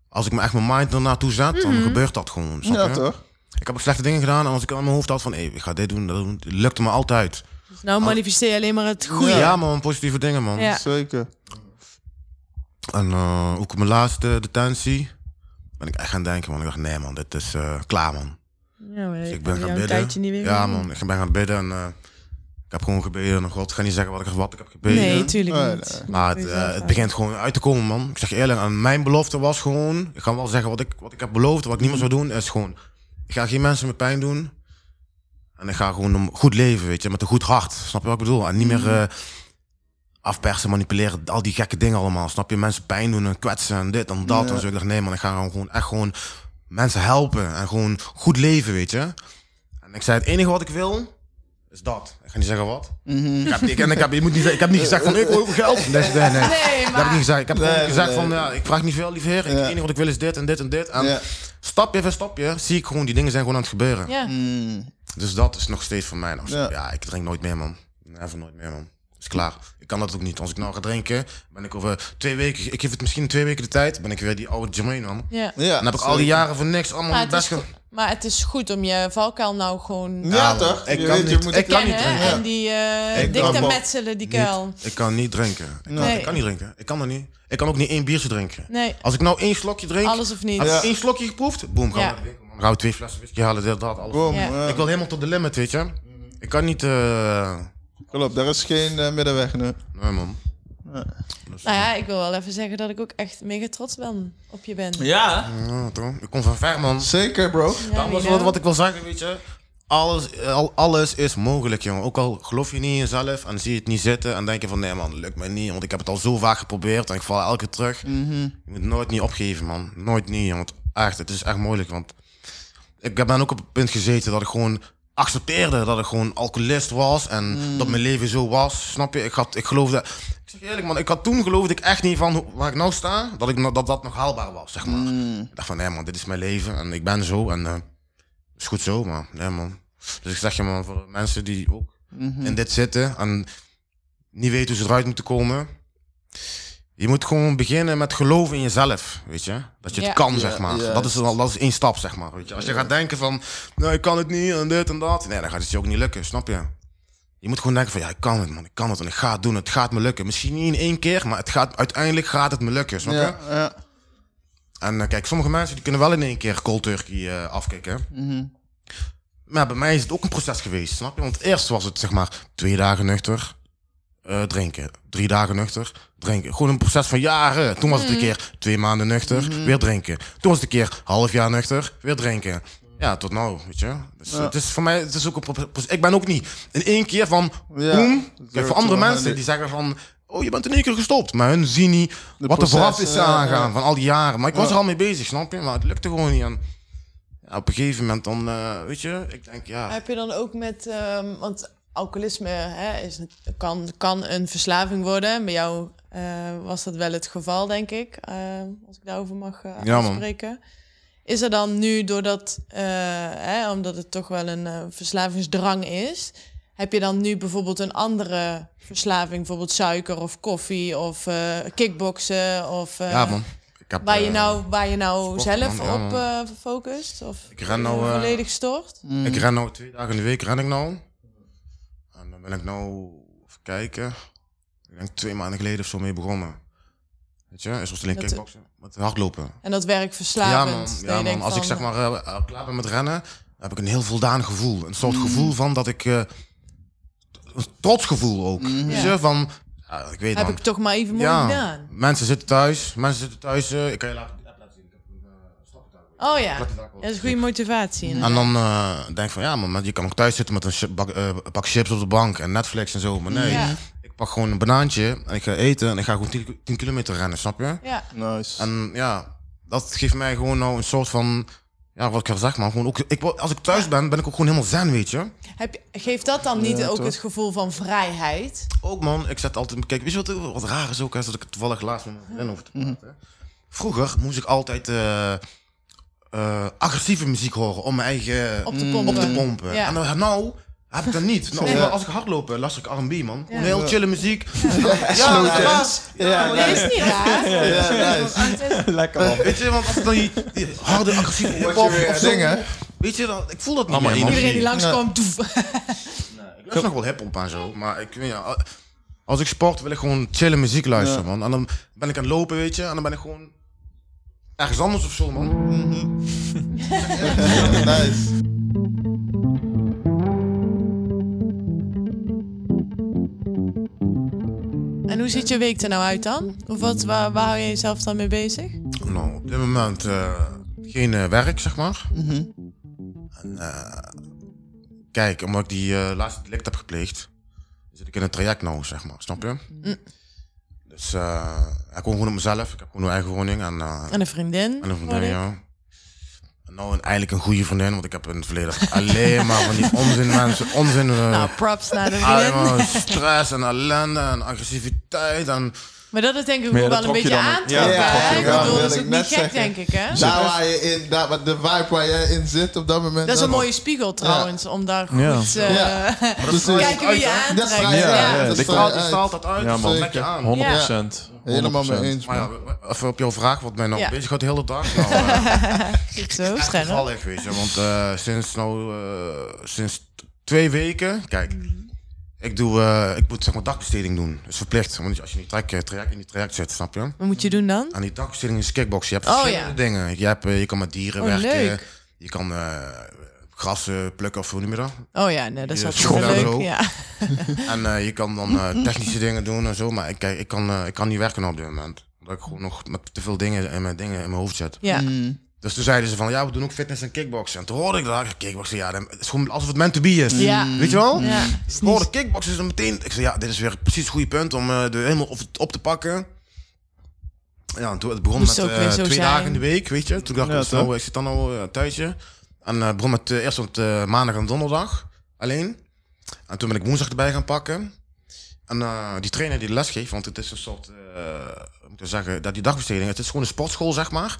Als ik me echt mijn mind er naartoe zet, dan gebeurt dat gewoon. snap ja, je? toch? Ik heb ook slechte dingen gedaan en als ik aan mijn hoofd had van, hé, ik ga dit doen, dat doen, het lukte me altijd. Dus nou manifesteer je alleen maar het goede. Ja, man, positieve dingen, man. Ja. Zeker. En eh, ook mijn laatste detentie ben ik echt gaan denken, man. Ik dacht, nee, man, dit is eh, klaar, man. Ja, maar Dus ik ben gaan bidden. Ja, man, ik ben gaan bidden en eh, ik heb gewoon gebeden. En God, ik ga niet zeggen wat ik, wat ik heb gebeden. Nee, tuurlijk niet. nee. Maar het, eh, het begint gewoon uit te komen, man. Ik zeg je eerlijk, en mijn belofte was gewoon... Ik ga wel zeggen wat ik, wat ik heb beloofd, wat ik niet meer zou doen, is gewoon... Ik ga geen mensen meer pijn doen. En ik ga gewoon een goed leven, weet je, met een goed hart. Snap je wat ik bedoel? En niet meer eh, afpersen, manipuleren, al die gekke dingen allemaal. Snap je? Mensen pijn doen en kwetsen en dit en dat. Ja. En zo. Ik dacht, nee man, ik ga gewoon echt gewoon mensen helpen. En gewoon goed leven, weet je. En ik zei, het enige wat ik wil, is dat. Ik ga niet zeggen wat. Ik, heb, ik, en ik, heb, je moet niet, zeggen- ik heb niet gezegd van, ik wil geld. Nee, nee, nee. Nee, Dat heb ik niet gezegd. Ik heb Nee, gewoon gezegd nee. van, ja, ik vraag niet veel, lieve heer. Ja. Het enige wat ik wil is dit en dit en dit. En Ja. stapje voor stapje zie ik gewoon, die dingen zijn gewoon aan het gebeuren. ja. Mm. Dus dat is nog steeds voor mij nog. Ja. Ja. ik drink nooit meer, man. Never nooit meer, man. Is klaar. Ik kan dat ook niet. Als ik nou ga drinken, ben ik over twee weken... Ik geef het misschien twee weken de tijd, ben ik weer die oude Jermaine, man. ja. Ja, Dan heb ik al die jaren voor niks allemaal Maar, het best ge- go- maar het is goed om je valkuil nou gewoon Ja, Ja, toch? ik Je kan weet, je niet. moet Ik kan niet kennen drinken. en die eh Ik dik kan te wel- metselen, die kuil. Niet. Ik kan niet drinken. Ik kan, Nee. ik kan niet drinken. Ik kan dat niet. Ik kan ook niet één biertje drinken. Nee, Als ik nou één slokje drink, alles of niet. heb ik één slokje geproefd, boom, gaan Ja. we gaan we twee flessen whisky halen, dit, dat, alles. Boom, Ja. ja. Ik wil helemaal tot de limit, weet je. Ik kan niet... eh Klopt, daar is geen eh, middenweg nu. Nee, man. Dus, Nou ja, ik wil wel even zeggen dat ik ook echt mega trots ben op je ben. Ja. ja, toch? Ik kom van ver, man. Zeker, bro. Ja, Dat was wat, wat ik wil zeggen, weet je. Alles, al, alles is mogelijk, jongen. Ook al geloof je niet in jezelf en zie je het niet zitten en denk je van nee man, dat lukt mij niet. Want ik heb het al zo vaak geprobeerd en ik val elke keer terug. Je moet nooit niet opgeven, man. Nooit niet. Want echt, het is echt moeilijk. Want ik ben ook op het punt gezeten dat ik gewoon accepteerde dat ik gewoon alcoholist was en dat mijn leven zo was. Snap je? Ik, had, ik geloofde... Ik zeg eerlijk, man. Ik had toen geloofde ik echt niet van waar ik nou sta, dat, ik, dat dat nog haalbaar was, zeg maar. Ik dacht van nee man, dit is mijn leven en ik ben zo en... eh, is goed zo, man. Ja, man. Dus ik zeg je, man, voor de mensen die ook in dit zitten en niet weten hoe ze eruit moeten komen. Je moet gewoon beginnen met geloven in jezelf, weet je. Dat je het Ja. kan, Ja, zeg maar. ja. Dat, is al, dat is één stap, zeg maar. Weet je. Als je gaat denken van, nee, ik kan het niet en dit en dat. Nee, dan gaat het je ook niet lukken, snap je? Je moet gewoon denken van, ja, ik kan het, man. Ik kan het en ik ga het doen. Het gaat me lukken. Misschien niet in één keer, maar het gaat, uiteindelijk gaat het me lukken, snap je? Ja, ja. En eh, kijk, sommige mensen die kunnen wel in één keer cold turkey eh, afkicken. Mhm. Maar bij mij is het ook een proces geweest, snap je? Want eerst was het zeg maar twee dagen nuchter, eh, drinken. Drie dagen nuchter, drinken. Gewoon een proces van jaren. Toen was het een keer twee maanden nuchter, weer drinken. Toen was het een keer half jaar nuchter, weer drinken. Ja, tot nou, weet je. Dus Ja. het is voor mij, het is ook een pro- proces. Ik ben ook niet in één keer van, Ja. Kijk, Zero voor andere mensen 100. die zeggen van, oh, je bent in één keer gestopt. Maar hun zien niet wat er vooraf is aangaan ja. van al die jaren. Maar ik was er al mee bezig, snap je? Maar het lukte gewoon niet. En op een gegeven moment dan, eh, weet je, ik denk, ja... Heb je dan ook met, ehm, want alcoholisme hè, is, kan, kan een verslaving worden. Bij jou eh, was dat wel het geval, denk ik, eh, als ik daarover mag Ja, spreken. Is er dan nu, doordat, hè, omdat het toch wel een verslavingsdrang is, heb je dan nu bijvoorbeeld een andere verslaving, bijvoorbeeld suiker of koffie of kickboksen of Ja, man. Heb, waar je nou, waar je nou zelf man. Op focust? Of Ik ren nou, volledig stort? Ik ren nou twee dagen in de week, ren ik nou. Ben ik nou, even kijken, ik denk twee maanden geleden of zo mee begonnen. Weet je, is was alleen kickboksen, met hardlopen. En dat werkt Ja verslavend. man, ja, je denkt man. als ik zeg maar eh, eh, klaar ben met rennen, dan heb ik een heel voldaan gevoel. Een soort gevoel van dat ik, eh, een trots gevoel ook. Weet je, Ja. van, ja, ik weet Heb dan. ik toch maar even mooi ja, gedaan. mensen zitten thuis, mensen zitten thuis, ik kan je laten, de app laten zien, ik heb een uh, stappentuig. Oh ja, dat is een goede motivatie. En dan eh, denk ik van ja, man, maar je kan ook thuis zitten met een chi- bak, eh, een pak chips op de bank en Netflix en zo. Maar nee, Ja. ik pak gewoon een banaantje en ik ga eten en ik ga gewoon 10, 10 kilometer rennen, snap je? Ja, Nice. En ja, dat geeft mij gewoon nou een soort van, ja, wat ik al zeg, man. Gewoon ook, ik, als ik thuis ben, ben ik ook gewoon helemaal zen, weet je? Heb je, geeft dat dan niet Ja, ook toch? het gevoel van vrijheid? Ook man, ik zet altijd, kijk, weet je wat, wat raar is ook, hè, is dat ik het toevallig laatst met mijn vriendin over te praten. Vroeger moest ik altijd eh, eh, agressieve muziek horen om mijn eigen Op te pompen. op te pompen. Ja. En dan, nou heb ik dat niet. Nou, Nee. Als ik hardloop, luister ik R&B, man. Ja. Heel chille muziek. Slow Ja, jazz. Ja, Dat is niet raar. Ja, nice. Lekker man. Weet je, want als ik dan die, die harde, agressieve weer of zingen? Weet je, dan, ik voel dat niet Allemaal meer. Iedereen die langskomt, doef. Ik luister nog wel hip-hop en zo, maar ik weet ja, als ik sport wil ik gewoon chille muziek luisteren, man. En dan ben ik aan het lopen, weet je, en dan ben ik gewoon ergens anders of zo, man. Nice. En hoe ziet je week er nou uit dan? Of wat, waar, waar hou je jezelf dan mee bezig? Nou, op dit moment eh, geen eh, werk, zeg maar. En, eh, kijk, omdat ik die eh, laatste delict heb gepleegd, zit ik in een traject nou, zeg maar, snap je? Dus eh, ik woon gewoon op mezelf, ik heb gewoon een eigen woning en, eh, En een vriendin? en een vriendin, ja. En nou eigenlijk een goede vriendin, want ik heb in het verleden alleen maar van die onzin mensen, onzin... eh, Nou, props naar de alleen vriendin. maar stress en ellende en agressiviteit en... Maar dat is denk ik ja, wel een beetje aantrokken. ja, hè? Ik bedoel, wil dat is ik ook net niet gek, zeggen. denk ik, hè? Daar waar je in, daar, de vibe waar jij in zit op dat moment. Dat is een mooie spiegel trouwens, om daar goed Ja. eh, Ja. Precies. kijken wie je is aantrekt. vrij, Ja, Ja, ja, Het dat straalt, dat uit, dat trek je aan. 100 Ja. procent. Helemaal mee eens, Maar ja, even op jouw vraag, wat mij nou Ja. bezighoudt de hele dag. Nou, eh, Goed zo, echt weet je. Want eh, sinds nou, eh, sinds twee weken, kijk, ik doe, eh, ik moet zeg maar dagbesteding doen. Dat is verplicht, want als je in die traject, traject, in die traject zit, snap je? Wat moet je doen dan? Aan die dagbesteding is kickboxen. Je hebt Oh, verschillende ja. dingen. Je, hebt, eh, je kan met dieren Oh, werken. leuk. Je kan eh grassen plukken of hoe noem je dat? Oh ja, nee, dat is wel leuk. zo. Ja. En eh, je kan dan eh, technische dingen doen en zo. Maar ik, kijk, ik, kan, eh, ik kan niet werken op dit moment. Omdat ik gewoon nog met te veel dingen in mijn, dingen in mijn hoofd zit. ja. Dus toen zeiden ze van, ja, we doen ook fitness en kickboksen. En toen hoorde ik dat, kickboksen, ja, dat- het is gewoon alsof het meant to be is. Ja. Weet je wel? Ja, Ik hoorde kickboksen is dan meteen, ik zei, ja, dit is weer precies het goede punt om eh, de helemaal op, op te pakken. Ja, en toen het begon Moest met eh, twee zijn. dagen in de week, weet je. Toen dacht ik, Ja, nou, ik zit dan al uh, thuisje. En eh, het begon met uh, eerst op uh, maandag en donderdag alleen. En toen ben ik woensdag erbij gaan pakken. En uh, die trainer die de les geeft, want het is een soort, uh, moet ik zeggen, dat die dagbesteding, het is gewoon een sportschool, zeg maar.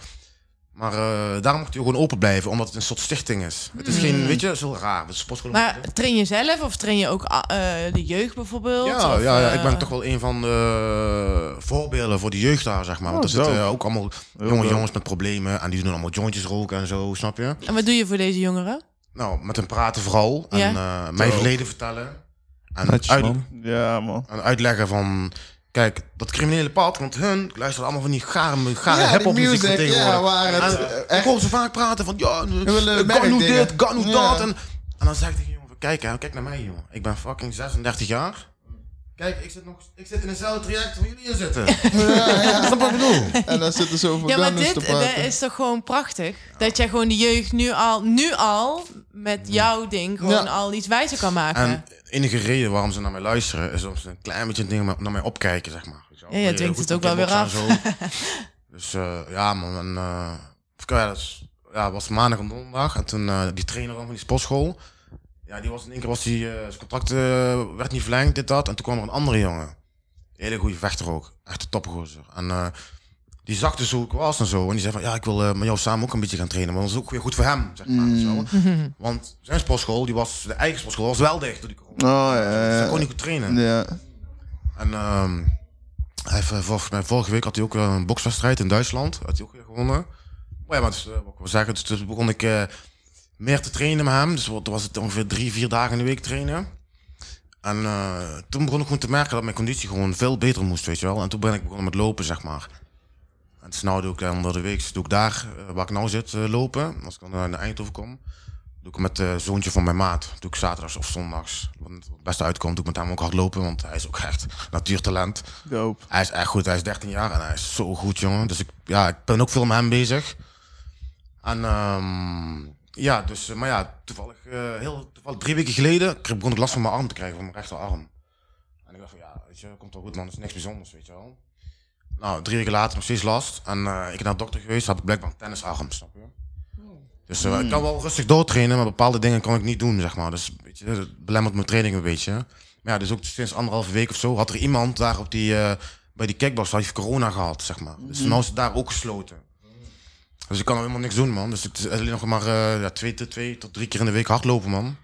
Maar uh, daarom moet hij gewoon open blijven, omdat het een soort stichting is. Het is geen, weet je, zo raar. Het is. Maar train je zelf of train je ook uh, de jeugd bijvoorbeeld? Ja, of, ja, ja, uh, ik ben toch wel een van de voorbeelden voor de jeugd daar, zeg maar. Want Oh, er zitten ook allemaal jonge jongens met problemen en die doen allemaal jointjes roken en zo, snap je? En wat doe je voor deze jongeren? Nou, met hen praten vooral en Ja. eh, mijn verleden vertellen. En, Netjes, uit- man. Ja, man. en uitleggen van, kijk, dat criminele pad, want hun luisteren allemaal van die gare, gare Ja, hip-hop muziek van tegenwoordig. ja, waar het, En ik hoor ze vaak praten van, ja, ga nu dit, ga nu dat. En, en dan zeg ik tegen die jongen, van, kijk, hè, kijk naar mij, jongen. Ik ben fucking 36 jaar. Kijk, ik zit, nog, ik zit in hetzelfde traject waar jullie in zitten. Ja, ja. Snap wat ik bedoel? En dan zitten ze over Ja, maar dit te dat praten. is toch gewoon prachtig? Dat jij gewoon de jeugd nu al, nu al met jouw ding gewoon Ja. al iets wijzer kan maken. En de enige reden waarom ze naar mij luisteren, is omdat ze een klein beetje dingen naar mij opkijken, zeg maar. Weet je wel. Ja, je dwingt het ook wel weer zo. dus eh, ja, man. En, eh, ja, dat is, ja, was maandag en donderdag. En toen eh, die trainer van die sportschool. Ja, die was in één keer was die, eh, zijn contract eh, werd niet verlengd, dit, dat. En toen kwam er een andere jongen. Hele goede vechter ook. Echt een topgozer. En eh, die zag dus hoe ik was en zo. En die zei van, ja, ik wil met jou samen ook een beetje gaan trainen. Maar dat is ook weer goed voor hem, zeg maar. je wel. Want zijn sportschool, die was, de eigen sportschool, was wel dicht door die corona. Oh, ja, Dus hij ja. kon niet goed trainen. Ja. En ehm, hij heeft, volgens mij, vorige week had hij ook een bokswedstrijd in Duitsland. Had hij ook weer gewonnen. Maar ja, maar dus, wat ik wil zeggen, dus, dus begon ik meer te trainen met hem. Dus wat was het ongeveer drie, vier dagen in de week trainen. En eh, toen begon ik gewoon te merken dat mijn conditie gewoon veel beter moest, weet je wel. En toen ben ik begonnen met lopen, zeg maar. En dus nou doe ik dan door de week, doe ik daar, eh, waar ik nou zit, eh, lopen. Als ik dan naar de Eindhoven kom, doe ik met het zoontje van mijn maat. Doe ik zaterdags of zondags. Wat het beste uitkomt, doe ik met hem ook hardlopen, want hij is ook echt natuurtalent. Dope. Hij is echt goed, hij is 13 jaar en hij is zo goed, jongen. Dus ik, ja, ik ben ook veel met hem bezig. En ehm, ja, dus, eh, maar ja, toevallig, eh, heel toevallig drie weken geleden begon ik last van mijn arm te krijgen, van mijn rechterarm. En ik dacht van, ja, weet je, komt wel goed man, dat is niks bijzonders, weet je wel. Nou, drie weken later nog steeds last. En eh, ik ben naar de dokter geweest, had ik blijkbaar een tennisarm, snap je? Dus ik kan wel rustig doortrainen, maar bepaalde dingen kan ik niet doen, zeg maar. Dus weet je, het belemmert mijn training een beetje. Maar ja, dus ook sinds anderhalve week of zo had er iemand daar op die, eh, bij die kickbox, had hij corona gehad, zeg maar. Dus nu is het daar ook gesloten. Dus ik kan helemaal niks doen, man. Dus het is alleen nog maar eh, ja, twee, tot twee tot drie keer in de week hardlopen, man.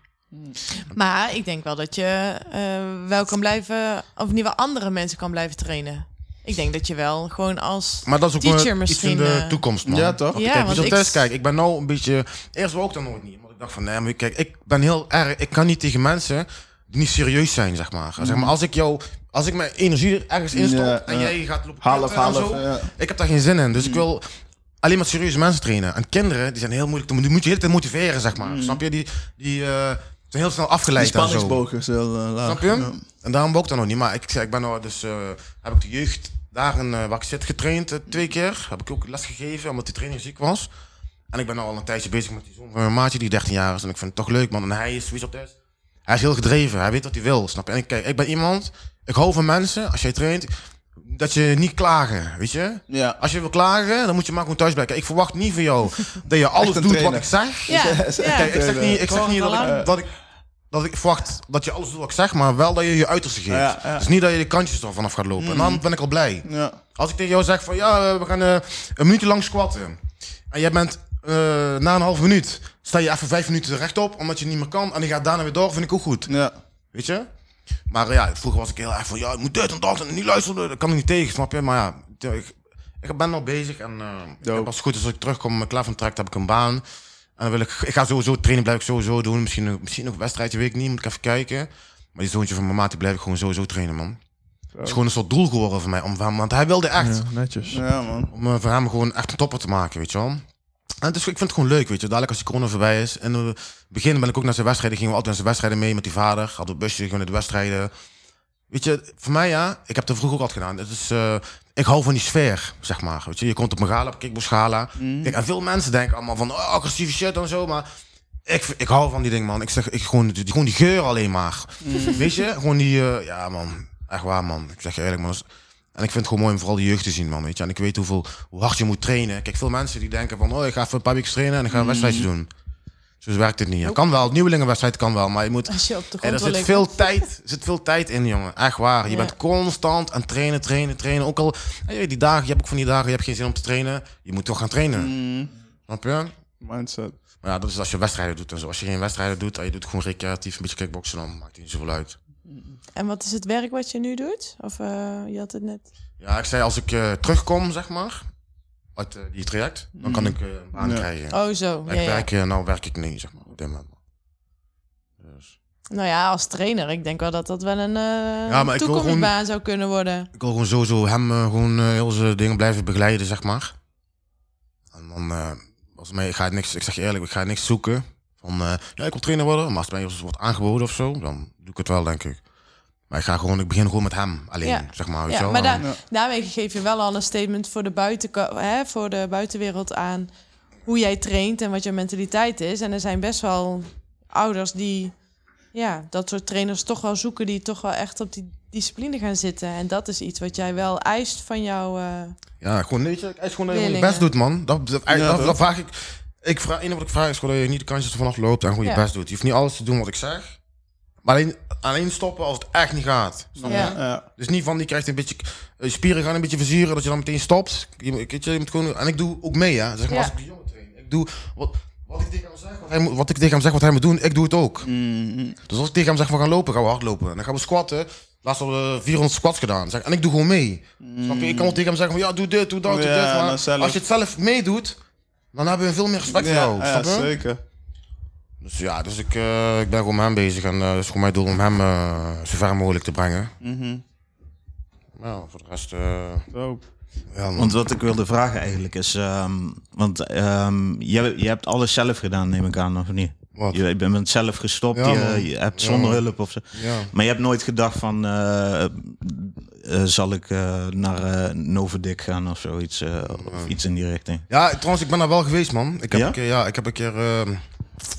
Maar ik denk wel dat je eh, wel kan blijven, of ieder geval andere mensen kan blijven trainen. Ik denk dat je wel gewoon als Maar dat is ook teacher wel iets in misschien. de eh, toekomst, man. Ja, toch? Ja, kijk, want ik- thuis, kijk, ik ben nou een beetje... Eerst wou ik dat nooit niet. Want ik dacht van, nee, maar kijk, ik ben heel erg... Ik kan niet tegen mensen die niet serieus zijn, zeg maar. Zeg maar als ik jou... Als ik mijn energie er ergens in stop Ja, en jij gaat lopen Half, half. zo, ja. Ik heb daar geen zin in. Dus ik wil alleen maar serieuze mensen trainen. En kinderen, die zijn heel moeilijk te... Die moet je de hele tijd motiveren, zeg maar. Snap je? Die, die eh, zijn heel snel Die afgeleid en zo. spanningsboog is heel eh, laag. Snap je? Ja. En daarom ik dat nog niet. Maar ik, ik ben nou dus, eh, heb ik de jeugd daar in, waar ik zit getraind twee keer. Heb ik ook les gegeven, omdat die trainer ziek was. En ik ben nou al een tijdje bezig met die zoon van mijn maatje die 13 jaar is. En ik vind het toch leuk, man. En hij is, wie is op thuis? Hij is heel gedreven. Hij weet wat hij wil, snap je? En ik, kijk, ik ben iemand, ik hou van mensen, als jij traint, dat je niet klagen, weet je? Ja. Als je wil klagen, dan moet je maar gewoon thuis blijven. Ik verwacht niet van jou dat je alles doet wat ik zeg. Ja, ja. Kijk, ik zeg niet, ik zeg niet dat, ik, dat, ik, dat ik verwacht dat je alles doet wat ik zeg, maar wel dat je je uiterste geeft. Ja, ja. Dus niet dat je de kantjes er vanaf gaat lopen. En dan ben ik al blij. Ja. Als ik tegen jou zeg van ja, we gaan eh, een minuutje lang squatten. En jij bent eh, na een half minuut, sta je even vijf minuten rechtop, omdat je niet meer kan. En je gaat daarna weer door, vind ik ook goed. Ja. Weet je? Maar ja, vroeger was ik heel erg van ja, ik moet dit en dat en niet luisteren. Dat kan ik niet tegen, snap je? Maar ja, ik, ik ben nog bezig. En eh, Dope. als het goed is, als ik terugkom, mijn klaar van trekt, heb ik een baan. En dan wil ik, ik ga sowieso trainen, blijf ik sowieso doen. Misschien, nog- misschien nog een wedstrijdje, weet ik niet, moet ik even kijken. Maar die zoontje van mijn maat, die blijf ik gewoon sowieso trainen, man. Het is gewoon een soort doel geworden voor mij. Om, van- want hij wilde echt. Ja, netjes. Ja, man. Om eh, voor hem gewoon echt een topper te maken, weet je wel. En is, ik vind het gewoon leuk, weet je. Dadelijk als die corona voorbij is. En in het begin ben ik ook naar zijn wedstrijden. Gingen we altijd naar zijn wedstrijden mee met die vader. Hadden we busje, gingen we naar de wedstrijden. Weet je, voor mij ja, ik heb het vroeger ook altijd gedaan. Het is, eh, ik hou van die sfeer, zeg maar. Weet je, je komt op mijn gala, op Kickbox gala. Kijk, en veel mensen denken allemaal van oh, agressieve shit en zo, maar ik, ik hou van die ding, man. Ik zeg, ik gewoon, die, gewoon die geur alleen maar. Weet je, gewoon die, eh, ja man, echt waar, man. Ik zeg je eerlijk, man. En ik vind het gewoon mooi om vooral de jeugd te zien, man. Weet je, en ik weet hoeveel, hoe hard je moet trainen. Kijk, veel mensen die denken van, oh, ik ga even een paar weken trainen en ik ga een wedstrijdje doen. Zo werkt het niet. Het kan wel, nieuwelingenwedstrijd kan wel, maar je moet Als je op de en grond er zit veel tijd, er zit veel tijd in, jongen. Echt waar. Je Ja. bent constant aan trainen, trainen, trainen. Ook al, die dagen, je hebt ook van die dagen, je hebt geen zin om te trainen. Je moet toch gaan trainen. Mm. Snap je? Mindset. Maar ja, dat is als je wedstrijden doet en zo. Als je geen wedstrijden doet en je doet gewoon recreatief een beetje kickboksen, dan maakt het niet zoveel uit. En wat is het werk wat je nu doet? Of eh, je had het net. Ja, ik zei als ik eh, terugkom, zeg maar, uit eh, die traject, dan kan ik eh, een baan Ja. krijgen. Oh, zo. Ja, ik ja. werk, eh, nou werk ik niet, zeg maar, op dit moment. Dus. Nou ja, als trainer. Ik denk wel dat dat wel een eh Ja, maar toekomstbaan zou kunnen worden. Ik wil gewoon sowieso hem gewoon heel zijn dingen blijven begeleiden, zeg maar. En dan, eh als mij, ik ga niks, ik zeg je eerlijk, ik ga niks zoeken. Van, eh, ja, ik wil trainer worden, maar als het mij wordt aangeboden of zo, dan doe ik het wel, denk ik. Maar ik ga gewoon, ik begin gewoon met hem alleen, Ja. zeg maar. Ja, wel? maar daar- Ja. daarmee geef je wel al een statement voor de, hè, voor de buitenwereld aan hoe jij traint en wat je mentaliteit is. En er zijn best wel ouders die ja, dat soort trainers toch wel zoeken, die toch wel echt op die discipline gaan zitten. En dat is iets wat jij wel eist van jou. eh, Ja, gewoon, weet je, het is gewoon dat je gewoon je Leerlingen. best doet, man. Dat, dat, Ja, dat, toch? dat vraag ik. Ik vraag, wat ik vraag is gewoon dat je niet de kantjes ervan afloopt en gewoon Ja. je best doet. Je hoeft niet alles te doen wat ik zeg. Maar alleen, alleen stoppen als het echt niet gaat. Snap je? Ja. Ja. Dus niet van die krijgt een beetje eh, spieren gaan een beetje verzuren dat je dan meteen stopt. Je, moet- weet je, je moet gewoon, en ik doe ook mee, hè. Zeg maar, Ja. als ik die jongen train. Ik doe wat, wat ik tegen hem zeg, wat, hij, moet- wat ik tegen hem zeg wat hij moet doen, ik doe het ook. Mm. Dus als ik tegen hem zeg we gaan lopen, gaan we hardlopen. En dan gaan we squatten. Laatst hebben we 400 squats gedaan. Zeg, en ik doe gewoon mee. Snap je? Ik kan wel tegen hem zeggen van ja, doe dit, doe dat, doe Ja, dit. Maar dan zelf. als je het zelf meedoet, dan hebben we veel meer respect voor jou. Ja, snap je? zeker. Dus ja, dus ik, eh, ik ben gewoon met hem bezig. En eh het is gewoon mijn doel om hem eh, zo ver mogelijk te brengen. Nou, voor de rest... eh, Dope. ja, man. Want wat ik wilde vragen eigenlijk is, ehm, want ehm, je, je hebt alles zelf gedaan, neem ik aan, of niet? Wat? Je, je bent zelf gestopt, Ja, je, hebt zonder hulp of zo. Ja. Maar je hebt nooit gedacht van, eh, eh, zal ik eh, naar eh Novadik gaan of zoiets, eh, of iets in die richting? Ja, trouwens, ik ben daar wel geweest, man. Ik heb Ja? een keer, ja, ik heb een keer, eh,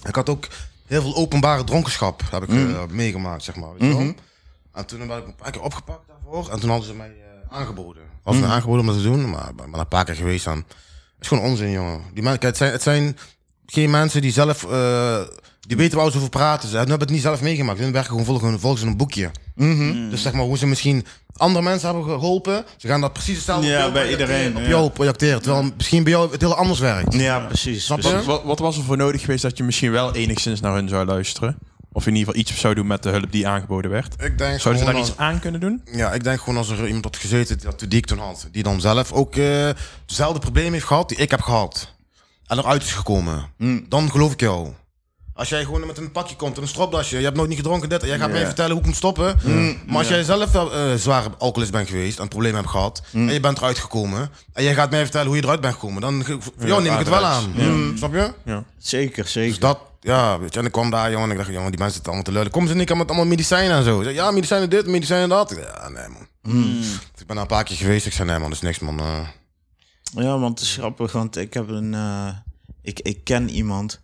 ik had ook heel veel openbare dronkenschap heb ik Mm. eh, meegemaakt, zeg maar. Weet je wel? Mhm. En toen ben ik een paar keer opgepakt daarvoor. En toen hadden ze mij eh, aangeboden. Hadden Mm. aangeboden om dat te doen, maar ik ben maar een paar keer geweest aan. Het is gewoon onzin, jongen. Die mensen, het zijn, het zijn geen mensen die zelf, eh, die weten waar ze over praten. Ze hebben het niet zelf meegemaakt. Hun werken gewoon volgens, volgens een boekje. Mhm. Dus zeg maar, hoe ze misschien andere mensen hebben geholpen, ze gaan dat precies hetzelfde Ja, op jou bij projecteren, iedereen, Op ja. jou projecteren. Terwijl misschien bij jou het heel anders werkt. Ja, precies. Snap je? precies. Wat, wat was er voor nodig geweest dat je misschien wel enigszins naar hun zou luisteren? Of in ieder geval iets zou doen met de hulp die aangeboden werd? Ik denk Zouden ze daar als- iets aan kunnen doen? Ja, ik denk gewoon als er iemand had gezeten die, dat die ik toen had, die dan zelf ook eh hetzelfde probleem heeft gehad die ik heb gehad. En eruit is gekomen. Dan geloof ik jou. Als jij gewoon met een pakje komt en een stropdasje, je hebt nooit niet gedronken dit, en jij gaat mij vertellen hoe ik moet stoppen. Maar als jij zelf wel eh zware alcoholist bent geweest en een probleem hebt gehad, en je bent eruit gekomen, en jij gaat mij vertellen hoe je eruit bent gekomen, dan ge- voor jou neem ik het wel aan. Snap je? Zeker, zeker. Dus dat, ja, weet je, en ik kwam daar, jongen, en ik dacht, jongen, die mensen zitten allemaal te lullen. Kom ze niet met allemaal medicijnen en zo. Ik zei, ja, medicijnen dit, medicijnen dat. Ik zei, Ja, nee, man. Ik ben daar een paar keer geweest. Ik zei, nee, man, dat is niks, man. Eh, Ja, want het is grappig, want ik heb een... eh, ik, ik ken iemand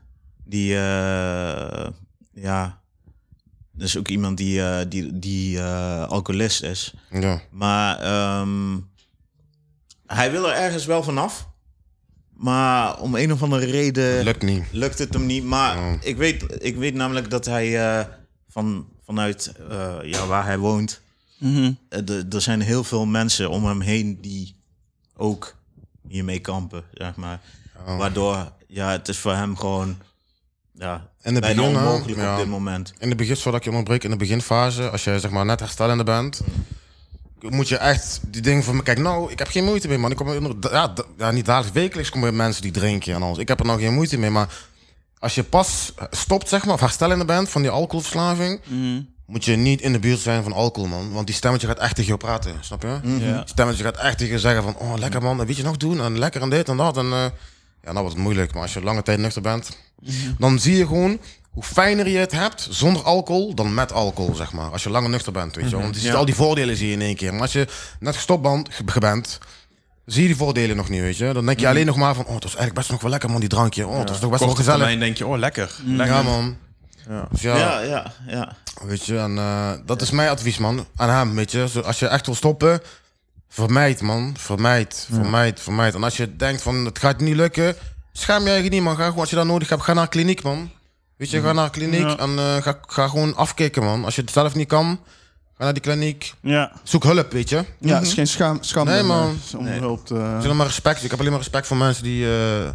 die... eh, ja... Dus ook iemand die, eh, die, die eh, alcoholist is. ja. Maar ehm, hij wil er ergens wel vanaf. Maar om een of andere reden Lukt niet. lukt het hem niet. Maar ik, weet, ik weet namelijk dat hij eh, van, vanuit eh, ja, waar hij woont... Mhm. er zijn heel veel mensen om hem heen die ook hiermee kampen, zeg maar. Oh. Waardoor, ja, het is voor hem gewoon ja, In het bijna begin, hè? onmogelijk Ja. op dit moment. In de begin, voordat ik je onderbreek, in de beginfase, als je zeg maar net herstellende bent, moet je echt die dingen van me. Kijk, nou, ik heb geen moeite mee, man. Ik kom in- ja, ja, niet dagelijks, wekelijks komen er mensen die drinken en alles. Ik heb er nou geen moeite mee, maar als je pas stopt, zeg maar, of herstellende bent van die alcoholverslaving, Mhm. moet je niet in de buurt zijn van alcohol, man. Want die stemmetje gaat echt tegen jou praten, snap je? Ja. Die stemmetje gaat echt tegen je zeggen van, oh, lekker man, dat weet je nog doen, en lekker en dit en dat. En eh, ja, nou wordt het moeilijk, maar als je lange tijd nuchter bent, dan zie je gewoon hoe fijner je het hebt zonder alcohol dan met alcohol, zeg maar. Als je langer nuchter bent, weet je wel. Want je ziet Ja. al die voordelen zie je in één keer. Maar als je net gestopt bent, ge- bent, zie je die voordelen nog niet, weet je. Dan denk je alleen nog maar van, oh, het was eigenlijk best nog wel lekker, man, die drankje. Oh, het was toch best wel gezellig. termijn denk je, oh lekker. lekker. Ja, man. Ja. Dus ja, Ja, ja, ja. weet je, en eh, dat is mijn advies, man. Aan hem, weet je. Zo, als je echt wil stoppen, vermijd, man. Vermijd, vermijd, vermijd. En als je denkt van, het gaat niet lukken, schaam je eigen niet, man. Ga gewoon, als je dat nodig hebt, ga naar een kliniek, man. Weet je, ga naar een kliniek Ja. en eh, ga, ga gewoon afkicken, man. Als je het zelf niet kan, ga naar die kliniek. Ja. Zoek hulp, weet je. Ja, het is geen schaam, schande Nee, man. om Nee. hulp te... Ik heb alleen maar respect. Ik heb alleen maar respect voor mensen die eh,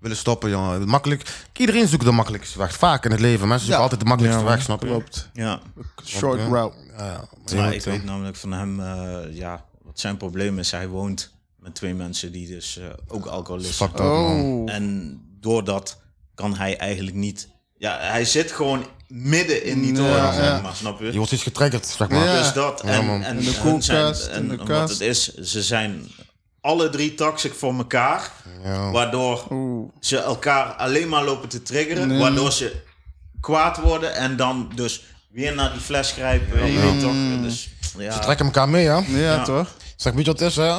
willen stoppen, jongen. Makkelijk. Iedereen zoekt de makkelijkste weg. Vaak in het leven. Mensen zoeken Ja. altijd de makkelijkste Ja, weg, snap je? Klopt. ja. Short route. Ja, ja. Maar Maar ik weet namelijk van hem, eh, ja, wat zijn probleem is. Hij woont met twee mensen die dus eh, ook alcoholist zijn. Fucked up, man. Oh. En doordat kan hij eigenlijk niet... Ja, hij zit gewoon midden in die Ja, toren, ja. zeg maar, snap Je je? wordt steeds getriggerd, zeg maar. Ja. Dus dat, Ja, en, man. en, de koelkast, zijn- de en wat kast. het is, ze zijn alle drie toxic voor elkaar. Ja. Waardoor Oeh. ze elkaar alleen maar lopen te triggeren. Nee. Waardoor ze kwaad worden en dan dus weer naar die fles grijpen. Je weet toch? Dus, ja. Ze trekken elkaar mee, hè? Ja, Ja. toch? Zeg, weet je wat het is, hè?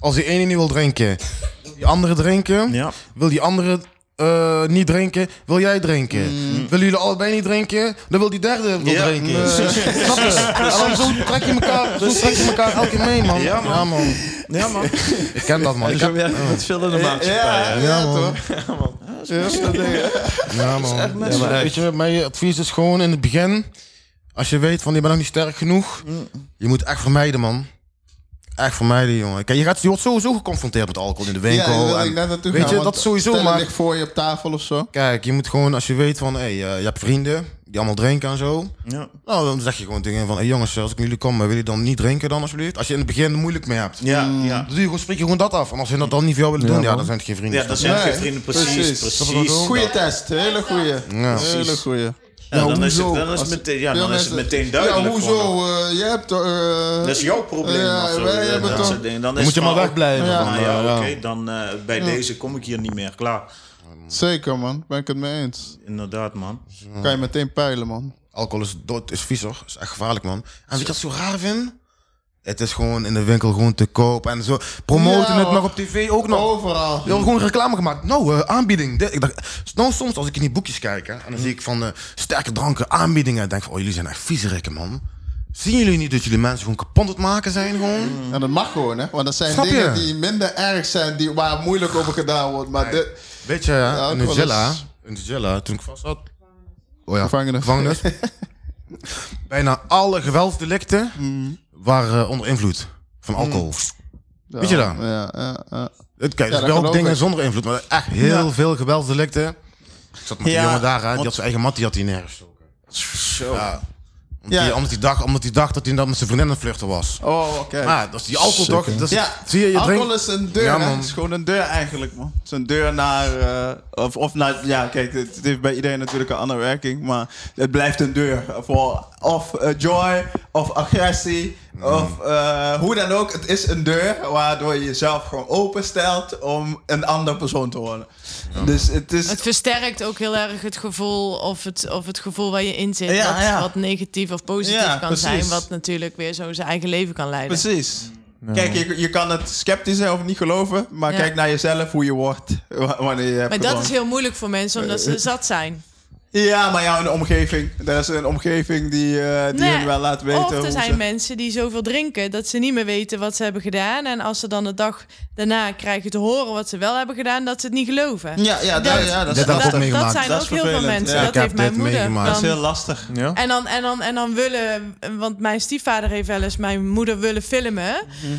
Als die ene niet wil drinken, wil die andere drinken. Ja. Wil die andere eh, niet drinken, wil jij drinken. Willen jullie allebei niet drinken, dan wil die derde wil Ja. drinken. Snap je? En dan zo trek je elkaar, zo trek je elkaar elke keer mee, man. Ja, man. Ja, man. Ja, man. Ik ken dat, man. Ik heb, werkt het met veel in de maatschappij. hè. ja, man. Ja, dat ding. Ja, man. Ja, maar echt. Weet je, mijn advies is gewoon in het begin, als je weet van je bent nog niet sterk genoeg, je moet echt vermijden, man. Echt vermijden, jongen. Kijk, je, gaat, je wordt sowieso geconfronteerd met alcohol in de Ja, winkel. wil en- ik net naartoe weet gaan, je, dat sowieso, maar- ligt voor je op tafel of zo. Kijk, je moet gewoon, als je weet van, hé, hey, eh, je hebt vrienden die allemaal drinken en zo. Ja. Nou, dan zeg je gewoon tegen van, hé jongens, als ik naar jullie kom, wil je dan niet drinken dan alsjeblieft? Als je in het begin er moeilijk mee hebt. Ja, Mm. ja. Dan doe je gewoon, spreek je gewoon dat af. En als ze dat dan niet voor jou willen doen, ja, dan zijn het geen vrienden. Ja, dat zijn Nee, geen vrienden. Precies, precies. precies. Goeie test, hele goeie. Ja. Hele goeie. Ja, dan is het- hoezo? dan is het Als- meteen- ja, dan is het meteen duidelijk Ja, hoezo? gewoon. eh, je hebt eh, Dat is jouw probleem. Ja, of zo. wij Ja, hebben dat toch- soort dingen. Dan, Dan is moet je maar wegblijven. Ja. van, Nou ja, eh, oké, dan eh, bij deze kom ik hier niet meer. Klaar. Zeker, man. Ben ik het mee eens. Inderdaad, man. Kan je meteen peilen, man. Alcohol is dood, is vies hoor. is echt gevaarlijk man. En weet je wat ik zo raar vind? Het is gewoon in de winkel gewoon te koop en zo. Promoten Ja, het hoor. nog op tv ook nog. Overal. Je hebt gewoon reclame gemaakt. Nou, eh, aanbieding. Dit. Ik dacht, nou, soms als ik in die boekjes kijk hè, en dan zie ik van eh, sterke dranken, aanbiedingen. denk ik van, oh, jullie zijn echt viezerikken, man. Zien jullie niet dat jullie mensen gewoon kapot het maken zijn gewoon? En dat mag gewoon, hè? Want dat zijn Snap je? dingen die minder erg zijn, die, waar moeilijk over gedaan wordt. Maar dit, Weet je, Ja, in Nigella, in Nigella, toen ik vast zat... Oh ja, Gevangenis. gevangenis. Bijna alle geweldsdelicten Mm. waren eh, onder invloed van alcohol. Weet je dat? Ja, ja, ja. Het, kijk, er zijn ook geloof dingen ik. zonder invloed, maar echt heel Ja. veel geweldsdelicten. Ik zat met die jongen daar, hè, die had zijn eigen mat, die had hij neergestoken. Zo. Ja. Omdat, Ja. hij, omdat, hij dacht, omdat hij dacht dat hij dan met zijn vriendin aan het vluchten was. Oh, oké. Maar dat is die alcohol toch? Dat is, Ja, zie je, je Alcohol drinkt... is een deur, Ja. Het is gewoon een deur eigenlijk, man. Het is een deur naar... eh, of, of naar... Ja, kijk, het, het heeft bij iedereen natuurlijk een andere werking. Maar het blijft een deur. Voor of eh, joy, of agressie, of eh, hoe dan ook. Het is een deur waardoor je jezelf gewoon openstelt om een ander persoon te worden. Dus het is... Het versterkt ook heel erg het gevoel of het, of het gevoel waar je in zit. Ja, wat, ja. wat negatief of positief Ja, kan precies. zijn. Wat natuurlijk weer zo zijn eigen leven kan leiden. Precies. Kijk, je, je kan het sceptisch zijn of niet geloven, maar Ja. kijk naar jezelf hoe je wordt wa- wanneer je hebt Maar dat is heel moeilijk voor mensen omdat ze zat zijn. Ja, maar ja, een omgeving. Er is een omgeving die, eh die Nee, wel laat weten of er zijn ze... mensen die zoveel drinken dat ze niet meer weten wat ze hebben gedaan. En als ze dan de dag daarna krijgen te horen wat ze wel hebben gedaan, dat ze het niet geloven. Ja, ja, Dat- dat, ja, dat dat, meegemaakt. dat zijn Dat ook heel veel mensen. Ja, dat ik heb heeft mijn dit moeder. meegemaakt. Dat is Dan- heel lastig. Ja? En dan, en, dan, en dan willen, want mijn stiefvader heeft wel eens mijn moeder willen filmen.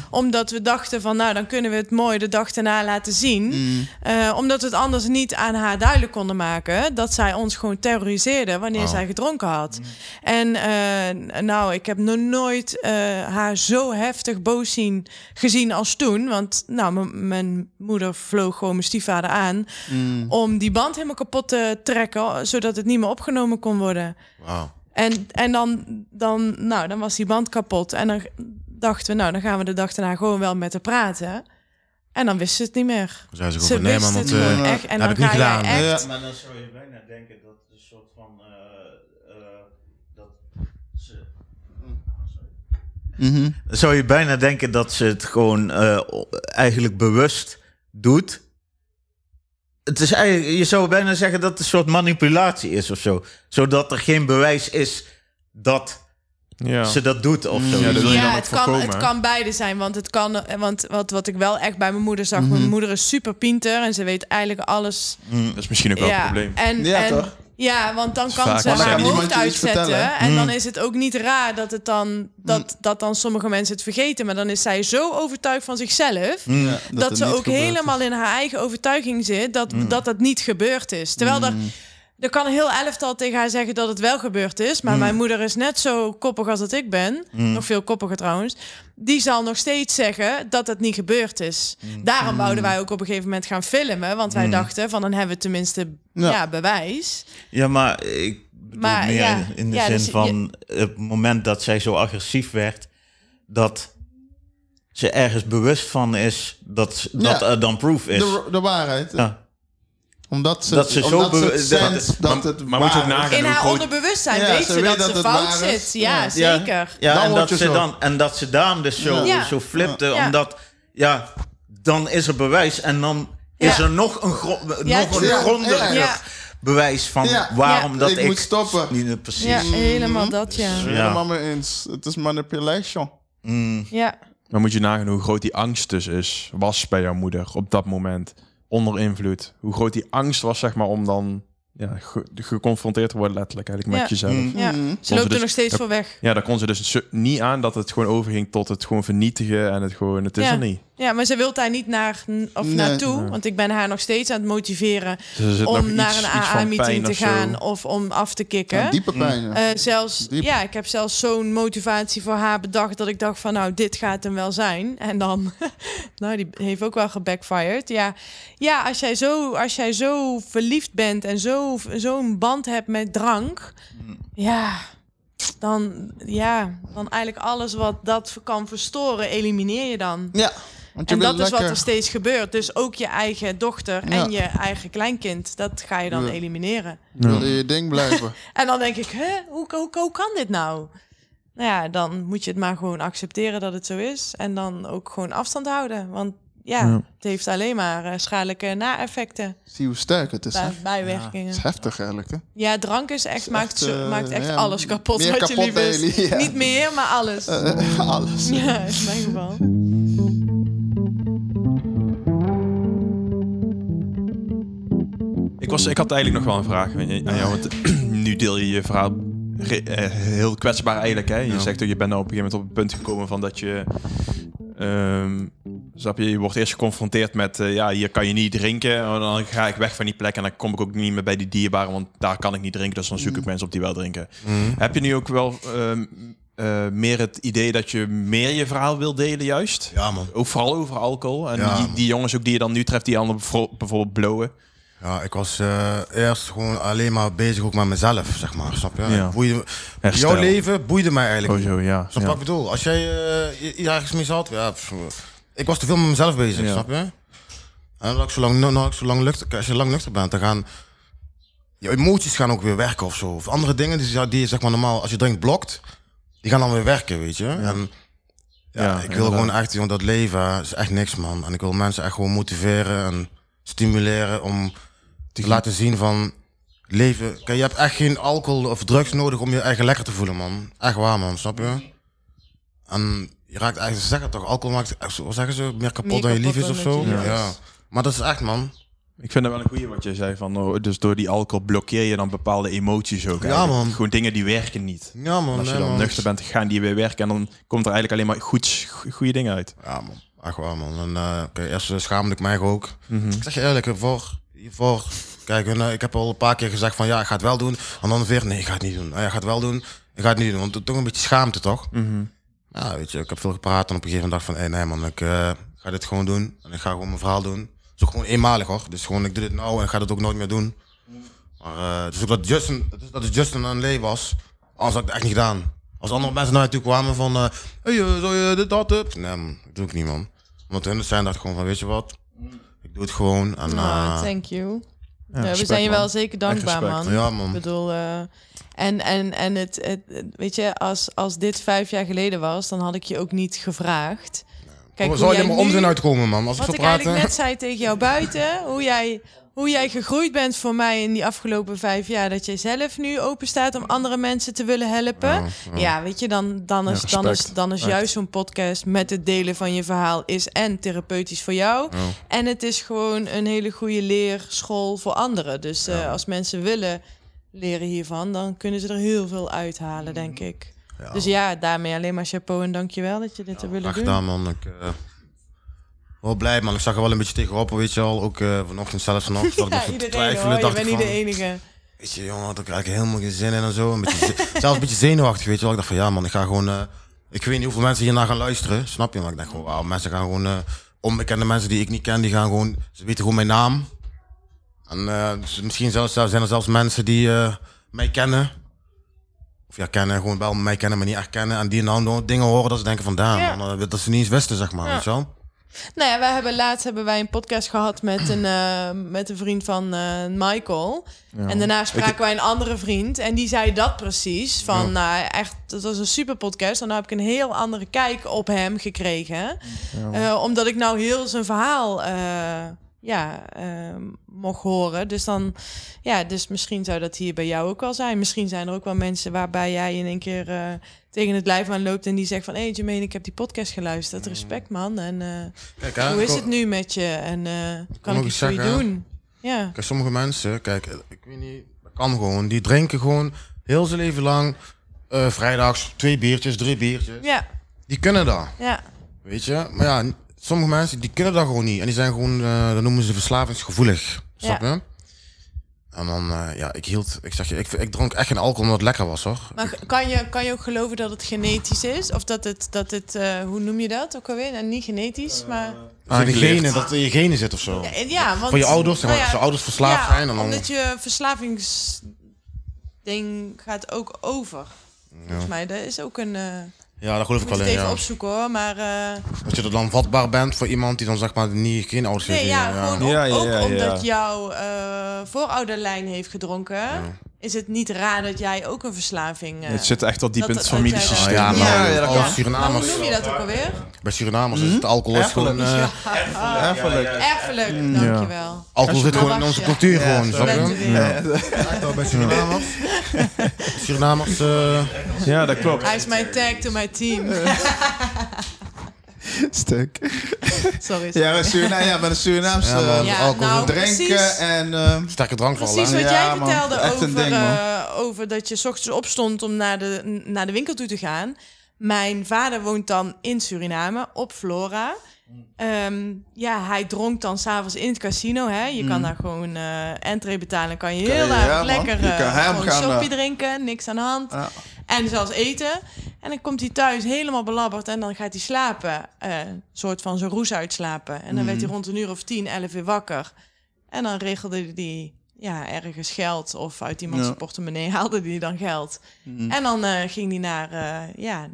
Omdat we dachten van, nou dan kunnen we het mooi de dag daarna laten zien. Eh, omdat we het anders niet aan haar duidelijk konden maken. Dat zij ons gewoon terroriseerde wanneer zij gedronken had. En eh, nou, ik heb nog nooit eh, haar zo heftig boos zien, gezien als toen. Want nou, mijn moeder vloog gewoon mijn stiefvader aan. Om die band helemaal kapot te trekken. Zodat het niet meer opgenomen kon worden. Wauw. En, en dan, dan, nou, dan was die band kapot. En dan dachten we, nou, dan gaan we de dag daarna gewoon wel met haar praten. En dan wist ze het niet meer. Zei ze Ze gewoon nee man, het want, eh, echt. En heb ik niet gedaan. echt... Ja. Maar dan zou je bijna denken dat het een soort van. eh, eh, dat ze. Dan zou je bijna denken dat ze het gewoon eh, eigenlijk bewust doet. Het is eigenlijk, je zou bijna zeggen dat het een soort manipulatie is of zo. Zodat er geen bewijs is dat Ja. ze dat doet of zo. Ja, dat wil je Ja, het kan, het kan beide zijn. Want, het kan, eh, want wat, wat ik wel echt bij mijn moeder zag... Mhm. Mijn moeder is super pinter en ze weet eigenlijk alles. Dat is misschien ook wel ja, een probleem. En, Ja, en, toch? Ja, want dan kan Vaak ze haar kan hoofd uitzetten. vertellen. En Mm. dan is het ook niet raar dat, het dan, dat, dat dan sommige mensen het vergeten. Maar dan is zij zo overtuigd van zichzelf... Ja, dat, ze ook helemaal is. in haar eigen overtuiging zit... dat Mm. dat, dat niet gebeurd is. Terwijl er... Er kan een heel elftal tegen haar zeggen dat het wel gebeurd is. Mm. Maar mijn moeder is net zo koppig als dat ik ben. Nog veel koppiger trouwens. Die zal nog steeds zeggen dat het niet gebeurd is. Mm. Daarom wouden wij ook op een gegeven moment gaan filmen. Want wij dachten van dan hebben we tenminste ja. Ja. bewijs. Ja, maar ik bedoel Maar, meer ja, in de ja, zin dus je- van het moment dat zij zo agressief werd, dat ze ergens bewust van is dat, dat Ja. er dan proof is. De, de waarheid. Ja. Omdat ze, Dat ze zo omdat ze het dat- dat, maar- het maar moet je ook nagaan- In hoe haar groot- onderbewustzijn Ja, weet ze ze weet dat, dat ze het fout waar is. zit. Ja, Ja. zeker. Ja, Dan en, word dat je ze zo. dan, en dat ze daarom dus zo, Ja. zo flipte, Ja. omdat, ja, dan is er bewijs en dan is er nog een, gro- Ja, nog een ja, grondiger ja. bewijs van Ja. waarom Ja. dat Ik ik, moet stoppen. Niet, precies. Ja, helemaal dat, ja. Ja. Helemaal mee eens. Het is manipulation. Mm. Ja, Maar moet je nagaan hoe groot die angst dus is, was bij jouw moeder op dat moment. Onder invloed. Hoe groot die angst was, zeg maar, om dan ja, ge- geconfronteerd te worden, letterlijk eigenlijk met Ja. jezelf. Mm. ja. Mhm. Ze loopt er dus- nog steeds voor weg. Ja, daar kon ze dus niet aan dat het gewoon overging tot het gewoon vernietigen en het gewoon, het is Ja. er niet. Ja, maar ze wil daar niet naar, of Nee. naartoe. Nee. Want ik ben haar nog steeds aan het motiveren Dus om iets- naar iets een AA-meeting te zo. gaan of om af te kicken. Ja, diepe pijn. ja. Eh, zelfs, ja, ik heb zelfs zo'n motivatie voor haar bedacht dat ik dacht van nou, dit gaat hem wel zijn. En dan, nou, die heeft ook wel gebackfired. Ja, ja als, jij zo, als jij zo verliefd bent en zo- zo'n band hebt met drank, ja, dan, ja, dan eigenlijk alles wat dat kan verstoren, elimineer je dan. ja. Want je En dat is wat er steeds gebeurt. Dus ook je eigen dochter Ja. en je eigen kleinkind, dat ga je dan Ja. elimineren. wil je ding blijven. En dan denk ik, hè, hoe, hoe, hoe kan dit nou? Nou ja, dan moet je het maar gewoon accepteren dat het zo is. En dan ook gewoon afstand houden. Want ja, Ja. het heeft alleen maar eh, schadelijke na-effecten, Zie hoe sterk het is. hè? bij- Het bijwerkingen. is heftig eigenlijk, hè? Ja, drank is echt, Is maakt, echt, zo- eh, maakt echt ja, alles kapot meer wat je kapot lief is. je lief-. Niet meer, maar alles. Eh, alles. ja, in mijn geval. was, ik had eigenlijk nog wel een vraag aan jou. Want nu deel je je verhaal re- eh, heel kwetsbaar eigenlijk. Hè? Je Ja. zegt ook, je bent nou op een gegeven moment op het punt gekomen van dat je... ehm snap je, je wordt eerst geconfronteerd met... eh, ja, hier kan je niet drinken. En dan ga ik weg van die plek en dan kom ik ook niet meer bij die dierbaren. Want daar kan ik niet drinken. Dus dan zoek ik mensen op die wel drinken. Mhm. Heb je nu ook wel ehm, eh, meer het idee dat je meer je verhaal wil delen juist? Ja, man. Ook vooral over alcohol. En Ja. die, die jongens ook die je dan nu treft, die anderen bijvo- bijvoorbeeld blowen. Ja, ik was eh, eerst gewoon alleen maar bezig ook met mezelf, zeg maar. Snap je? Ja. Boeide, Herstel. jouw leven boeide mij eigenlijk. ja. Snap ja. wat ik bedoel? Als jij je- je ergens mee zat, ja, pff, ik was te veel met mezelf bezig, Ja. snap je? En dat ik zo lang, nou, ik zo lang lucht, als je lang nuchter bent, dan gaan je emoties gaan ook weer werken of zo. Of andere dingen die, die je zeg maar normaal, als je drinkt blokt, die gaan dan weer werken, weet je? En ja, Ja, ik wil inderdaad. gewoon echt, dat leven is echt niks, man. En ik wil mensen echt gewoon motiveren en stimuleren om te laten zien van leven. Kijk, je hebt echt geen alcohol of drugs nodig om je eigen lekker te voelen, man. Echt waar, man, snap je? En je raakt eigenlijk, ze zeggen toch, alcohol maakt, echt zo- wat zeggen ze, meer kapot Meer dan je lief is of zo. Ja. is. Maar dat is echt, man. Ik vind dat wel een goeie wat je zei. Van, oh, dus door die alcohol blokkeer je dan bepaalde emoties ook. Ja, eigenlijk. man. Gewoon dingen die werken niet. Ja, man. Als je nee, dan man. nuchter bent, gaan die weer werken. En dan komt er eigenlijk alleen maar goed, goede dingen uit. Ja, man. Echt waar, man. En eh, kijk, eerst eh, schaamde ik mij ook. Mhm. Ik zeg je eerlijk, hiervoor, hiervoor kijk, en, eh, ik heb al een paar keer gezegd van ja, ik ga het wel doen. En dan weer, nee, ik ga het niet doen. Ah, ja, ik ga het wel doen, ik ga het niet doen. Want toch een beetje schaamte, toch? Mhm. Ja, weet je, ik heb veel gepraat en op een gegeven moment dacht van, hé, nee man, ik eh, ga dit gewoon doen. En ik ga gewoon mijn verhaal doen. Het is ook gewoon eenmalig hoor. Dus gewoon, ik doe dit nou en ik ga het ook nooit meer doen. Maar eh, het is ook dat Justin, het is dat het Justin aan Lee was, anders had ik het echt niet gedaan. Als andere mensen naar je toe kwamen van, hey, eh, zou je dit, dat, dit? Nee man, dat doe ik niet man. Want hun zijn dat gewoon van, weet je wat, ik doe het gewoon. En, eh, thank you. Ja, Ja, we zijn je man. wel zeker dankbaar, man. ja Ik man. bedoel, eh, en, en, en het, het, het- weet je, als, als dit vijf jaar geleden was, dan had ik je ook niet gevraagd. Kijk, jij maar onzin nu- uitkomen man, als ik Wat zou ik eigenlijk praten. net zei tegen jou buiten, hoe jij, hoe jij gegroeid bent voor mij in die afgelopen vijf jaar, dat jij zelf nu open staat om andere mensen te willen helpen. Ja, Ja, ja. weet je, dan, dan is, Ja, dan is, dan is juist zo'n podcast met het delen van je verhaal is en therapeutisch voor jou. En het is gewoon een hele goede leerschool voor anderen. Dus eh, als mensen willen leren hiervan, dan kunnen ze er heel veel uithalen, denk ik. Ja. Dus ja, daarmee alleen maar chapeau en dankjewel dat je dit hebt willen doen. gedaan, man. Ik eh, wel blij, man. Ik zag er wel een beetje tegenop, weet je al. Ook eh, vanochtend zelfs nog. zat ik nog te twijfelen. hoor, je dacht bent ik niet de van, enige. Weet je, jongen, had ik eigenlijk helemaal geen zin in en zo. Een beetje, ze- zelfs een beetje zenuwachtig, weet je wel. Ik dacht van, ja, man, ik ga gewoon... eh, ik weet niet hoeveel mensen hiernaar gaan luisteren, snap je? Maar ik dacht gewoon, wauw, mensen gaan gewoon... onbekende mensen die ik niet ken, die gaan gewoon... Ze weten gewoon mijn naam. En dus misschien zelfs, zijn er zelfs mensen die mij kennen. Of ja, kennen, gewoon wel mij kennen, maar niet echt kennen. En die nou dingen horen dat ze denken van, damn, Ja. man, eh, dat ze niet eens wisten, zeg maar, Ja. weet je wel. Nou ja, wij hebben laatst hebben wij een podcast gehad met een, eh, met een vriend van eh, Michael. En daarna spraken wij een andere vriend. En die zei dat precies. Van, nou, echt, dat was een super podcast. En dan heb ik een heel andere kijk op hem gekregen. Eh, omdat ik nou heel zijn verhaal eh, ja, eh, mocht horen. Dus dan, ja, dus misschien zou dat hier bij jou ook wel zijn. Misschien zijn er ook wel mensen waarbij jij in één keer eh, tegen het lijf aan loopt. En die zegt van, hé hey, Jermaine, ik heb die podcast geluisterd. Respect man. En eh, Kijk, hoe is het nu met je? En eh, kan ik iets voor je doen? Ja. Kijk, sommige mensen, kijk, ik weet niet, dat kan gewoon. Die drinken gewoon heel zijn leven lang, vrijdags twee biertjes, drie biertjes. Ja, Die kunnen dat, ja. weet je. Maar ja, sommige mensen, die kunnen dat gewoon niet. En die zijn gewoon, eh dat noemen ze verslavingsgevoelig, snap je? En dan, eh, ja, ik hield, ik zeg je, ik, ik dronk echt geen alcohol omdat het lekker was, hoor. Maar kan je, kan je ook geloven dat het genetisch is? Of dat het, dat het eh, hoe noem je dat ook alweer? Nou, niet genetisch, maar... De Aangeleerd. genen, dat in je genen zit of zo. Ja, en ja, want, Van je ouders, zeg maar, nou ja, als je ouders verslaafd ja, zijn. En dan, omdat je verslavingsding gaat ook over. Volgens mij, dat is ook een... ja, dat geloof ik ik moet wel het in, even ja. opzoeken hoor, maar... eh, Dat je er dan vatbaar bent voor iemand die dan zeg maar niet, geen ouders nee, heeft. ja, gewoon ook, Ja, ja, ook ja, omdat jouw eh, voorouderlijn heeft gedronken. is het niet raar dat jij ook een verslaving... eh, Het zit echt wel diep dat- in het familiesysteem. Ah, ja, Ja, maar ja, dat als kan. Maar Surinamers, hoe noem je dat ook alweer? bij Surinamers is het alcohol is gewoon... Erfelijk. eh, Erfelijk. Erfelijk, dankjewel. alcohol zit gewoon in onze cultuur Ja, gewoon, snap je? bij Surinamers. Surinamers, eh, Ja, dat klopt. Hij is mijn tag to my team. Stuk. Sorry. Ja, Suriname, ja, met een Surinaamse Ja, man. eh, Ja, nou, drinken precies. en... ehm, sterke drankval, Precies wat Ja, jij man. vertelde Echt een over, ding, man. eh, over dat je 's ochtends opstond om naar de, naar de winkel toe te gaan. Mijn vader woont dan in Suriname, op Flora. Ehm, ja, hij dronk dan s'avonds in het casino. Hè? Je kan daar gewoon eh entree betalen. Kan je heel erg ja, lekker gaan, soppie eh, drinken, niks aan de hand. Ja. En zelfs eten. En dan komt hij thuis helemaal belabberd en dan gaat hij slapen. Een soort van zijn roes uitslapen. En dan werd hij Mhm. rond een uur of tien, elf uur wakker. En dan regelde hij ja, ergens geld of uit iemands Ja. portemonnee haalde hij dan geld. Mhm. En dan ging hij naar, ja,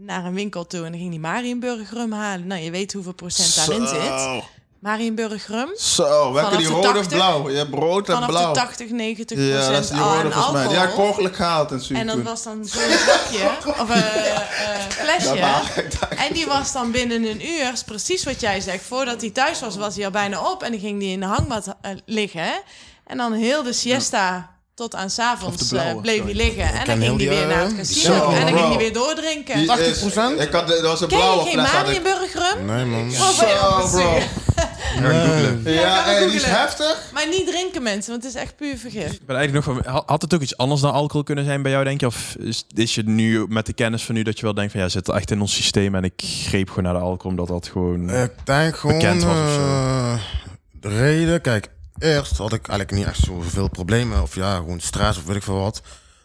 naar een winkel toe en dan ging hij Marienburg rum halen. Nou, je weet hoeveel procent daarin zit. Zo. Marienburg rum. Zo, welke die rode of 80? blauw? Je hebt rood en Vanaf blauw. de 80, 90 ja, dat is procent die rode volgens mij. Die had ik per alcohol. ongeluk gehaald in En Suriname. dat was dan zo'n zakje of een eh, flesje. En die was dan binnen een uur, is precies wat jij zegt. Voordat hij thuis was, was hij al bijna op. En dan ging hij in de hangmat eh, liggen. En dan heel de siesta tot aan s'avonds blauwe, eh bleef hij liggen. En ken dan ging hij die, weer eh, naar het casino. En dan ging hij weer doordrinken. Die 80%? is- Ik had, dat was een Ken je blauwe geen fles. had ik. Marienburg rum? Nee, man. Zo, bro. Nee. Ja, hey, die is heftig. Maar niet drinken mensen, want het is echt puur vergif. Ik ben eigenlijk nog van, had het ook iets anders dan alcohol kunnen zijn bij jou, denk je? Of is, is je nu met de kennis van nu dat je wel denkt van ja, zit er echt in ons systeem en ik greep gewoon naar de alcohol omdat dat gewoon. Ik denk gewoon... Bekend was of zo. eh, de reden, kijk, eerst had ik eigenlijk niet echt zoveel problemen. Of ja, gewoon stress of weet ik veel wat.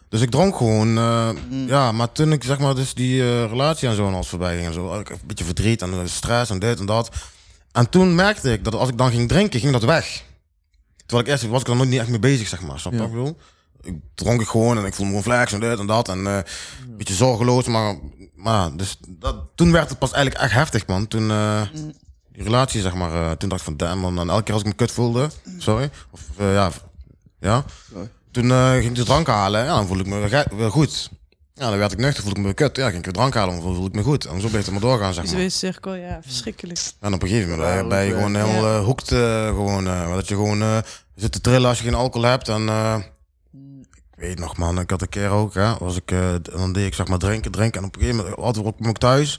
Dus ik dronk gewoon, eh, ja, maar toen ik zeg maar dus die eh, relatie en zo en alles voorbij ging en zo, had ik een beetje verdriet en eh, stress en dit en dat. En toen merkte ik dat als ik dan ging drinken, ging dat weg. Terwijl ik eerst was ik er nooit niet echt mee bezig, zeg maar. Snap je wat ik bedoel? Ik dronk ik gewoon en ik voelde me gewoon flex en dit en dat. En een beetje zorgeloos, maar, maar dus dat, toen werd het pas eigenlijk echt heftig, man. Toen, die relatie, zeg maar, eh, toen dacht ik van, damn, man. En elke keer als ik me kut voelde, sorry, of eh, ja, ja. Toen eh, ging ik de drank halen, ja, dan voelde ik me weer, goed. Ja, dan werd ik nuchter, voelde ik me weer kut. Ja, ging ik weer drank halen, dan voelde ik me goed. En zo bleef het maar doorgaan, zeg maar. Visuele cirkel, ja, verschrikkelijk. En op een gegeven moment ben je gewoon Ja. helemaal eh, hoekt. gewoon, dat je gewoon eh, zit te trillen als je geen alcohol hebt. En eh, ik weet nog man, ik had een keer ook, hè, was ik, eh, dan deed ik zeg maar drinken, drinken. En op een gegeven moment ik kwam ik thuis.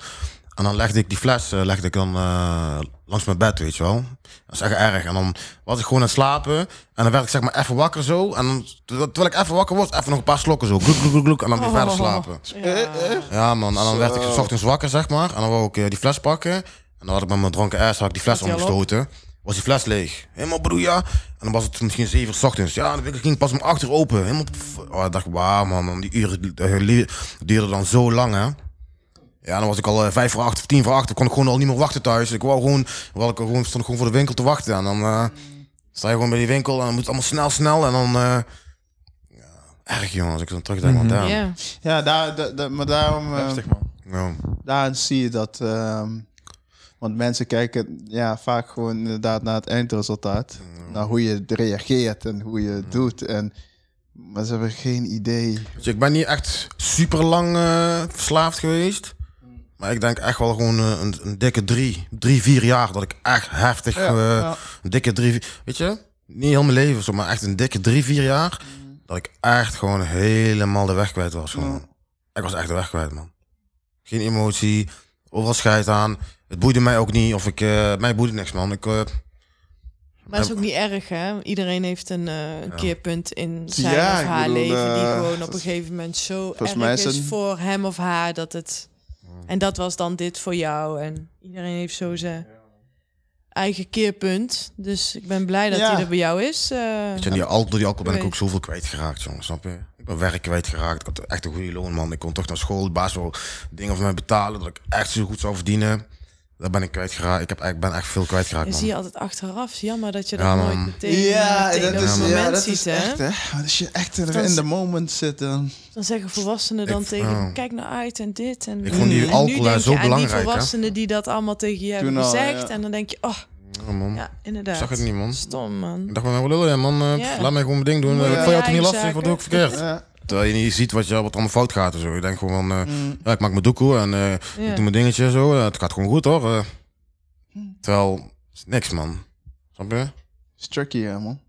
En dan legde ik die fles eh, legde ik dan eh, langs mijn bed, weet je wel. Dat is echt erg. En dan was ik gewoon aan het slapen. En dan werd ik zeg maar even wakker zo. En dan, terwijl ik even wakker was, even nog een paar slokken zo. Gloek, gloek, gloek, en dan weer verder slapen. Ja. Ja man, en dan werd ik s ochtends wakker zeg maar. En dan wou ik eh, die fles pakken. En dan had ik met mijn dronken ass had ik die fles omgestoten. Was die fles leeg. Helemaal broeia. En dan was het misschien 7 uur 's ochtends. Ja, de winkel ging pas om 8 uur open. Helemaal. Oh, ik dacht, wauw man, die uren duurden dan zo lang hè. Ja, dan was ik al eh, vijf voor acht of tien voor acht. Dan kon ik gewoon al niet meer wachten thuis. Ik wou gewoon, wou ik gewoon, stond gewoon voor de winkel te wachten. En dan eh, sta je gewoon bij die winkel en dan moet het allemaal snel, snel. En dan, eh, ja, erg jongen, als ik dan terugdenk. Want Ja. Ja, daar, da- da- maar daarom... eh, Heftig man. ja. daar zie je dat. ehm, want mensen kijken ja, vaak gewoon inderdaad naar het eindresultaat. Naar hoe je reageert en hoe je het doet. En, maar ze hebben geen idee. Je, ik ben niet echt super lang eh, verslaafd geweest. Maar ik denk echt wel gewoon eh, een, een dikke drie, drie, vier jaar dat ik echt heftig, Ja, eh, ja. een dikke drie, vier- weet je, niet heel mijn leven zo, maar echt een dikke drie, vier jaar dat ik echt gewoon helemaal de weg kwijt was. Gewoon. Ik was echt de weg kwijt, man. Geen emotie, overal scheid aan. Het boeide mij ook niet, of ik, eh, mij boeide niks, man. Ik, eh, Maar het is ook niet erg, hè? Iedereen heeft een, eh, een keerpunt in zijn Ja, of haar bedoel, leven die gewoon op een gegeven moment zo erg is, is het- voor hem of haar dat het... En dat was dan dit voor jou. En iedereen heeft zo zijn eigen keerpunt. Dus ik ben blij dat Ja. hij er bij jou is. eh. Weet je, die door die alcohol ben ik ook zoveel kwijtgeraakt, jongen, snap je? Ik ben werk kwijtgeraakt. Ik had echt een goede loon, man. Ik kon toch naar school, de baas wil dingen voor mij betalen, dat ik echt zo goed zou verdienen. Daar ben ik kwijtgeraakt. Ik heb echt, ben echt veel kwijtgeraakt, En man. zie je altijd achteraf. Jammer dat je dat Ja, nooit meteen, Ja, meteen dat op is, het man. moment ja, dat ziet, is hè? echt, hè? Als je echt er Dan in de moment zit, dan... Dan zeggen volwassenen dan Ik- tegen oh. kijk nou uit en dit. En, Ik vond die en alcohol nu denk zo je belangrijk, die hè? volwassenen die dat allemaal tegen je hebben al, gezegd. ja. En dan denk je, oh, Ja, man. Ja, inderdaad. Ik zag het niet, man. Stom, man. Ik dacht, van, wat lul je, man? Eh, Ja. Laat mij gewoon mijn ding doen. Moet Eh, je ik vond jou toch niet lastig? Wat doe ik verkeerd? Terwijl je niet ziet wat, je, wat allemaal fout gaat en zo. Je denkt gewoon van, eh, Mm. ja, ik maak mijn doekoe en eh, ik doe mijn dingetje en zo. Eh, het gaat gewoon goed, hoor. Eh, terwijl, niks, man. Snap je? is tricky, hè, man.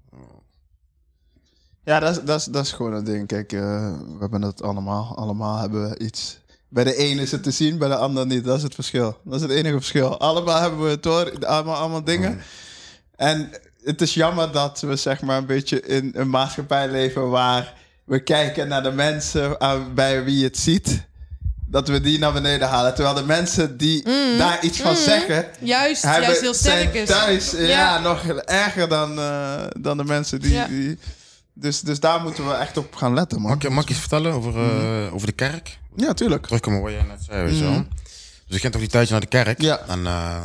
Ja, dat is, dat, is, dat is gewoon een ding. Kijk, we hebben het allemaal. Allemaal hebben we iets. Bij de ene is het te zien, bij de ander niet. Dat is het verschil. Dat is het enige verschil. Allemaal hebben we het door. Allemaal, allemaal dingen. En het is jammer dat we zeg maar een beetje in een maatschappij leven waar we kijken naar de mensen aan, bij wie je het ziet. Dat we die naar beneden halen. Terwijl de mensen die daar iets van zeggen, Juist, hebben- juist heel sterk zijn is. thuis ja, Ja. nog erger dan, eh, dan de mensen die... Ja. die dus, dus daar moeten we echt op gaan letten, man. Mag ik, mag ik iets vertellen over, Mhm. eh, over de kerk? Ja, tuurlijk. Terugkomen wat jij net zei, weet je wel. Dus ik ging toch die tijdje naar de kerk. Mhm. Ja. En eh,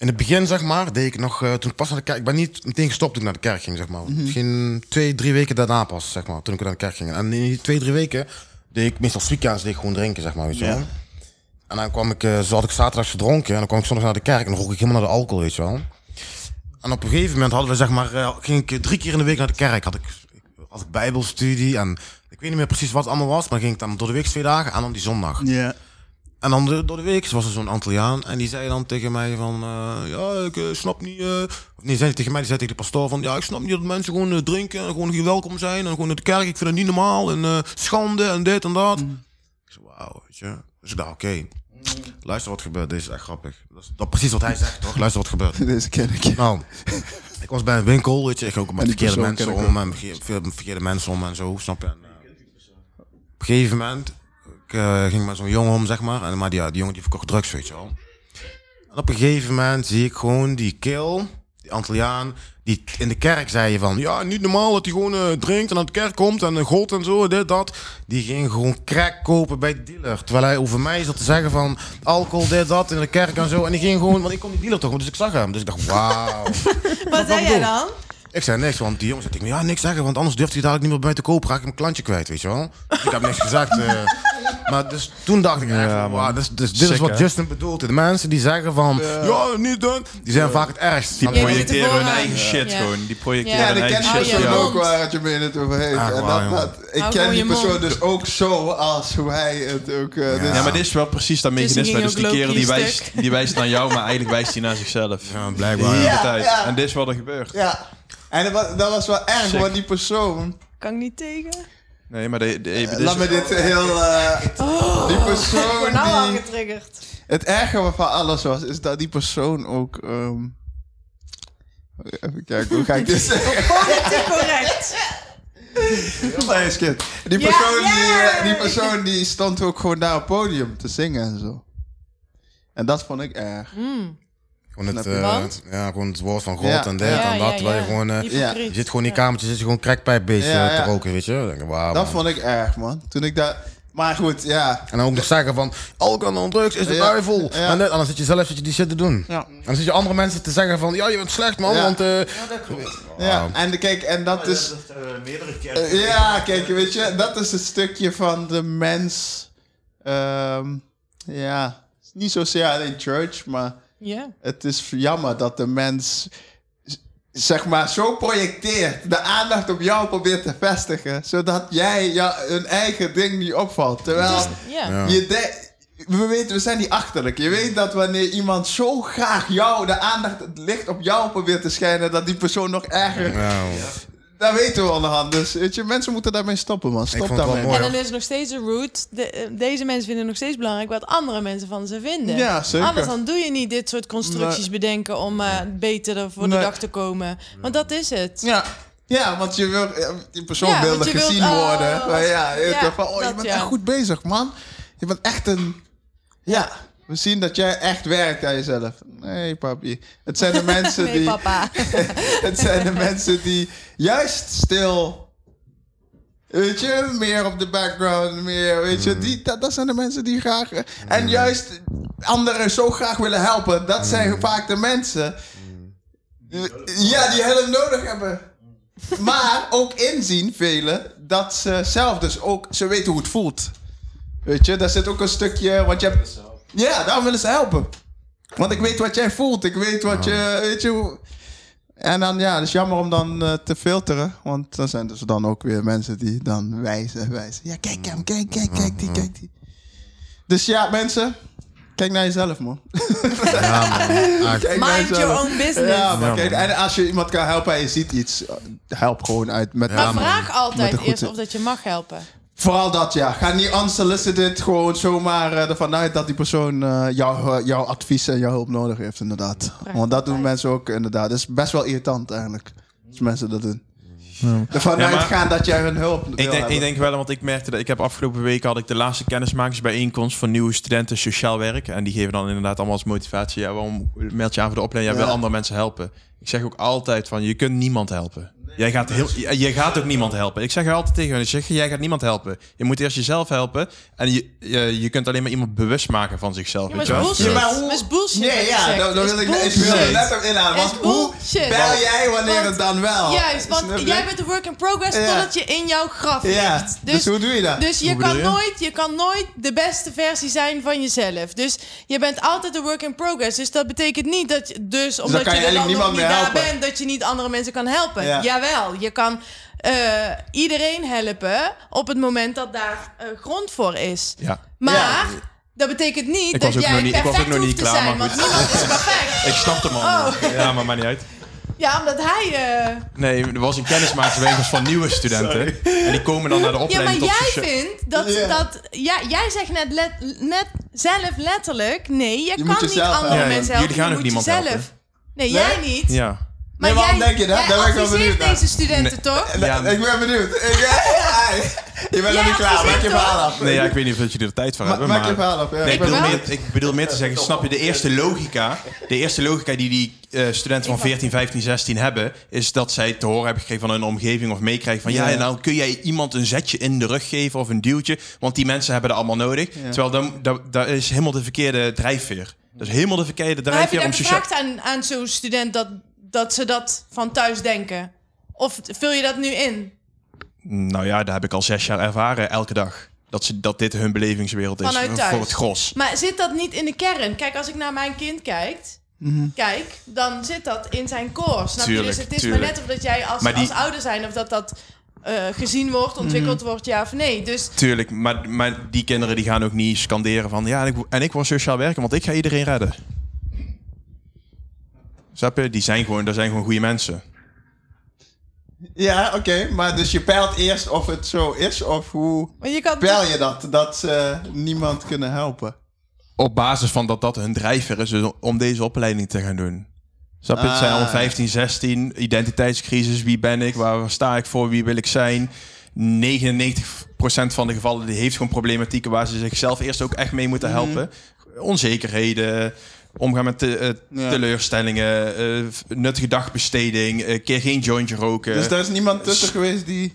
in het begin, zeg maar, deed ik nog... eh, toen ik pas naar de kerk... Ik ben niet meteen gestopt toen ik naar de kerk ging, zeg maar. Mhm. Misschien twee, drie weken daarna pas, zeg maar. Toen ik naar de kerk ging. En in die twee, drie weken deed ik... Meestal weekends deed ik gewoon drinken, zeg maar, weet je wel. En dan kwam ik... eh, zo had ik zaterdags verdronken. En dan kwam ik zondag naar de kerk. En dan rook ik helemaal naar de alcohol, weet je wel. En op een gegeven moment hadden we, zeg maar... eh, ging ik drie keer in de week naar de kerk. Had ik, had ik bijbelstudie en... Ik weet niet meer precies wat het allemaal was, maar ging ik dan door de week twee dagen en dan die zondag. Ja. En dan de- door de week was er zo'n Antilliaan en die zei dan tegen mij van, eh, ja, ik eh, snap niet, of nee, zei tegen mij, die zei tegen de pastoor van, ja, ik snap niet dat mensen gewoon drinken en gewoon hier welkom zijn en gewoon naar de kerk, ik vind het niet normaal en schande en dit en dat. Ik zei, wauw, weet je. Dus ik dacht, oké, luister wat gebeurt, dit is echt grappig. Dat is dat precies wat hij zegt, toch? Luister wat gebeurt. Deze ken ik. Nou, ik was bij een winkel, weet je, ik ging ook met verkeerde mensen om en verkeerde, veel verkeerde mensen om en zo, snap je? En, op een gegeven moment, ik eh, ging met zo'n jongen om, zeg maar, en maar die, ja, die jongen die verkocht drugs, weet je wel. En op een gegeven moment zie ik gewoon die kill, die Antilliaan, die in de kerk zei van, ja, niet normaal dat hij gewoon eh, drinkt en naar de kerk komt en uh, god en zo, dit, dat. Die ging gewoon crack kopen bij de dealer. Terwijl hij over mij zat te zeggen van, alcohol, dit, dat, in de kerk en zo. En die ging gewoon, want ik kon die dealer toch, dus ik zag hem. Dus ik dacht, wauw. Wat zei jij dan? Ik zei niks, want die jongen zei tegen me, ja, niks zeggen, want anders durft hij dadelijk niet meer bij te kopen, raak ik mijn klantje kwijt, weet je wel. Ik heb niks gezegd. eh. maar dus toen dacht ik echt, Ja, wauw, dus, dus dit is wat hè? Justin bedoelt. De mensen die zeggen van, ja, niet doen, die zijn vaak het ergst. Die? Ja, projecteren hun eigen shit Ja. gewoon. Die projecteren Ja, Ja, hun ik ken eigen shit. Persoon Ja. ook waar het je mee het over heeft. Ah, en wauw, dat, jongen. dat, ik Hou ken die persoon mond. dus ook zo als hoe hij het ook... eh, dus- Ja, maar dit is wel precies dat die mechanisme. Dus die kerel die wijst, die wijst naar jou, maar eigenlijk wijst hij naar zichzelf. Ja, blijkbaar. ja. ja. En dit is wat er gebeurt. Ja. En dat was, dat was wel erg, Sick. want die persoon... Kan ik niet tegen? Nee, maar de, de, dit Laat me dit heel... eh, die Ik persoon word nou al die... getriggerd. Het erge van alles was, is dat die persoon ook... ehm, even kijken, hoe ga ik dit zeggen? Politiek correct. Nee, is kid. Die persoon, ja. Die, eh, die persoon die stond ook gewoon daar op het podium te zingen en zo. En dat vond ik erg. Mm. Gewoon het, eh, Want? ja, gewoon het woord van God Ja. en dit Ja, en dat. ja, terwijl ja. je gewoon, eh, je zit gewoon in die kamertje, zit je gewoon eh, ja. te roken, weet je. Denk Dat vond ik erg, man. Toen ik daar... Maar goed, ja. En dan ook nog zeggen van, alcohol en drugs is de Ja, duivel. ja. En, dit- en dan zit je zelf zit je die shit te doen. Ja. En dan zit je andere mensen te zeggen van, ja, je bent slecht man, Ja. want... eh, Ja, en de- kijk, en dat is... meerdere eh, keren. ja, kijk, weet je, dat is het stukje van de mens... ehm, ja, niet zozeer alleen church, maar Ja. het is jammer dat de mens... Zeg maar, zo projecteert, de aandacht op jou probeert te vestigen, zodat jij ja, een eigen ding niet opvalt. Terwijl je we weten, we zijn niet achterlijk. Je weet dat wanneer iemand zo graag jou, de aandacht, het licht op jou probeert te schijnen, dat die persoon nog erger. Dat weten we onderhand. Dus weet je, mensen moeten daarmee stoppen, man. Stop daarmee. En dan is nog steeds een root. De, eh, deze mensen vinden nog steeds belangrijk wat andere mensen van ze vinden. Ja, zeker. Anders dan doe je niet dit soort constructies bedenken om eh, beter er voor Nee. de dag te komen. Want dat is het. Ja. Ja, want je wil, ja, die persoon Ja, wil want je gezien wilt, oh, worden. Maar ja, van, oh, je bent ja. echt goed bezig, man. Je bent echt een... Ja, we zien dat jij echt werkt aan jezelf. Nee, papi. Het zijn de mensen Nee, die... papa. het zijn de mensen die juist stil. Weet je, meer op de background, meer, weet je, die, dat, dat zijn de mensen die graag. En juist anderen zo graag willen helpen, dat zijn vaak de mensen. Ja, die hulp nodig hebben. Maar ook inzien, velen, dat ze zelf dus ook, ze weten hoe het voelt. Weet je, daar zit ook een stukje, want je hebt. Ja, daarom willen ze helpen. Want ik weet wat jij voelt. Ik weet wat je... Weet je hoe... En dan, ja, het is jammer om dan eh, te filteren. Want dan zijn er dus dan ook weer mensen die dan wijzen, wijzen. Ja, kijk hem, kijk, kijk, kijk die, kijk die. Dus ja, mensen, kijk naar jezelf, man. Ja, man. Echt. Kijk naar Mind your jezelf. own business. Ja, maar Ja, kijk, man. en als je iemand kan helpen en je ziet iets, eh, help gewoon uit met Maar Ja, man. vraag Met altijd een goed- eerst of dat je mag helpen. Vooral dat, ja. Ga niet unsolicited gewoon zomaar eh, ervan uit dat die persoon eh, jouw, jouw advies en jouw hulp nodig heeft, inderdaad. Want dat doen mensen ook, inderdaad. Dat is best wel irritant eigenlijk, als mensen dat doen. Ervan Ja, uitgaan dat jij hun hulp Ik denk, hebben. ik denk wel, want ik merkte dat ik heb afgelopen week had ik de laatste kennismakingsbijeenkomst van nieuwe studenten sociaal werk. En die geven dan inderdaad allemaal als motivatie. Ja, waarom meld je aan voor de opleiding? Jij Ja. wil andere mensen helpen. Ik zeg ook altijd van, je kunt niemand helpen. Jij gaat, heel, je gaat ook niemand helpen. Ik zeg er altijd tegen hen, ik zeg, jij gaat niemand helpen. Je moet eerst jezelf helpen. En je, je, je kunt alleen maar iemand bewust maken van zichzelf. Ja, maar weet bullshit. Ja, maar hoe- Het is bullshit. Nee, ja, dan, dan wil ik, net op inhalen. Want hoe bel jij wanneer Want- het dan wel? Juist, want jij bent een work in progress Ja. totdat je in jouw graf Ja, ligt. dus, hoe doe je dat? Dus je Hoe kan, je? nooit, je kan nooit de beste versie zijn van jezelf. Dus je bent altijd een work in progress. Dus dat betekent niet dat je, dus omdat kan je, je er dan eigenlijk niemand niet meer daar bent, dat je niet andere mensen kan helpen. Ja. Jawel, je kan eh, iedereen helpen op het moment dat daar eh, grond voor is. Ja. Maar Ja. dat betekent niet Ik dat jij nog niet- ik perfect nog hoeft niet te klaar, zijn. maar Want niemand is perfect. Ik snap hem al. Oh. Ja, maar maakt niet uit. Ja, omdat hij... eh, Nee, er was een kennismakingsbijeenkomst van nieuwe studenten. En die komen dan naar de Ja, maar opleiding tot jij socia- vindt dat... Ja. dat ja, jij zegt net, let, net zelf letterlijk... Nee, je, kan niet andere mensen helpen. jullie gaan je ook moet niemand jezelf. helpen. Nee, Nee? jij niet. Ja. Maar Nee, waarom jij, denk je dat? jij Daar ben ik wel benieuwd naar. deze studenten, Nee. toch? Ja, Ik ben benieuwd. Ik, je bent nog niet klaar. Maak je verhaal af. Nee, ja, ik weet niet of jullie er tijd voor Ma- hebben. maak maar... je verhaal af. Ja, Nee, ik bedoel meer, ik bedoel meer te zeggen, snap je, de eerste logica, de eerste logica die die eh, studenten van 14, 15, 16 hebben, is dat zij te horen hebben gekregen van hun omgeving of meekrijgen van, ja, Ja. nou kun jij iemand een zetje in de rug geven of een duwtje, want die mensen hebben dat allemaal nodig. Terwijl dat is helemaal de verkeerde drijfveer. Dat is helemaal de verkeerde Maar heb je drijfveer daar om sociaal... gevraagd aan, aan zo'n student dat, dat ze dat van thuis denken? Of vul je dat nu in? Nou ja, daar heb ik al zes jaar ervaren, elke dag. Dat, ze, dat dit hun belevingswereld is, Vanuit thuis. voor het gros. Maar zit dat niet in de kern? Kijk, als ik naar mijn kind kijk, Mhm. kijk dan zit dat in zijn core. Snap je? Dus het is tuurlijk. maar net of dat jij als, Maar die- als ouder zijn of dat dat eh, gezien wordt, ontwikkeld wordt, ja of nee. Dus Tuurlijk, maar, maar die kinderen die gaan ook niet scanderen van... Ja, en ik, en ik wil sociaal werken, want ik ga iedereen redden. Snap je? Die zijn gewoon, dat zijn gewoon goede mensen. Ja, oké. maar dus je peilt eerst of het zo is of hoe maar je kan peil je dat? Dat ze niemand kunnen helpen. Op basis van dat dat hun drijfveer is dus om deze opleiding te gaan doen. Snap je? Het zijn Ah. allemaal 15, 16, identiteitscrisis. Wie ben ik? Waar sta ik voor? Wie wil ik zijn? 99% van de gevallen die heeft gewoon problematieken waar ze zichzelf eerst ook echt mee moeten Mhm. helpen. Onzekerheden, omgaan met te- eh, Ja. teleurstellingen, eh, nuttige dagbesteding, een keer geen jointje roken. Dus er is niemand tussen geweest die...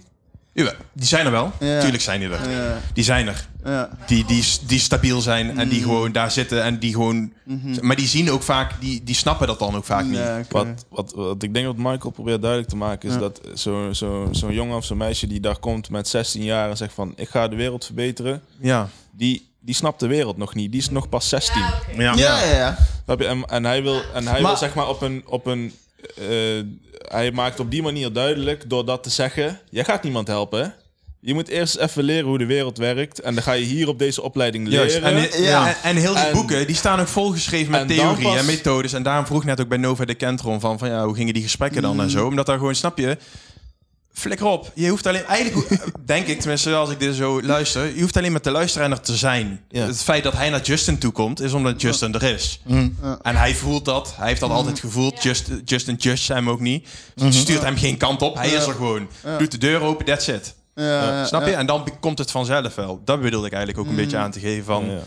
Ja, die zijn er wel. Ja. Tuurlijk zijn die er. Ja, Die zijn er. ja. Die, die, die stabiel zijn en die Mhm. gewoon daar zitten en die gewoon... Maar die zien ook vaak, die, die snappen dat dan ook vaak niet. Wat, wat, wat ik denk dat Michael probeert duidelijk te maken is Ja. dat zo'n zo, zo'n jongen of zo'n meisje die daar komt met 16 jaar en zegt van ik ga de wereld verbeteren, Ja. die, die snapt de wereld nog niet. Die is nog pas 16. Ja, oké. Ja. Ja? En, en hij wil, en hij Maar- wil zeg maar op een. Op een hij maakt op die manier duidelijk door dat te zeggen: jij gaat niemand helpen. Je moet eerst even leren hoe de wereld werkt. En dan ga je hier op deze opleiding Juist. leren. En, Ja. en, en heel die En- boeken, die staan ook volgeschreven met theorie pas- en methodes. En daarom vroeg net ook bij Nova de Kentron van, van ja, hoe gingen die gesprekken dan Mm. en zo. Omdat daar gewoon, snap je, flikker op. Je hoeft alleen, eigenlijk denk ik, tenminste als ik dit zo luister, je hoeft alleen maar te luisteren en er te zijn. Ja. Het feit dat hij naar Justin toe komt, is omdat Justin er is. Mm. En hij voelt dat, hij heeft dat altijd gevoeld. Just, Justin just hem ook niet. Stuurt hem geen kant op, hij is er gewoon. Doet de deur open, that's it. Ja, ja, Snap ja. je? En dan komt het vanzelf wel. Dat bedoelde ik eigenlijk ook een beetje aan te geven van...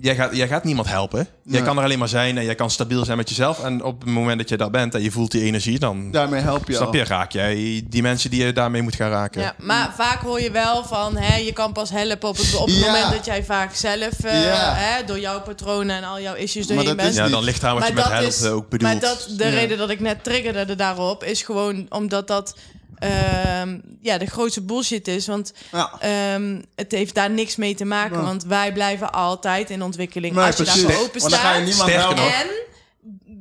Jij, gaat, jij gaat niemand helpen. Jij Nee. kan er alleen maar zijn en jij kan stabiel zijn met jezelf. En op het moment dat je daar bent en je voelt die energie... dan Daarmee help je snap al. je, raak jij die mensen die je daarmee moet gaan raken. Ja, maar vaak hoor je wel van, hè, je kan pas helpen op het, op het Ja. moment dat jij vaak zelf, eh, Ja. hè, door jouw patronen en al jouw issues Maar doorheen dat bent. is Ja, dan ligt daar wat je met helpen ook bedoelt. Maar dat, de Ja. reden dat ik net triggerde daarop is gewoon omdat dat ehm, ja, de grootste bullshit is. Want Ja. ehm, het heeft daar niks mee te maken. Ja. Want wij blijven altijd in ontwikkeling Nee, als je precies. daarvoor open Want dan ga je staat. En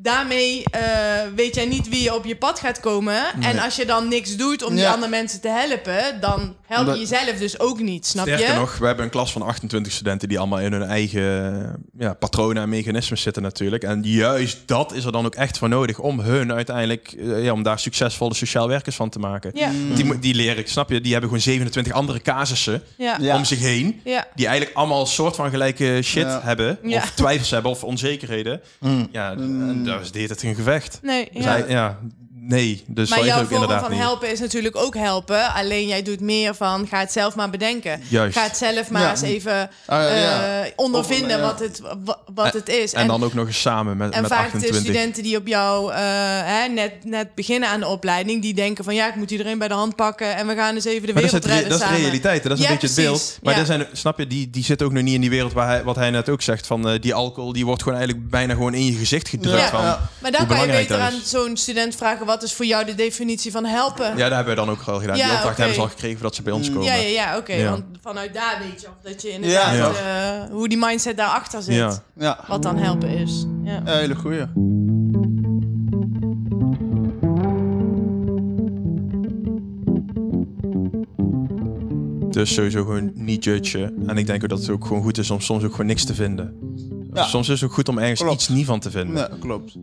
daarmee eh, weet jij niet wie je op je pad gaat komen. En als je dan niks doet om die andere mensen te helpen, dan help je Omdat- jezelf dus ook niet, snap Sterker je? nog, we hebben een klas van 28 studenten die allemaal in hun eigen ja, patronen en mechanismen zitten natuurlijk. En juist dat is er dan ook echt voor nodig om hun uiteindelijk, eh, ja, om daar succesvolle sociaal werkers van te maken. Ja, Die, mo- die leren, snap je, die hebben gewoon 27 andere casussen ja, Ja. om zich heen. ja. Die eigenlijk allemaal een soort van gelijke shit Ja. hebben. Ja. Of twijfels hebben of onzekerheden. Ja, en is dit het een gevecht. Nee, ja. ja, nee. Dus Maar jouw vorm van niet. helpen is natuurlijk ook helpen. Alleen jij doet meer van, ga het zelf maar bedenken. Juist. Ga het zelf maar Ja. eens even Ah, ja, ja. eh, ondervinden Of, wat, het, wa- wat het is. En dan ook nog eens samen met, En met vaak de 28. studenten die op jou eh, hè, net, net beginnen aan de opleiding, die denken van ja, ik moet iedereen bij de hand pakken en we gaan eens even de Maar dat is, wereld het, redden dat is de realiteit. hè. Dat is een beetje het beeld. Maar zijn, snap je, die, die zit ook nog niet in die wereld waar hij, wat hij net ook zegt. Van eh, die alcohol, die wordt gewoon eigenlijk bijna gewoon in je gezicht gedrukt. Van, Ja. Maar dan hoe kan je beter aan zo'n student vragen, wat is voor jou de definitie van helpen? Ja, dat hebben we dan ook al gedaan. Ja, die opdracht hebben ze al gekregen voordat ze bij ons komen. ja, ja, ja, oké. Ja. Want vanuit daar weet je of dat je inderdaad Ja. eh, hoe die mindset daarachter zit. Ja. Ja. Wat dan helpen is. Ja. Ja, hele goeie. Dus sowieso gewoon niet judgen. En ik denk ook dat het ook gewoon goed is om soms ook gewoon niks te vinden. Ja. Soms is het ook goed om ergens Klopt. iets niet van te vinden. Ja, klopt.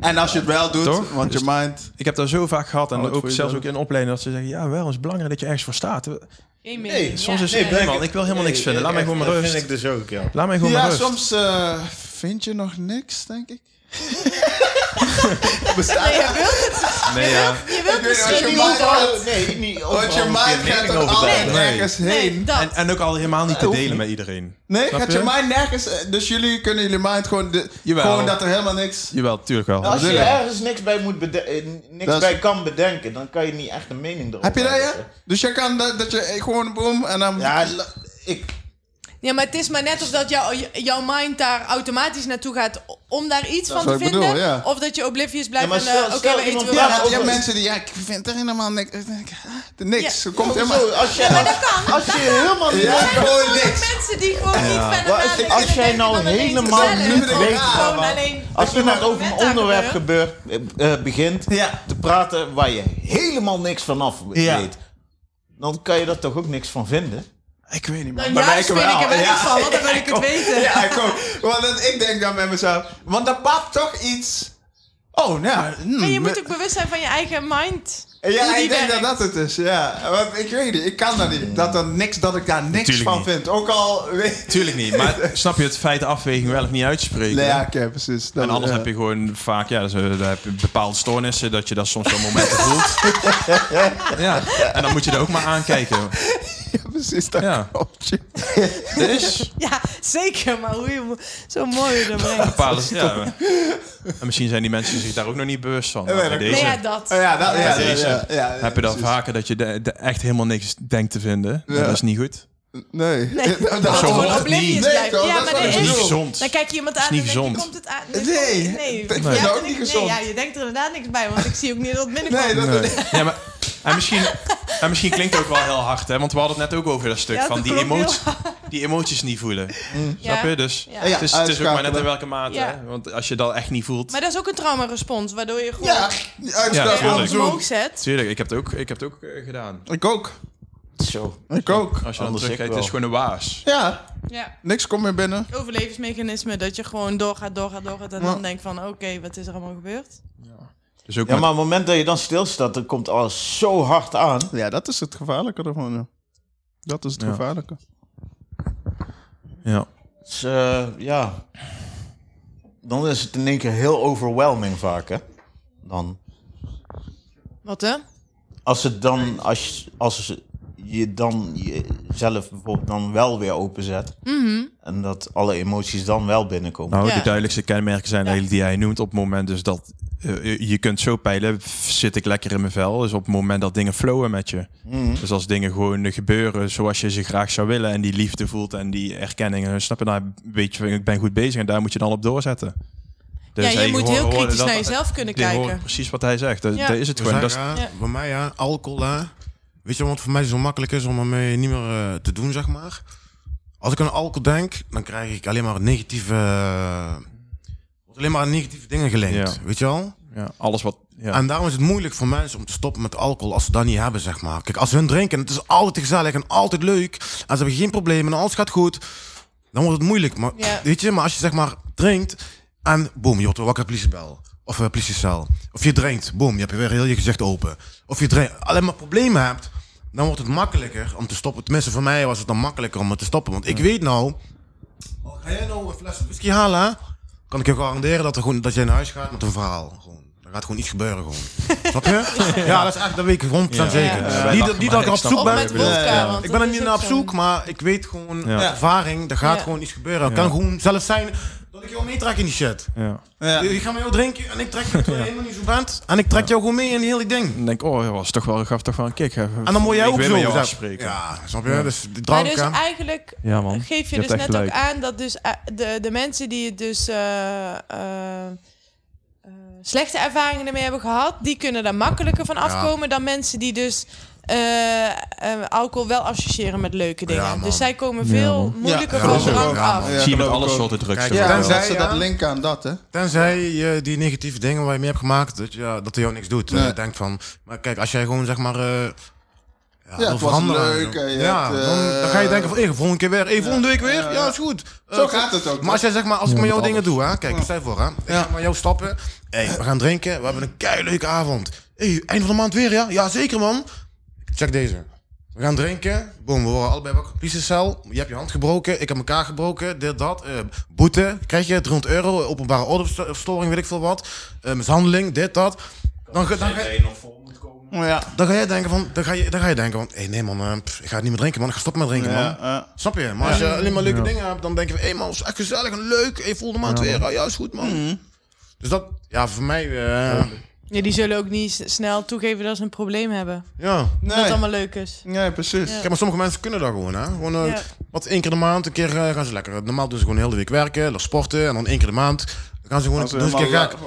En als je het wel doet, Toch? want je Dus- mind... Ik heb dat zo vaak gehad. En ook zelfs ook in opleiding dat ze zeggen... Ja, wel, het is belangrijk dat je ergens voor staat. Nee, soms ja. is het- nee, man, ik wil helemaal niks vinden. Laat mij gewoon mijn Dat rust. vind ik dus ook, ja. Laat mij gewoon Ja, mijn rust. soms eh, vind je nog niks, denk ik. Nee, je wilt het. Nee, ja. Je wilt misschien niet dat. Nee, niet Want je mind gaat altijd Nee. nergens heen. Nee, dat. En, en ook al helemaal niet te delen met iedereen. Nee, Snap gaat je? je mind nergens... Dus jullie kunnen jullie mind gewoon... De, Jawel. gewoon dat er helemaal niks... Jawel, tuurlijk wel. Als je ergens niks bij, moet eh, niks is- bij kan bedenken, dan kan je niet echt een mening erover Heb je dat, ja? Dus je kan dat, dat je gewoon boom en dan... Ja, ik, Ja, maar het is maar net of dat jou, jouw mind daar automatisch naartoe gaat om daar iets van te vinden. bedoel, ja. Of dat je oblivious blijft Ja, maar en eh, oké, we eten. Ja, over- mensen die... Ja, ik vind er helemaal niks... Niks. Ja. Er komt helemaal... Als je, als je helemaal niet Ja, gewoon niks. mensen die gewoon niet verder Maar als jij nou helemaal niet weet Als je nou over een onderwerp gebeurt. eh, eh, begint te praten waar je helemaal niks vanaf weet, dan kan je daar toch ook niks van vinden? Ik weet niet, man. Dan Maar juist wij vind ik er wel Ja. van, want dan wil ik het weten. Ja, ik ook. Want dat- ik denk dan met mezelf... Want dat pap toch iets... Oh, nou... hmm, En je moet ook bewust zijn van je eigen mind. Ja, ik denk werkt. dat dat het is, ja. Want ik weet niet, ik kan dat niet. Dat, er niks, dat ik daar niks Tuurlijk van niet. vind. Ook al... Weet... Tuurlijk niet. Maar snap je het feit afweging wel of niet uitspreken? Nee, ja, precies. Dat- En anders ja. heb je gewoon vaak, ja, dus, eh, dan heb je bepaalde stoornissen, dat je dat soms wel momenten voelt. ja, en dan moet je er ook maar aankijken. Ja, precies, dat Ja. klopt. Dus, Ja, zeker, maar hoe je mo- zo mooi je dat brengt. bepaalde, ja. maar- En misschien zijn die mensen zich daar ook nog niet bewust van. nee, Nou, dat bij Nee, deze ja, dat. Oh, ja, dat, ja, deze ja, ja, heb je dan precies. vaker dat je de, de echt helemaal niks denkt te vinden. Ja. Dat is niet goed. Nee. Nee. dat, Dat zo gewoon hoort oblivious niet. Nee, toch, ja, dat maar is dat Dat is niet is... gezond. Dan kijk je iemand aan niet en denk je, gezond. komt het aan? Nee. Nee, nee. Ik vind dan ook niet gezond. Nee, ja, je denkt er inderdaad niks bij, want ik zie ook niet dat het binnenkomt. Nee, dat, Nee. Ja, maar, en, misschien, en misschien klinkt het ook wel heel hard, hè? Want we hadden het net ook over dat stuk Ja, van die, emoties, die emoties niet voelen. Ja. Snap je? Dus Ja. Ja, het, is, het is ook maar net in welke mate. Ja. hè? Want als je dat echt niet voelt. Maar dat is ook een traumarespons, waardoor je gewoon ja, Ja, omhoog zet. Tuurlijk, ik heb het ook, ik heb het ook eh, gedaan. Ik ook. Zo. Ik ook. Als je dan Anders terugkijkt, is gewoon een waas. Ja, Ja. niks komt meer binnen. Overlevingsmechanisme, dat je gewoon doorgaat, doorgaat, doorgaat en Ja. dan denkt van, oké, wat is er allemaal gebeurd? Dus ook Ja, met- maar op het moment dat je dan stilstaat, dan komt alles zo hard aan. Ja, dat is het gevaarlijke ervan. Ja. Dat is het Ja. gevaarlijke. ja. Dus eh, ja, dan is het in één keer heel overwhelming vaak, hè? Dan. Wat hè? Als het dan, als, als je dan jezelf bijvoorbeeld dan wel weer openzet. En dat alle emoties dan wel binnenkomen. Nou, Ja. de duidelijkste kenmerken zijn Ja. die jij noemt op het moment dus dat eh, je- je kunt zo peilen, zit ik lekker in mijn vel. Dus op het moment dat dingen flowen met je. Mhm. Dus als dingen gewoon gebeuren zoals je ze graag zou willen en die liefde voelt en die erkenning, dan snap je, nou weet je, ik ben goed bezig en daar moet je dan op doorzetten. Dus ja, je moet heel kritisch dat- naar jezelf kunnen kijken. precies wat hij zegt. Dat, Ja. dat is het gewoon. Dat ja. Bij mij, ja, alcohol, hè. Weet je wat voor mij zo makkelijk is om ermee niet meer eh, te doen, zeg maar? Als ik aan alcohol denk, dan krijg ik alleen maar negatieve... eh, alleen maar aan negatieve dingen gelinkt, Ja. weet je wel? ja, alles wat... Ja. En daarom is het moeilijk voor mensen om te stoppen met alcohol als ze dat niet hebben, zeg maar. Kijk, als ze hun drinken, en het is altijd gezellig en altijd leuk, en ze hebben geen problemen en alles gaat goed, dan wordt het moeilijk. Maar, Ja. weet je, maar als je zeg maar drinkt en boom, je wordt wakker politiebel. Of een politiecel. Of je drinkt, boom, je hebt weer heel je gezicht open. Of je drinkt, alleen maar problemen hebt, dan wordt het makkelijker om te stoppen. Tenminste, voor mij was het dan makkelijker om het te stoppen. Want ik weet nou, al ga jij nou een fles whisky halen, kan ik je garanderen dat, er gewoon, dat jij naar huis gaat met een verhaal. Gewoon. Er gaat gewoon iets gebeuren. Gewoon. Snap je? Ja, dat is echt, dat weet ik 100% zeker. Ja. Niet, dat- niet dat ik er op zoek ben. Ik ben er niet naar op zo. zoek, maar ik weet gewoon, ervaring, er gaat Ja. gewoon iets gebeuren. Het Ja. kan gewoon zelfs zijn dat ik jou meetrek in die shit. ja. Ja. Je gaat met jou drinken en ik trek je terwijl je helemaal niet zo bent. En ik trek jou gewoon mee in die hele ding. Dan denk ik, oh, dat was toch wel, gaf toch wel een kick. En En dan moet jij ook zo met jou afspreken. Ja, snap je? Dus Maar drank, dus hè. eigenlijk Ja, man. geef je, Je dus net ook aan dat dus eh, de, de mensen die het dus eh, eh, eh, slechte ervaringen ermee hebben gehad, die kunnen daar makkelijker van afkomen dan mensen die dus eh, eh, alcohol wel associëren met leuke dingen. Ja, dus zij komen veel moeilijker Ja, van drank ook. Ja, af. Ja, Zie je met alle soorten drugs. Kijk, Ja. Tenzij- dat ze dat ja. linken aan dat, hè? Tenzij je die negatieve dingen waar je mee hebt gemaakt, dat, ja, dat er jou niks doet. Nee. Je denkt van, maar kijk, als jij gewoon zeg maar... eh ja, wil het was leuk ja, hebt, dan, eh, dan ga je denken van, hey, volgende keer weer, hey, volgende week weer, ja, ja, ja. is goed. Zo Eh, gaat het ook. Maar als jij zeg maar, als ik Ja, met jou dingen doe, hè, kijk, stel je voor, hè, ik Ja. ga met jou stappen, hey, we gaan drinken, we hebben een kei leuke avond. Hey, eind van de maand weer, ja? Ja, zeker man. Check deze. We gaan drinken, boom, we worden allebei wakker. Politiecel, je hebt je hand gebroken, ik heb elkaar gebroken, dit, dat. eh, boete, krijg je 300 euro, openbare ordeverstoring, weet ik veel wat. eh, mishandeling, dit, dat. Dan, ga- dan, ga, Ja. dan ga je denken van, dan ga je, dan ga je denken van, hé nee man, eh, pff, ik ga het niet meer drinken man, ik ga stoppen met drinken man. Ja, ja. Snap je? Maar als je alleen maar leuke dingen hebt, dan denk je van, hé man, is echt gezellig en leuk. Hey, volgende maand weer, ja is goed man. Dus dat, ja, voor mij, eh, Ja, die zullen ook niet snel toegeven dat ze een probleem hebben. ja. Dat het Nee. allemaal leuk is. Nee, precies. Ja. Kijk, maar sommige mensen kunnen dat gewoon, hè. Gewoon, eh, Ja. wat één keer de maand, een keer eh, gaan ze lekker. Normaal doen ze gewoon de hele week werken, dan sporten. En dan één keer de maand gaan ze gewoon Als doen ze een keer helemaal gek.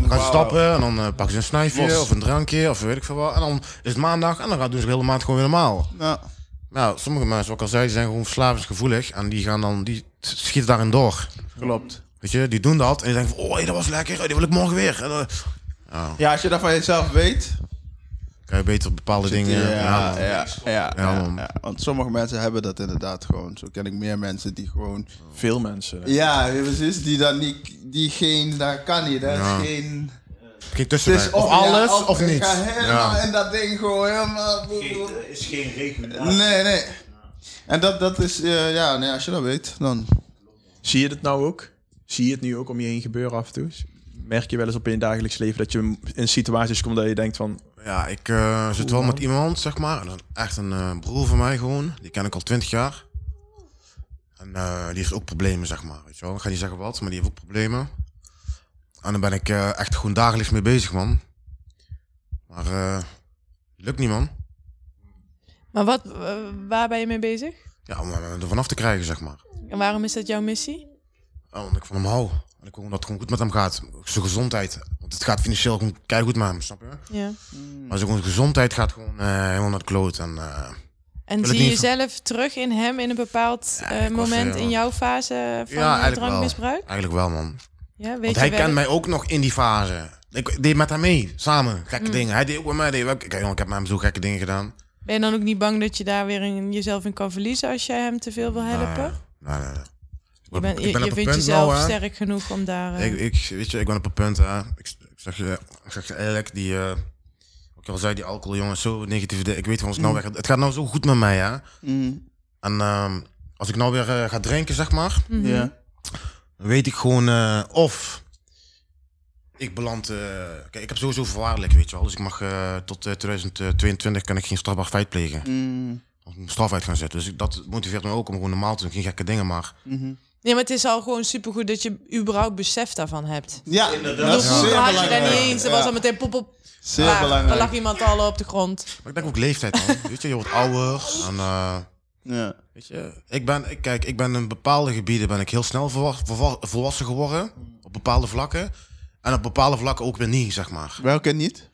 Dan gaan ze stappen en dan eh, pakken ze een snuifje of een drankje of weet ik veel wat. En dan is het maandag en dan gaan doen ze de hele maand gewoon weer normaal. Ja. Nou, sommige mensen, wat ik al zei, die zijn gewoon verslavingsgevoelig. En die gaan dan, die schieten daarin door. Klopt. Weet je, die doen dat en die denken van, oh, hey, dat was lekker, die wil ik morgen weer. En dan Ja, als je dat van jezelf weet. kan je beter bepaalde dingen... Ja, ja, ja, ja, ja, Ja, man. ja. Want sommige mensen hebben dat inderdaad gewoon. Zo ken ik meer mensen die gewoon. Veel mensen. Ja, precies. Die dan niet. Die geen. Dat kan niet. Dat Ja. is geen. Geen Het is Of, ja, alles of, of ik niets. ga helemaal Ja. in dat ding gewoon helemaal. is geen regulatie. Nee, nee. En dat, dat is. eh, ja, nee, als je dat weet, dan. Zie je het nou ook? Zie je het nu ook om je heen gebeuren af en toe? Merk je wel eens op in je dagelijks leven dat je in situaties komt dat je denkt van... Ja, ik eh, zit wel met iemand, zeg maar. Echt een eh, broer van mij gewoon. Die ken ik al twintig jaar. En eh, die heeft ook problemen, zeg maar. Weet je wel. Ik ga niet zeggen wat, maar die heeft ook problemen. En daar ben ik eh, echt gewoon dagelijks mee bezig, man. Maar eh lukt niet, man. Maar wat, waar ben je mee bezig? Ja, om hem er vanaf te krijgen, zeg maar. En waarom is dat jouw missie? Ja, omdat ik van hem hou. En ik wil dat het gewoon goed met hem gaat. Zijn gezondheid. Want het gaat financieel gewoon keihard met hem, snap je? Ja. Maar zijn gezondheid gaat gewoon eh, helemaal naar de kloot. En, eh, En zie je jezelf terug in hem in een bepaald Ja, eh, moment in jouw fase van ja, eigenlijk wel. drankmisbruik? Eigenlijk wel, man. Ja, weet Want je hij wel- kent mij ook nog in die fase. Ik deed met hem mee, samen. Gekke Mm. dingen. Hij deed ook met mij. Deed, ook- kijk, jongen, ik heb met hem zo gekke dingen gedaan. Ben je dan ook niet bang dat je daar weer in, jezelf in kan verliezen als jij hem te veel wil helpen? Nee, nee, nee. Je bent, je, ik ben je op een vindt punt jezelf nou, sterk genoeg om daar... eh, Ik, ik, weet je, ik ben op een punt, hè. Ik, ik zeg je, ik zeg je eerlijk, die, eh, wat ik al zei, die alcohol, jongen, zo negatief. Ik weet van als ik nou Mm. weg, het gaat nou zo goed met mij, hè. Mm, En ehm, als ik nou weer eh, ga drinken, zeg maar. Ja. dan weet ik gewoon eh, of ik beland. eh, kijk, ik heb sowieso voorwaardelijk, weet je wel. Dus ik mag eh, tot eh, 2022 kan ik geen strafbaar feit plegen. Mm, Of een straf uit gaan zetten. Dus ik, dat motiveert me ook om gewoon normaal te doen. Geen gekke dingen, maar. mhm. Nee, maar het is al gewoon supergoed dat je überhaupt besef daarvan hebt. Ja, Inderdaad. dat is Vroeger zeer had je daar belangrijk. niet eens. Er Ja, was al meteen pop op. Zeer. Er belangrijk. lag iemand al op de grond. Maar ik denk ook leeftijd, man. weet je, je wordt ouder. En, eh, Ja. weet je, ik ben, ik, kijk, ik ben in bepaalde gebieden ben ik heel snel volwa- volwa- volwassen geworden. Op bepaalde vlakken. En op bepaalde vlakken ook weer niet, zeg maar. Welke niet?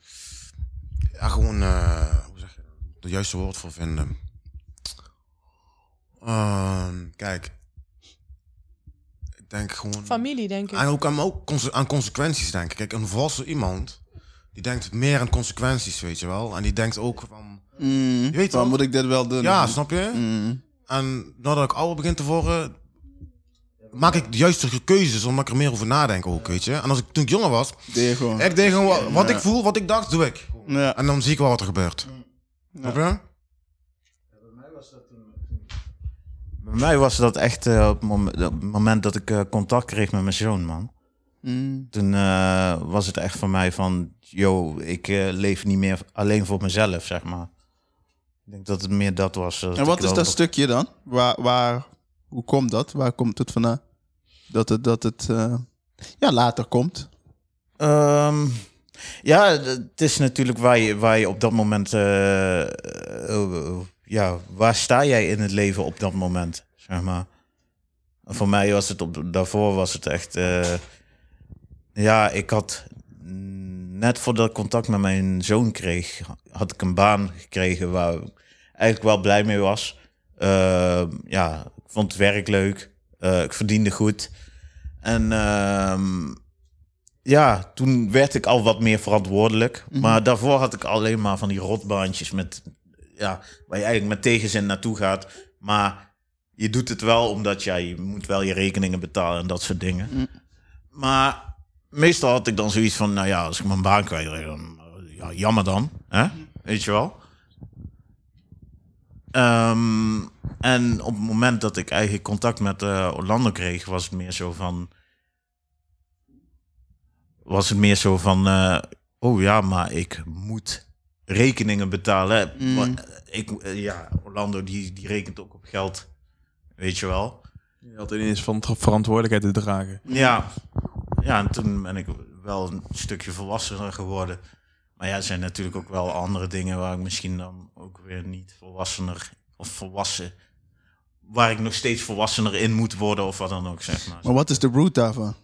Ja, gewoon, eh, hoe zeg je dat? De juiste woord voor vinden. Ehm, kijk. Ik denk gewoon... Familie, denk ik. En ook aan, ook conse- aan consequenties denken. Kijk, een volwassen iemand, die denkt meer aan consequenties, weet je wel. En die denkt ook van... Mm, Je weet wel. moet ik dit wel doen. Ja, snap je? Mm. En nadat ik ouder begin te worden, maak ik de juiste keuzes, omdat ik er meer over nadenk ook, weet je. En als ik toen ik jonger was, Deed je gewoon. ik deed gewoon wat, wat ik voel, wat ik dacht, doe ik. Ja. En dan zie ik wel wat er gebeurt. Snap je? Bij mij was dat echt eh, op, het moment dat ik eh, contact kreeg met mijn zoon, man. Mm. Toen eh, was het echt voor mij van, yo, ik leef niet meer alleen voor mezelf, zeg maar. Ik denk dat het meer dat was. En wat is dat stukje dan? Waar, waar, hoe komt dat? Waar komt het vandaan? Dat het, dat het ja, later komt. Ehm, ja, het is natuurlijk waar je, waar je op dat moment... eh, eh, ja, waar sta jij in het leven op dat moment, zeg maar. En voor mij was het op... Daarvoor was het echt... eh, ja, ik had... mm, Net voordat ik contact met mijn zoon kreeg... had ik een baan gekregen waar ik eigenlijk wel blij mee was. Ehm, ja, ik vond het werk leuk. Eh, ik verdiende goed. En... ehm, ja, toen werd ik al wat meer verantwoordelijk. Maar daarvoor had ik alleen maar van die rotbaantjes met, ja, waar je eigenlijk met tegenzin naartoe gaat. Maar je doet het wel omdat ja, je moet wel je rekeningen betalen en dat soort dingen. Maar meestal had ik dan zoiets van, nou ja, als ik mijn baan kwijt, dan ja, jammer dan, hè? weet je wel. Ehm, en op het moment dat ik eigenlijk contact met eh, Orlando kreeg, was het meer zo van was het meer zo van, eh, oh ja, maar ik moet rekeningen betalen. Mm. Eh, Ik, eh, ja, Orlando die, die rekent ook op geld, weet je wel. Je had ineens van verantwoordelijkheid te dragen. Ja, ja, en toen ben ik wel een stukje volwassener geworden. Maar ja, er zijn natuurlijk ook wel andere dingen waar ik misschien dan ook weer niet volwassener of volwassen, waar ik nog steeds volwassener in moet worden of wat dan ook, zeg maar. Maar wat is de root daarvan?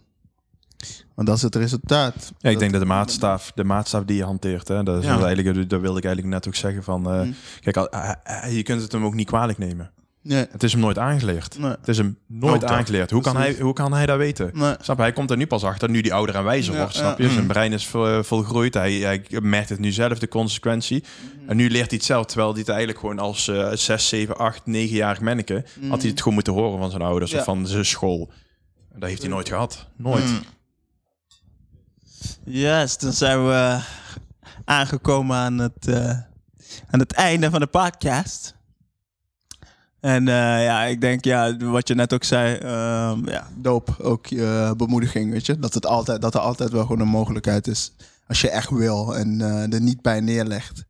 Want dat is het resultaat. Ja, ik denk dat de maatstaaf, de maatstaaf die je hanteert, hè, dat, is Ja. eigenlijk, dat wilde ik eigenlijk net ook zeggen van, eh, Mm. kijk, al- eh, eh, je kunt het hem ook niet kwalijk nemen. Nee, Het is hem nooit aangeleerd. nee, Het is hem nooit Ook dat. aangeleerd. Hoe kan, hij, hoe kan hij dat weten? nee. Snap je? Hij komt er nu pas achter, nu die ouder en wijzer Ja, wordt, snap je? Zijn Mm. brein is vol, volgroeid. Hij, hij merkt het nu zelf, de consequentie. En nu leert hij het zelf, terwijl hij het eigenlijk gewoon als eh 6, 7, 8, 9-jarig manneke... had hij het gewoon moeten horen van zijn ouders Ja. of van zijn school. Dat heeft hij nooit gehad. Nooit. Mm. Yes, dan zijn we aangekomen aan het, eh, aan het einde van de podcast. En eh, ja, ik denk, ja, wat je net ook zei, ehm, ja, Doop, ook je bemoediging, weet je. Dat, het altijd, dat er altijd wel gewoon een mogelijkheid is. Als je echt wil en eh, er niet bij neerlegt.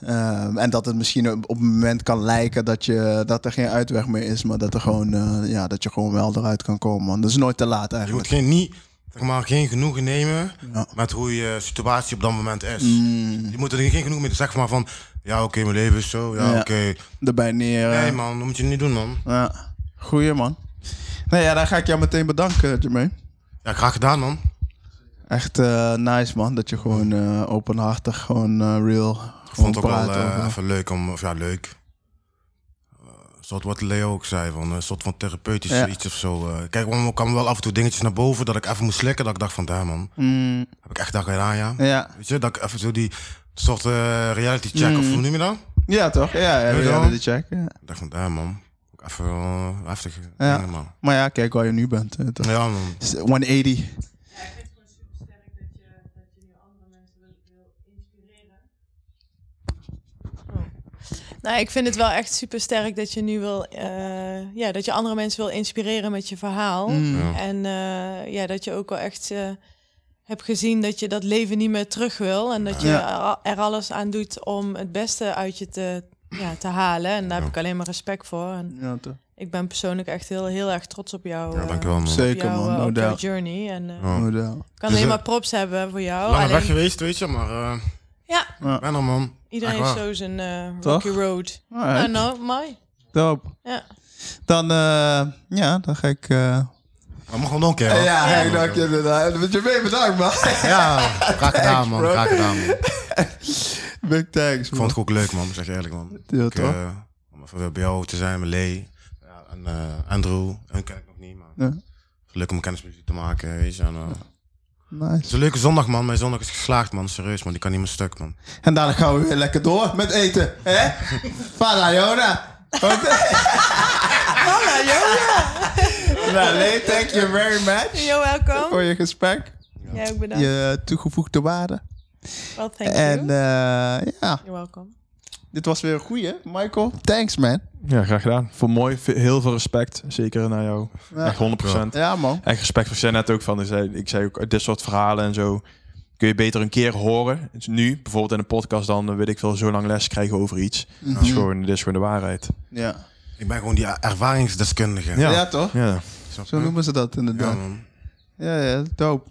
Ehm, en dat het misschien op op een moment kan lijken dat, je, dat er geen uitweg meer is. Maar dat, er gewoon, eh, ja, dat je gewoon wel eruit kan komen. Want dat is nooit te laat Je moet eigenlijk. geen, niet, zeg maar, geen genoegen nemen Ja. met hoe je situatie op dat moment is. Mm, Je moet er geen genoegen mee zeggen maar van, ja oké, mijn leven is zo, ja, Ja. oké. erbij neer. eh, Nee man, dat moet je niet doen man. Ja, goeie man. Nou ja, dan ga ik jou meteen bedanken, Jermaine. Ja, graag gedaan man. Echt eh, nice man, dat je gewoon eh, openhartig, gewoon eh, real, Ik vond het ook wel eh, even leuk om, of ja leuk. Eh, soort wat Leo ook zei, van een soort van therapeutisch Ja. iets of zo. eh. Kijk, er kwamen wel af en toe dingetjes naar boven dat ik even moest slikken. Dat ik dacht van, daar man, Mm, heb ik echt daar gedaan ja. ja. Weet je, dat ik even zo die soort eh, reality check, of Mm. hoe noem je dat? ja, toch? Ja, de check. Ja. Ik dacht van, daar man, even uh, heftig Ja. dingen, man. Maar ja, kijk waar je nu bent. eh, toch? Ja man. 180. Nou, ik vind het wel echt super sterk dat je nu wil, eh, ja, dat je andere mensen wil inspireren met je verhaal. Mm. Ja. En eh, ja, dat je ook wel echt eh, hebt gezien dat je dat leven niet meer terug wil. En dat je Ja. er alles aan doet om het beste uit je te, ja, te halen. En daar heb ik alleen maar respect voor. En Ja, toch. ik ben persoonlijk echt heel, heel erg trots op jou. Ja, dankjewel man. op Zeker jou, man, no op jouw doubt. journey. En. No doubt. kan Dus, alleen eh, maar props hebben voor jou. Lang weg Alleen, geweest, weet je, maar eh ja, Ja. ben er man. Iedereen heeft zo zijn eh Toch? rocky road. Alright. Know, mooi. Dope. Ja. Dan, eh, ja, dan ga ik eh, Dat mag wel nog een keer. hoor. Ja, hey, dank je inderdaad. Met je mee bedankt, man. Ja, graag gedaan, man. Graag gedaan, man. Big thanks, Ik vond man. het ook leuk, man. Zeg je eerlijk, man. Ja, Ik, toch? eh, om even weer bij jou te zijn, met Lee. Ja, en eh, Andrew. Hun ken ik nog niet, maar... Ja. Leuk om kennis met jullie te maken, weet je. En, eh, Het Nice. is een leuke zondag, man. Mijn zondag is geslaagd, man. Serieus, man. Die kan niet meer stuk, man. En daarna gaan we weer lekker door met eten. Hè? Fala, Jona. Hallo, Jona. Nou, Lee, thank you very much Yo, welkom. voor je gesprek. Jij ook bedankt. Je toegevoegde waarde. Well, thank En you. eh, ja, You're welcome. Dit was weer een goeie. Michael, thanks man. Ja, graag gedaan. Voor mooi. Heel veel respect. Zeker naar jou. Ja. Echt 100%. Ja, man. Echt respect voor net ook van. Ik zei, ik zei ook, dit soort verhalen en zo. Kun je beter een keer horen. Dus nu, bijvoorbeeld in een podcast, dan weet ik veel, zo lang les krijgen over iets. Dat is gewoon, dit is gewoon de waarheid. Ja. Ik ben gewoon die ervaringsdeskundige. Ja. Ja, toch? Ja. Zo noemen ze dat Ja, inderdaad. man. Ja, ja, dope.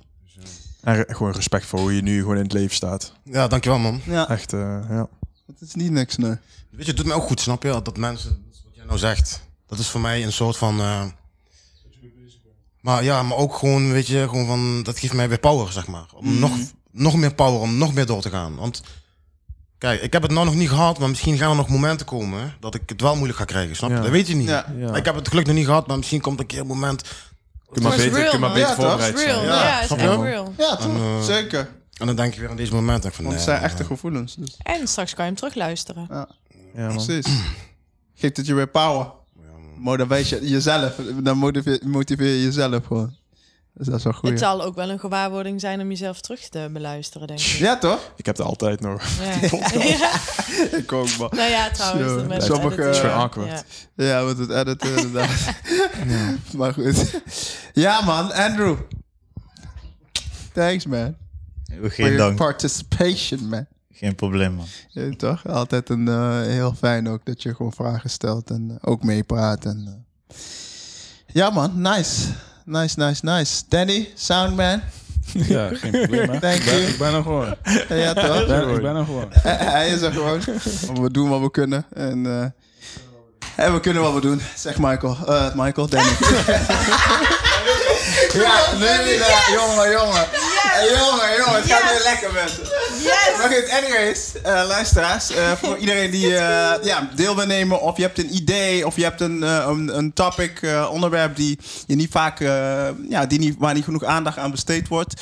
En gewoon respect voor hoe je nu gewoon in het leven staat. Ja, dankjewel, man. Ja, Echt, eh, ja. Het is niet niks, nee. Weet je, het doet me ook goed, snap je? Dat mensen, wat jij nou zegt, dat is voor mij een soort van... eh, maar ja, maar ook gewoon, weet je, gewoon van, dat geeft mij weer power, zeg maar. Om nog, nog meer power, om nog meer door te gaan. Want, kijk, ik heb het nou nog niet gehad, maar misschien gaan er nog momenten komen hè, dat ik het wel moeilijk ga krijgen, snap je? Ja. Dat weet je niet. Ja. Ja. Ik heb het geluk nog niet gehad, maar misschien komt een keer een moment... Kun maar Het is beter, real, kun maar man. beter voorbereid zijn. Ja, Ja, het is je? real. Ja, toch? En, eh, Zeker. En dan denk je weer aan deze momenten. Ik van, Want het nee, zijn echte gevoelens. Dus. En straks kan je hem terugluisteren. Ja, Ja, man. precies. Geeft het je weer power. Motiveer je jezelf. Dan motiveer, motiveer je jezelf gewoon. Dus dat is wel goed. Het zal ook wel een gewaarwording zijn om jezelf terug te beluisteren, denk ik. Ja, toch? Ik heb het altijd nog. Ja. ja. Ik ook, man. Nou ja, trouwens. Zo, met sommige- editen. Het awkward. Ja. Ja, met het editen inderdaad. Maar goed. Ja, man. Andrew. Thanks, man. Geen dank. participation, man. Geen probleem, man. Ja, toch? Altijd een, eh, heel fijn ook dat je gewoon vragen stelt en eh, ook meepraat. En, eh. Ja, man. Nice. Nice, nice, nice. Danny, soundman. Ja, geen probleem. hè. Thank Ik ben- you. Ik ben er gewoon. Ja, toch? Ik ben, ik ben er gewoon. Hij is er gewoon. We doen wat we kunnen. En, eh, en we kunnen wat we doen, zegt Michael. Eh, Michael, Danny. ja, nee, nee, nee. Jongen, jongen. Jongen, jongen. Het gaat weer lekker, mensen. Yes! Maar goed, anyways, eh, luisteraars. eh, voor iedereen die eh, ja, deel wil nemen, of je hebt een idee, of je hebt een, een, een topic, onderwerp die je niet vaak, ja, die niet, waar niet genoeg aandacht aan besteed wordt.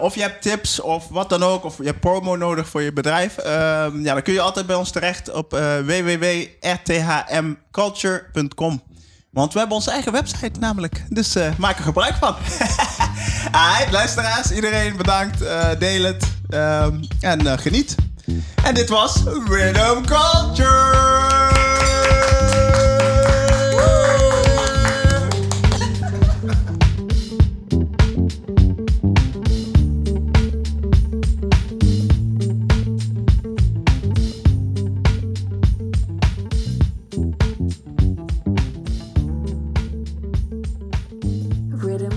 Of je hebt tips, of wat dan ook, of je hebt promo nodig voor je bedrijf. Ehm, ja, dan kun je altijd bij ons terecht op www.rthmculture.com. Want we hebben onze eigen website namelijk. Dus maak er gebruik van. Alright, luisteraars, iedereen bedankt. Eh, deel het. ehm, en eh, geniet. En dit was Rhythm Culture.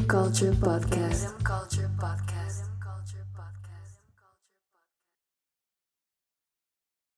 Culture Podcast.